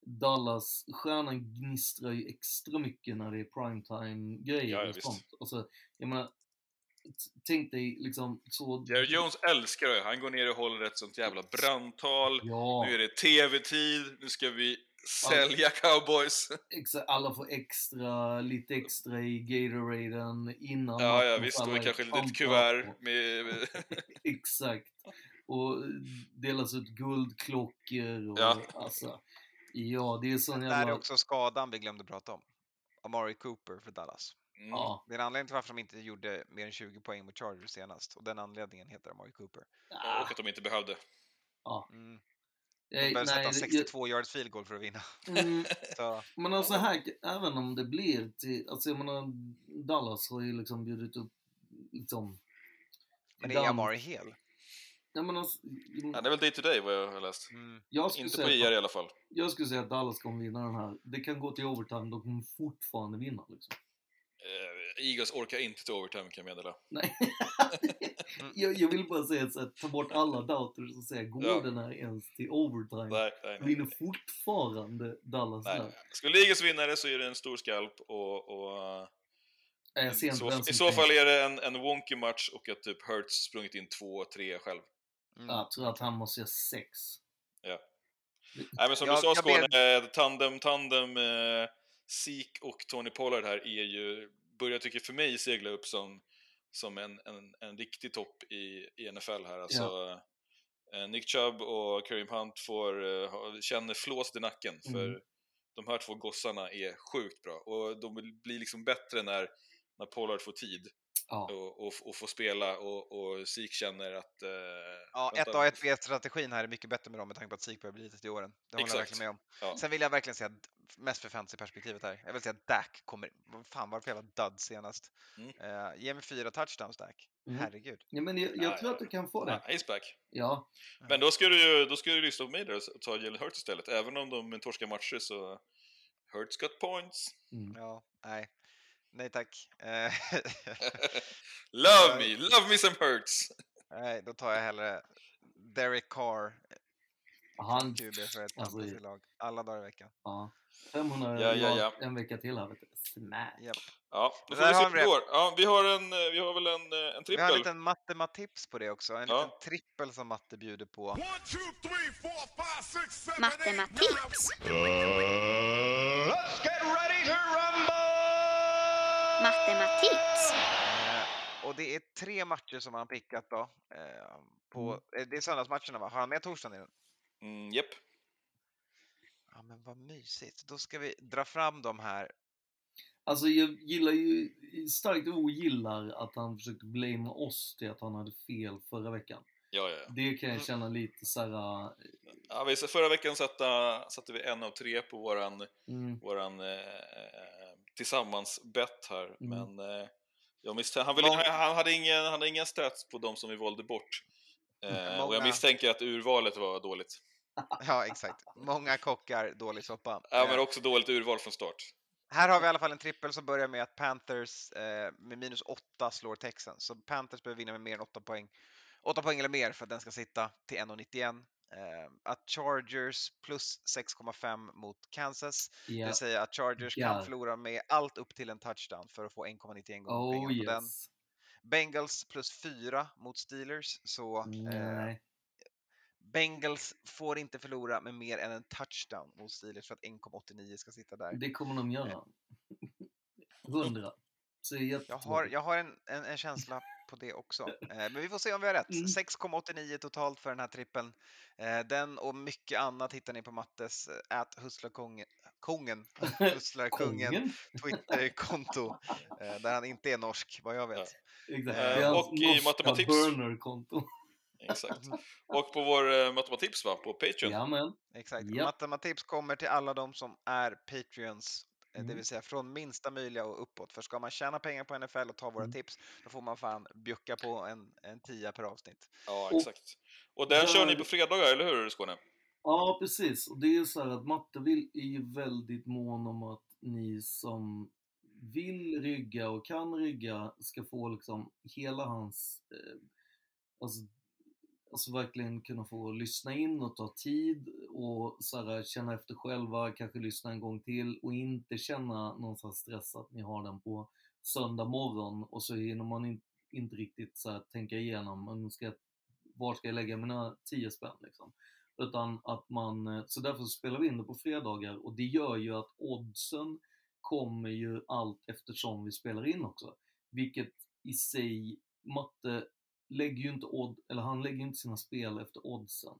Dallas, stjärnan gnistrar ju extra mycket när det är primetime-grejer Ja, ja, och sånt. Alltså, jag menar, tänk dig liksom så... Jerry Jones älskar det, han går ner och håller ett sånt jävla brandtal. Ja, Nu är det TV-tid, nu ska vi sälja cowboys. exakt, alla får extra, lite extra i Gatoraden innan Ja, ja visst, och kanske ett litet kuvert med... Exakt. Och delas ut guldklockor och Ja. alltså. Ja, det är sån Där är jävla... också skadan vi glömde prata om. Amari Cooper för Dallas. Mm. Ja. Det är en anledning till varför de inte gjorde mer än 20 poäng mot Chargers senast och den anledningen heter Amari Cooper. Ja, Och att de inte behövde. Mm. De Nej, behöver sätta nej, en det- 62 yards field goal för att vinna. Mm, men alltså här, även om det blir till, alltså jag menar, Dallas har ju liksom bjudit upp, liksom... men är Amari hel? Nej men alltså, Han är väl day to day vad jag har läst. Mm. jag Inte på IR i alla fall. jag skulle säga att Dallas kommer vinna den här. Det kan gå till overtime, de kommer fortfarande vinna liksom. Eh, Eagles orkar inte till overtime kan jag meddela. Nej. jag, jag vill bara säga så här, ta bort alla doubters och säga, går Ja. den här ens till overtime? Nej, nej, nej. Vinner fortfarande Dallas nej. där. Skulle Eagles vinna det så är det en stor skalp och... och Nej, jag ser i, inte så, I så fall är det en, en wonky match och att typ Hurts sprungit in två, tre själv. Mm. Jag tror att han måste göra sex. Ja. Nej men som Jag- du sa Skåne, eh, tandem, tandem, eh, Zeke och Tony Pollard här är ju, börjar tycker för mig segla upp som, som en, en, en riktig topp i, i NFL här. Alltså, eh, Nick Chubb och Kareem Hunt får, eh, känner flåset i nacken för Mm. de här två gossarna är sjukt bra och de blir liksom bättre när, när Pollard får tid. Och, och, och få spela och, och SIK känner att... Eh, Ja, vänta, 1A 1B-strategin här är mycket bättre med dem med tanke på att SIK börjar bli litet i åren. Det håller jag Exakt. verkligen med om. Ja. Sen vill jag verkligen säga, mest för fantasy-perspektivet här, jag vill säga att Dak kommer, vad fan var det för jävla dud senast? Mm. Eh, ge mig fyra touchdowns Dak, Mm. herregud. Ja, men jag, jag tror att du kan få det. Ja, Aceback. Ja. Men då ska du ju då ska du lyssna på mig där och ta Jalen Hurts istället. Även om de torskar matcher så Hurts got points. Mm. Ja, nej. Nej tack. Eh, love me, love me some Hurts! nej, då tar jag hellre Derek Carr Han, QB för ett alltså, fantasylag. Alla dagar i veckan. ja. 500 Ja, ja, ja. en vecka till här vet du. Smash. Japp. Ja, då Det får vi se har hur det går. Ja, vi har en, eh, vi har väl en, eh, en Vi har trippel. en liten matematips på det också. En Ja. liten trippel som matte bjuder på. One, two, three, four, five, six, seven, Matematips. Let's get ready to rumble! Matematips. Eh, och det är tre matcher som han har pickat då. Eh, på, eh, Det är söndagsmatcherna va? Har han med torsdagen i den? Mm, Japp. Ja men vad mysigt. Då ska vi dra fram de här. Alltså jag gillar ju, starkt ogillar att han försökte blamea oss till att han hade fel förra veckan. Ja, ja, ja. Det kan jag känna lite såhär, äh, ja vi, förra veckan satte, satte vi en av tre på våran, mm, våran eh, tillsammans bett här. Mm. Men eh, jag misstänker, han, ville, han, han, hade ingen, han hade inga stats på de som vi valde bort. Eh, och jag misstänker att urvalet var dåligt. Ja exakt. Många kockar, dålig soppa. Ja, Eh, men också dåligt urval från start. Här har vi i alla fall en trippel som börjar med att Panthers eh, med minus 8 slår Texans. Så Panthers behöver vinna med mer än 8 poäng. 8 poäng eller mer för att den ska sitta till 1,91. Eh, att Chargers plus 6,5 mot Kansas. Det ja. vill säga att Chargers Ja. kan förlora med allt upp till en touchdown för att få 1,91 gånger Oh pengarna på den. yes. Bengals plus 4 mot Steelers. Så eh. Bengals får inte förlora med mer än en touchdown mot Steelers för att 1,89 ska sitta där. Det kommer de göra. Hundra. Så det är Jag har, jag har en, en, en känsla på det också. Eh, men vi får se om vi har rätt. Mm. 6,89 totalt för den här trippeln. Eh, den och mycket annat hittar ni på Mattes äh, Hustlarkungen, kongen, Hustlarkungen? Twitterkonto. Eh, där han inte är norsk, vad jag vet. Eh, hans och i matematips- burner-konto. Exakt. Och på vår eh, matematips va, på Patreon. Jajamän. Exakt. Japp. Matematips kommer till alla de som är Patreons. Eh, Det Mm. vill säga från minsta möjliga och uppåt. För ska man tjäna pengar på NFL och ta våra Mm. tips, då får man fan bjucka på en, en tia per avsnitt. Ja, exakt. Och den kör ni på fredagar, eller hur Skåne? Ja, precis. Och det är ju så här att Matte vill, är ju väldigt mån om att ni som vill rygga och kan rygga ska få liksom hela hans, eh, alltså, alltså verkligen kunna få lyssna in och ta tid och så här, känna efter själva, kanske lyssna en gång till och inte känna någon sån stress att ni har den på söndag morgon och så hinner man in, inte riktigt så här, tänka igenom, ska jag, var ska jag lägga mina 10 spänn liksom? Utan att man, så därför spelar vi in det på fredagar och det gör ju att oddsen kommer ju allt eftersom vi spelar in också. Vilket i sig, matte lägger ju inte odd, eller han lägger inte sina spel efter oddsen.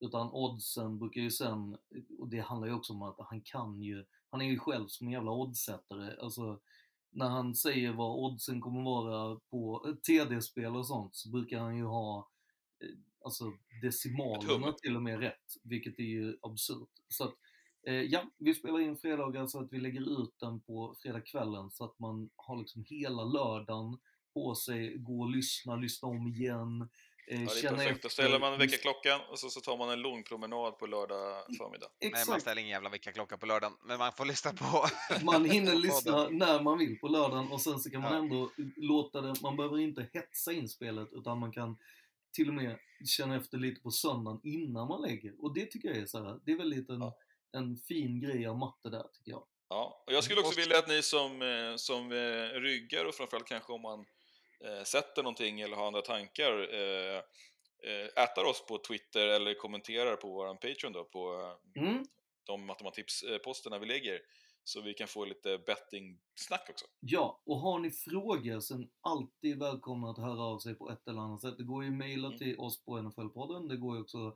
Utan oddsen brukar ju sen, och det handlar ju också om att han kan ju, han är ju själv som en jävla oddsättare. Alltså, när han säger vad oddsen kommer vara på TD-spel och sånt så brukar han ju ha eh, alltså decimalerna till och med rätt, vilket är ju absurt. Så att, eh, ja, vi spelar in fredagar så att vi lägger ut den på fredagskvällen så att man har liksom hela lördagen på sig, gå och lyssna, lyssna om igen. Eh, Ja, det är känna perfekt. Då efter- ställer man väckarklockan och så, så tar man en lugn promenad på lördag förmiddag. Nej, man Exakt. ställer ingen jävla väckarklocka på lördagen, men man får lyssna på Man hinner lyssna när man vill på lördagen och sen så kan man Ja. ändå låta det, man behöver inte hetsa in spelet utan man kan till och med känna efter lite på söndagen innan man lägger. Och det tycker jag är så här, det är väldigt en, Ja. en fin grej av matte där tycker jag. Ja, och jag skulle också Och- vilja att ni som, eh, som eh, ryggar och framförallt kanske om man eh, sätter någonting eller har andra tankar eh, eh, ätar oss på Twitter eller kommenterar på våran Patreon då på eh, Mm. de matematips-posterna vi lägger så vi kan få lite betting-snack också. Ja, och har ni frågor så är ni alltid välkomna att höra av sig på ett eller annat sätt. Det går ju att mejla Mm. till oss på NFL-podden. Det går ju också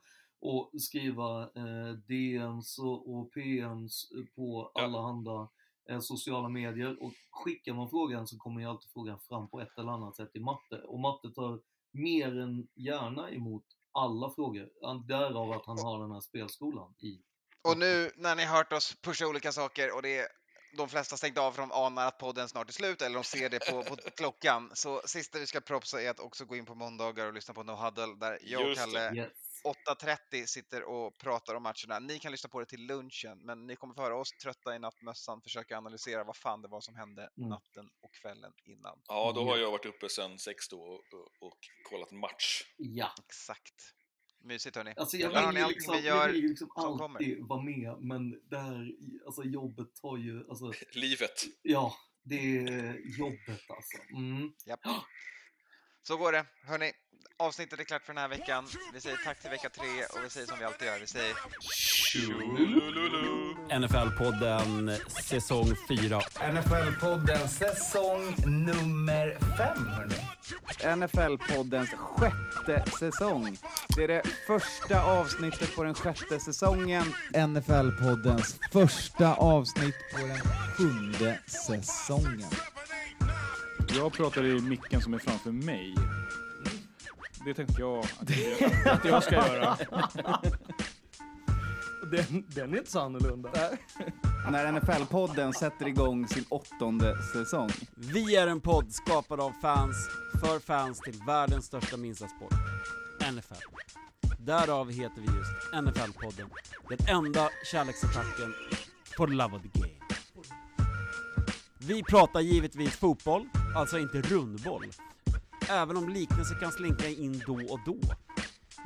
att skriva eh, DMs och, och PMs på Ja. alla andra sociala medier och skickar man frågan så kommer ju alltid frågan fram på ett eller annat sätt i matte. Och matte tar mer än gärna emot alla frågor. Därav att han har den här spelskolan i. Och nu när ni har hört oss pusha olika saker och det är de flesta stängt av för de anar att podden snart är slut eller de ser det på, på klockan. Så sista vi ska propsa är att också gå in på måndagar och lyssna på No Huddle där jag och. Kalle Yes. 8.30 sitter och pratar om matcherna. Ni kan lyssna på det till lunchen, men ni kommer få höra oss trötta i nattmössan försöka analysera vad fan det var som hände Mm. natten och kvällen innan. Ja, då har jag varit uppe sedan sex då och, och, och kollat match. Ja. Exakt. Mysigt hörni. Alltså jag vill ni ju liksom, vi jag gör vill ju liksom alltid vara med, men det här, alltså jobbet tar ju, alltså, Livet. ja, det är jobbet alltså. Mm. Japp. Så går det. Hörni, avsnittet är klart för den här veckan. Vi säger tack till vecka tre och vi säger som vi alltid gör. Vi säger. NFL-podden säsong 4. NFL-podden säsong nummer fem, hörni. NFL-poddens sjätte säsong. Det är det första avsnittet på den sjätte säsongen. NFL-poddens första avsnitt på den sjunde säsongen. Jag pratar i micken som är framför mig. Det tänkte jag att jag, att jag ska göra. Den, den är inte så annorlunda. När NFL-podden sätter igång sin åttonde säsong. Vi är en podd skapad av fans, för fans till världens största minsta sport, NFL. Därav heter vi just NFL-podden, den enda kärleksattacken for the love of the game. Vi pratar givetvis fotboll, alltså inte rundboll, även om liknelser kan slinka in då och då.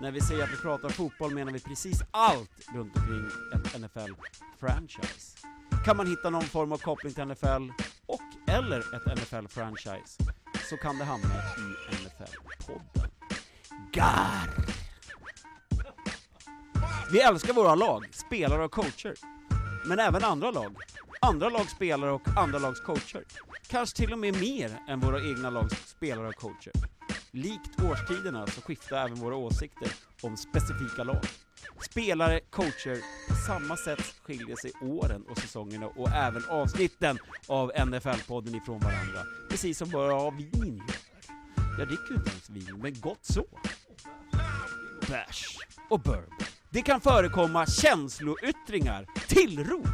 När vi säger att vi pratar fotboll menar vi precis allt runt omkring ett NFL-franchise. Kan man hitta någon form av koppling till NFL och eller ett NFL-franchise så kan det hamna i NFL-podden. Gar! Vi älskar våra lag, spelare och coacher. Men även andra lag. Andra lags spelare och andra lags coacher. Kanske till och med mer än våra egna lags spelare och coacher. Likt årstiderna så skiftar även våra åsikter om specifika lag. Spelare, coacher, på samma sätt skiljer sig åren och säsongerna och även avsnitten av NFL-podden ifrån varandra. Precis som bara vin. Jag dricker ju inte ens vin, men gott så. Bärs och bourbon. Det kan förekomma känsloyttringar, tillrop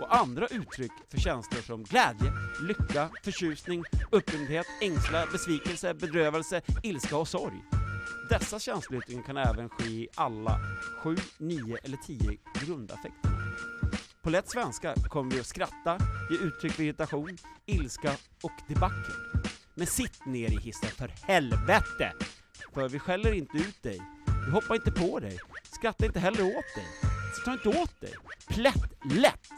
och andra uttryck för känslor som glädje, lycka, förtjusning, upprymdhet, ängslan, besvikelse, bedrövelse, ilska och sorg. Dessa känsloyttringar kan även ske i alla sju, nio eller tio grundaffekterna. På lätt svenska kommer vi att skratta, ge uttryck för irritation, ilska och debacle. Men sitt ner i hissen för helvete! För vi skäller inte ut dig, vi hoppar inte på dig, skrattar inte heller åt dig, så ta inte åt dig. Plätt lätt!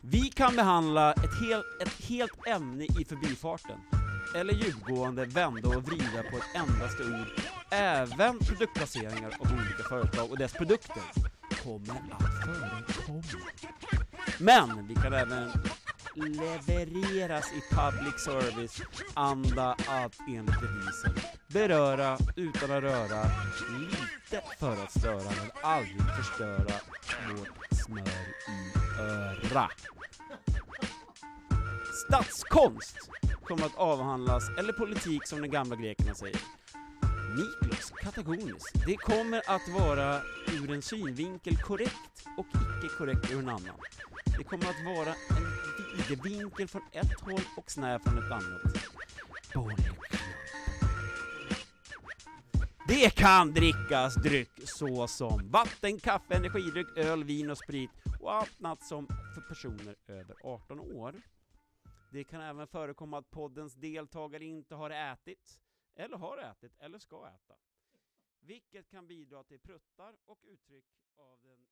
Vi kan behandla ett, hel, ett helt ämne i förbifarten, eller djupgående vända och vrida på ett endaste ord. Även produktplaceringar av olika företag och dess produkter kommer att förekomma. Men vi kan även levereras i public service anda att enligt devisen beröra utan att röra lite för att störa men aldrig förstöra vårt smör i öra. Statskonst kommer att avhandlas, eller politik som de gamla grekerna säger. Niklos Katagonis. Det kommer att vara ur en synvinkel korrekt och icke korrekt ur en annan. Det kommer att vara en videvinkel från ett håll och snäv från ett annat. Det kan drickas dryck såsom vatten, kaffe, energidryck, öl, vin och sprit och annat som för personer över 18 år. Det kan även förekomma att poddens deltagare inte har ätit, eller har ätit, eller ska äta. Vilket kan bidra till pruttar och uttryck av den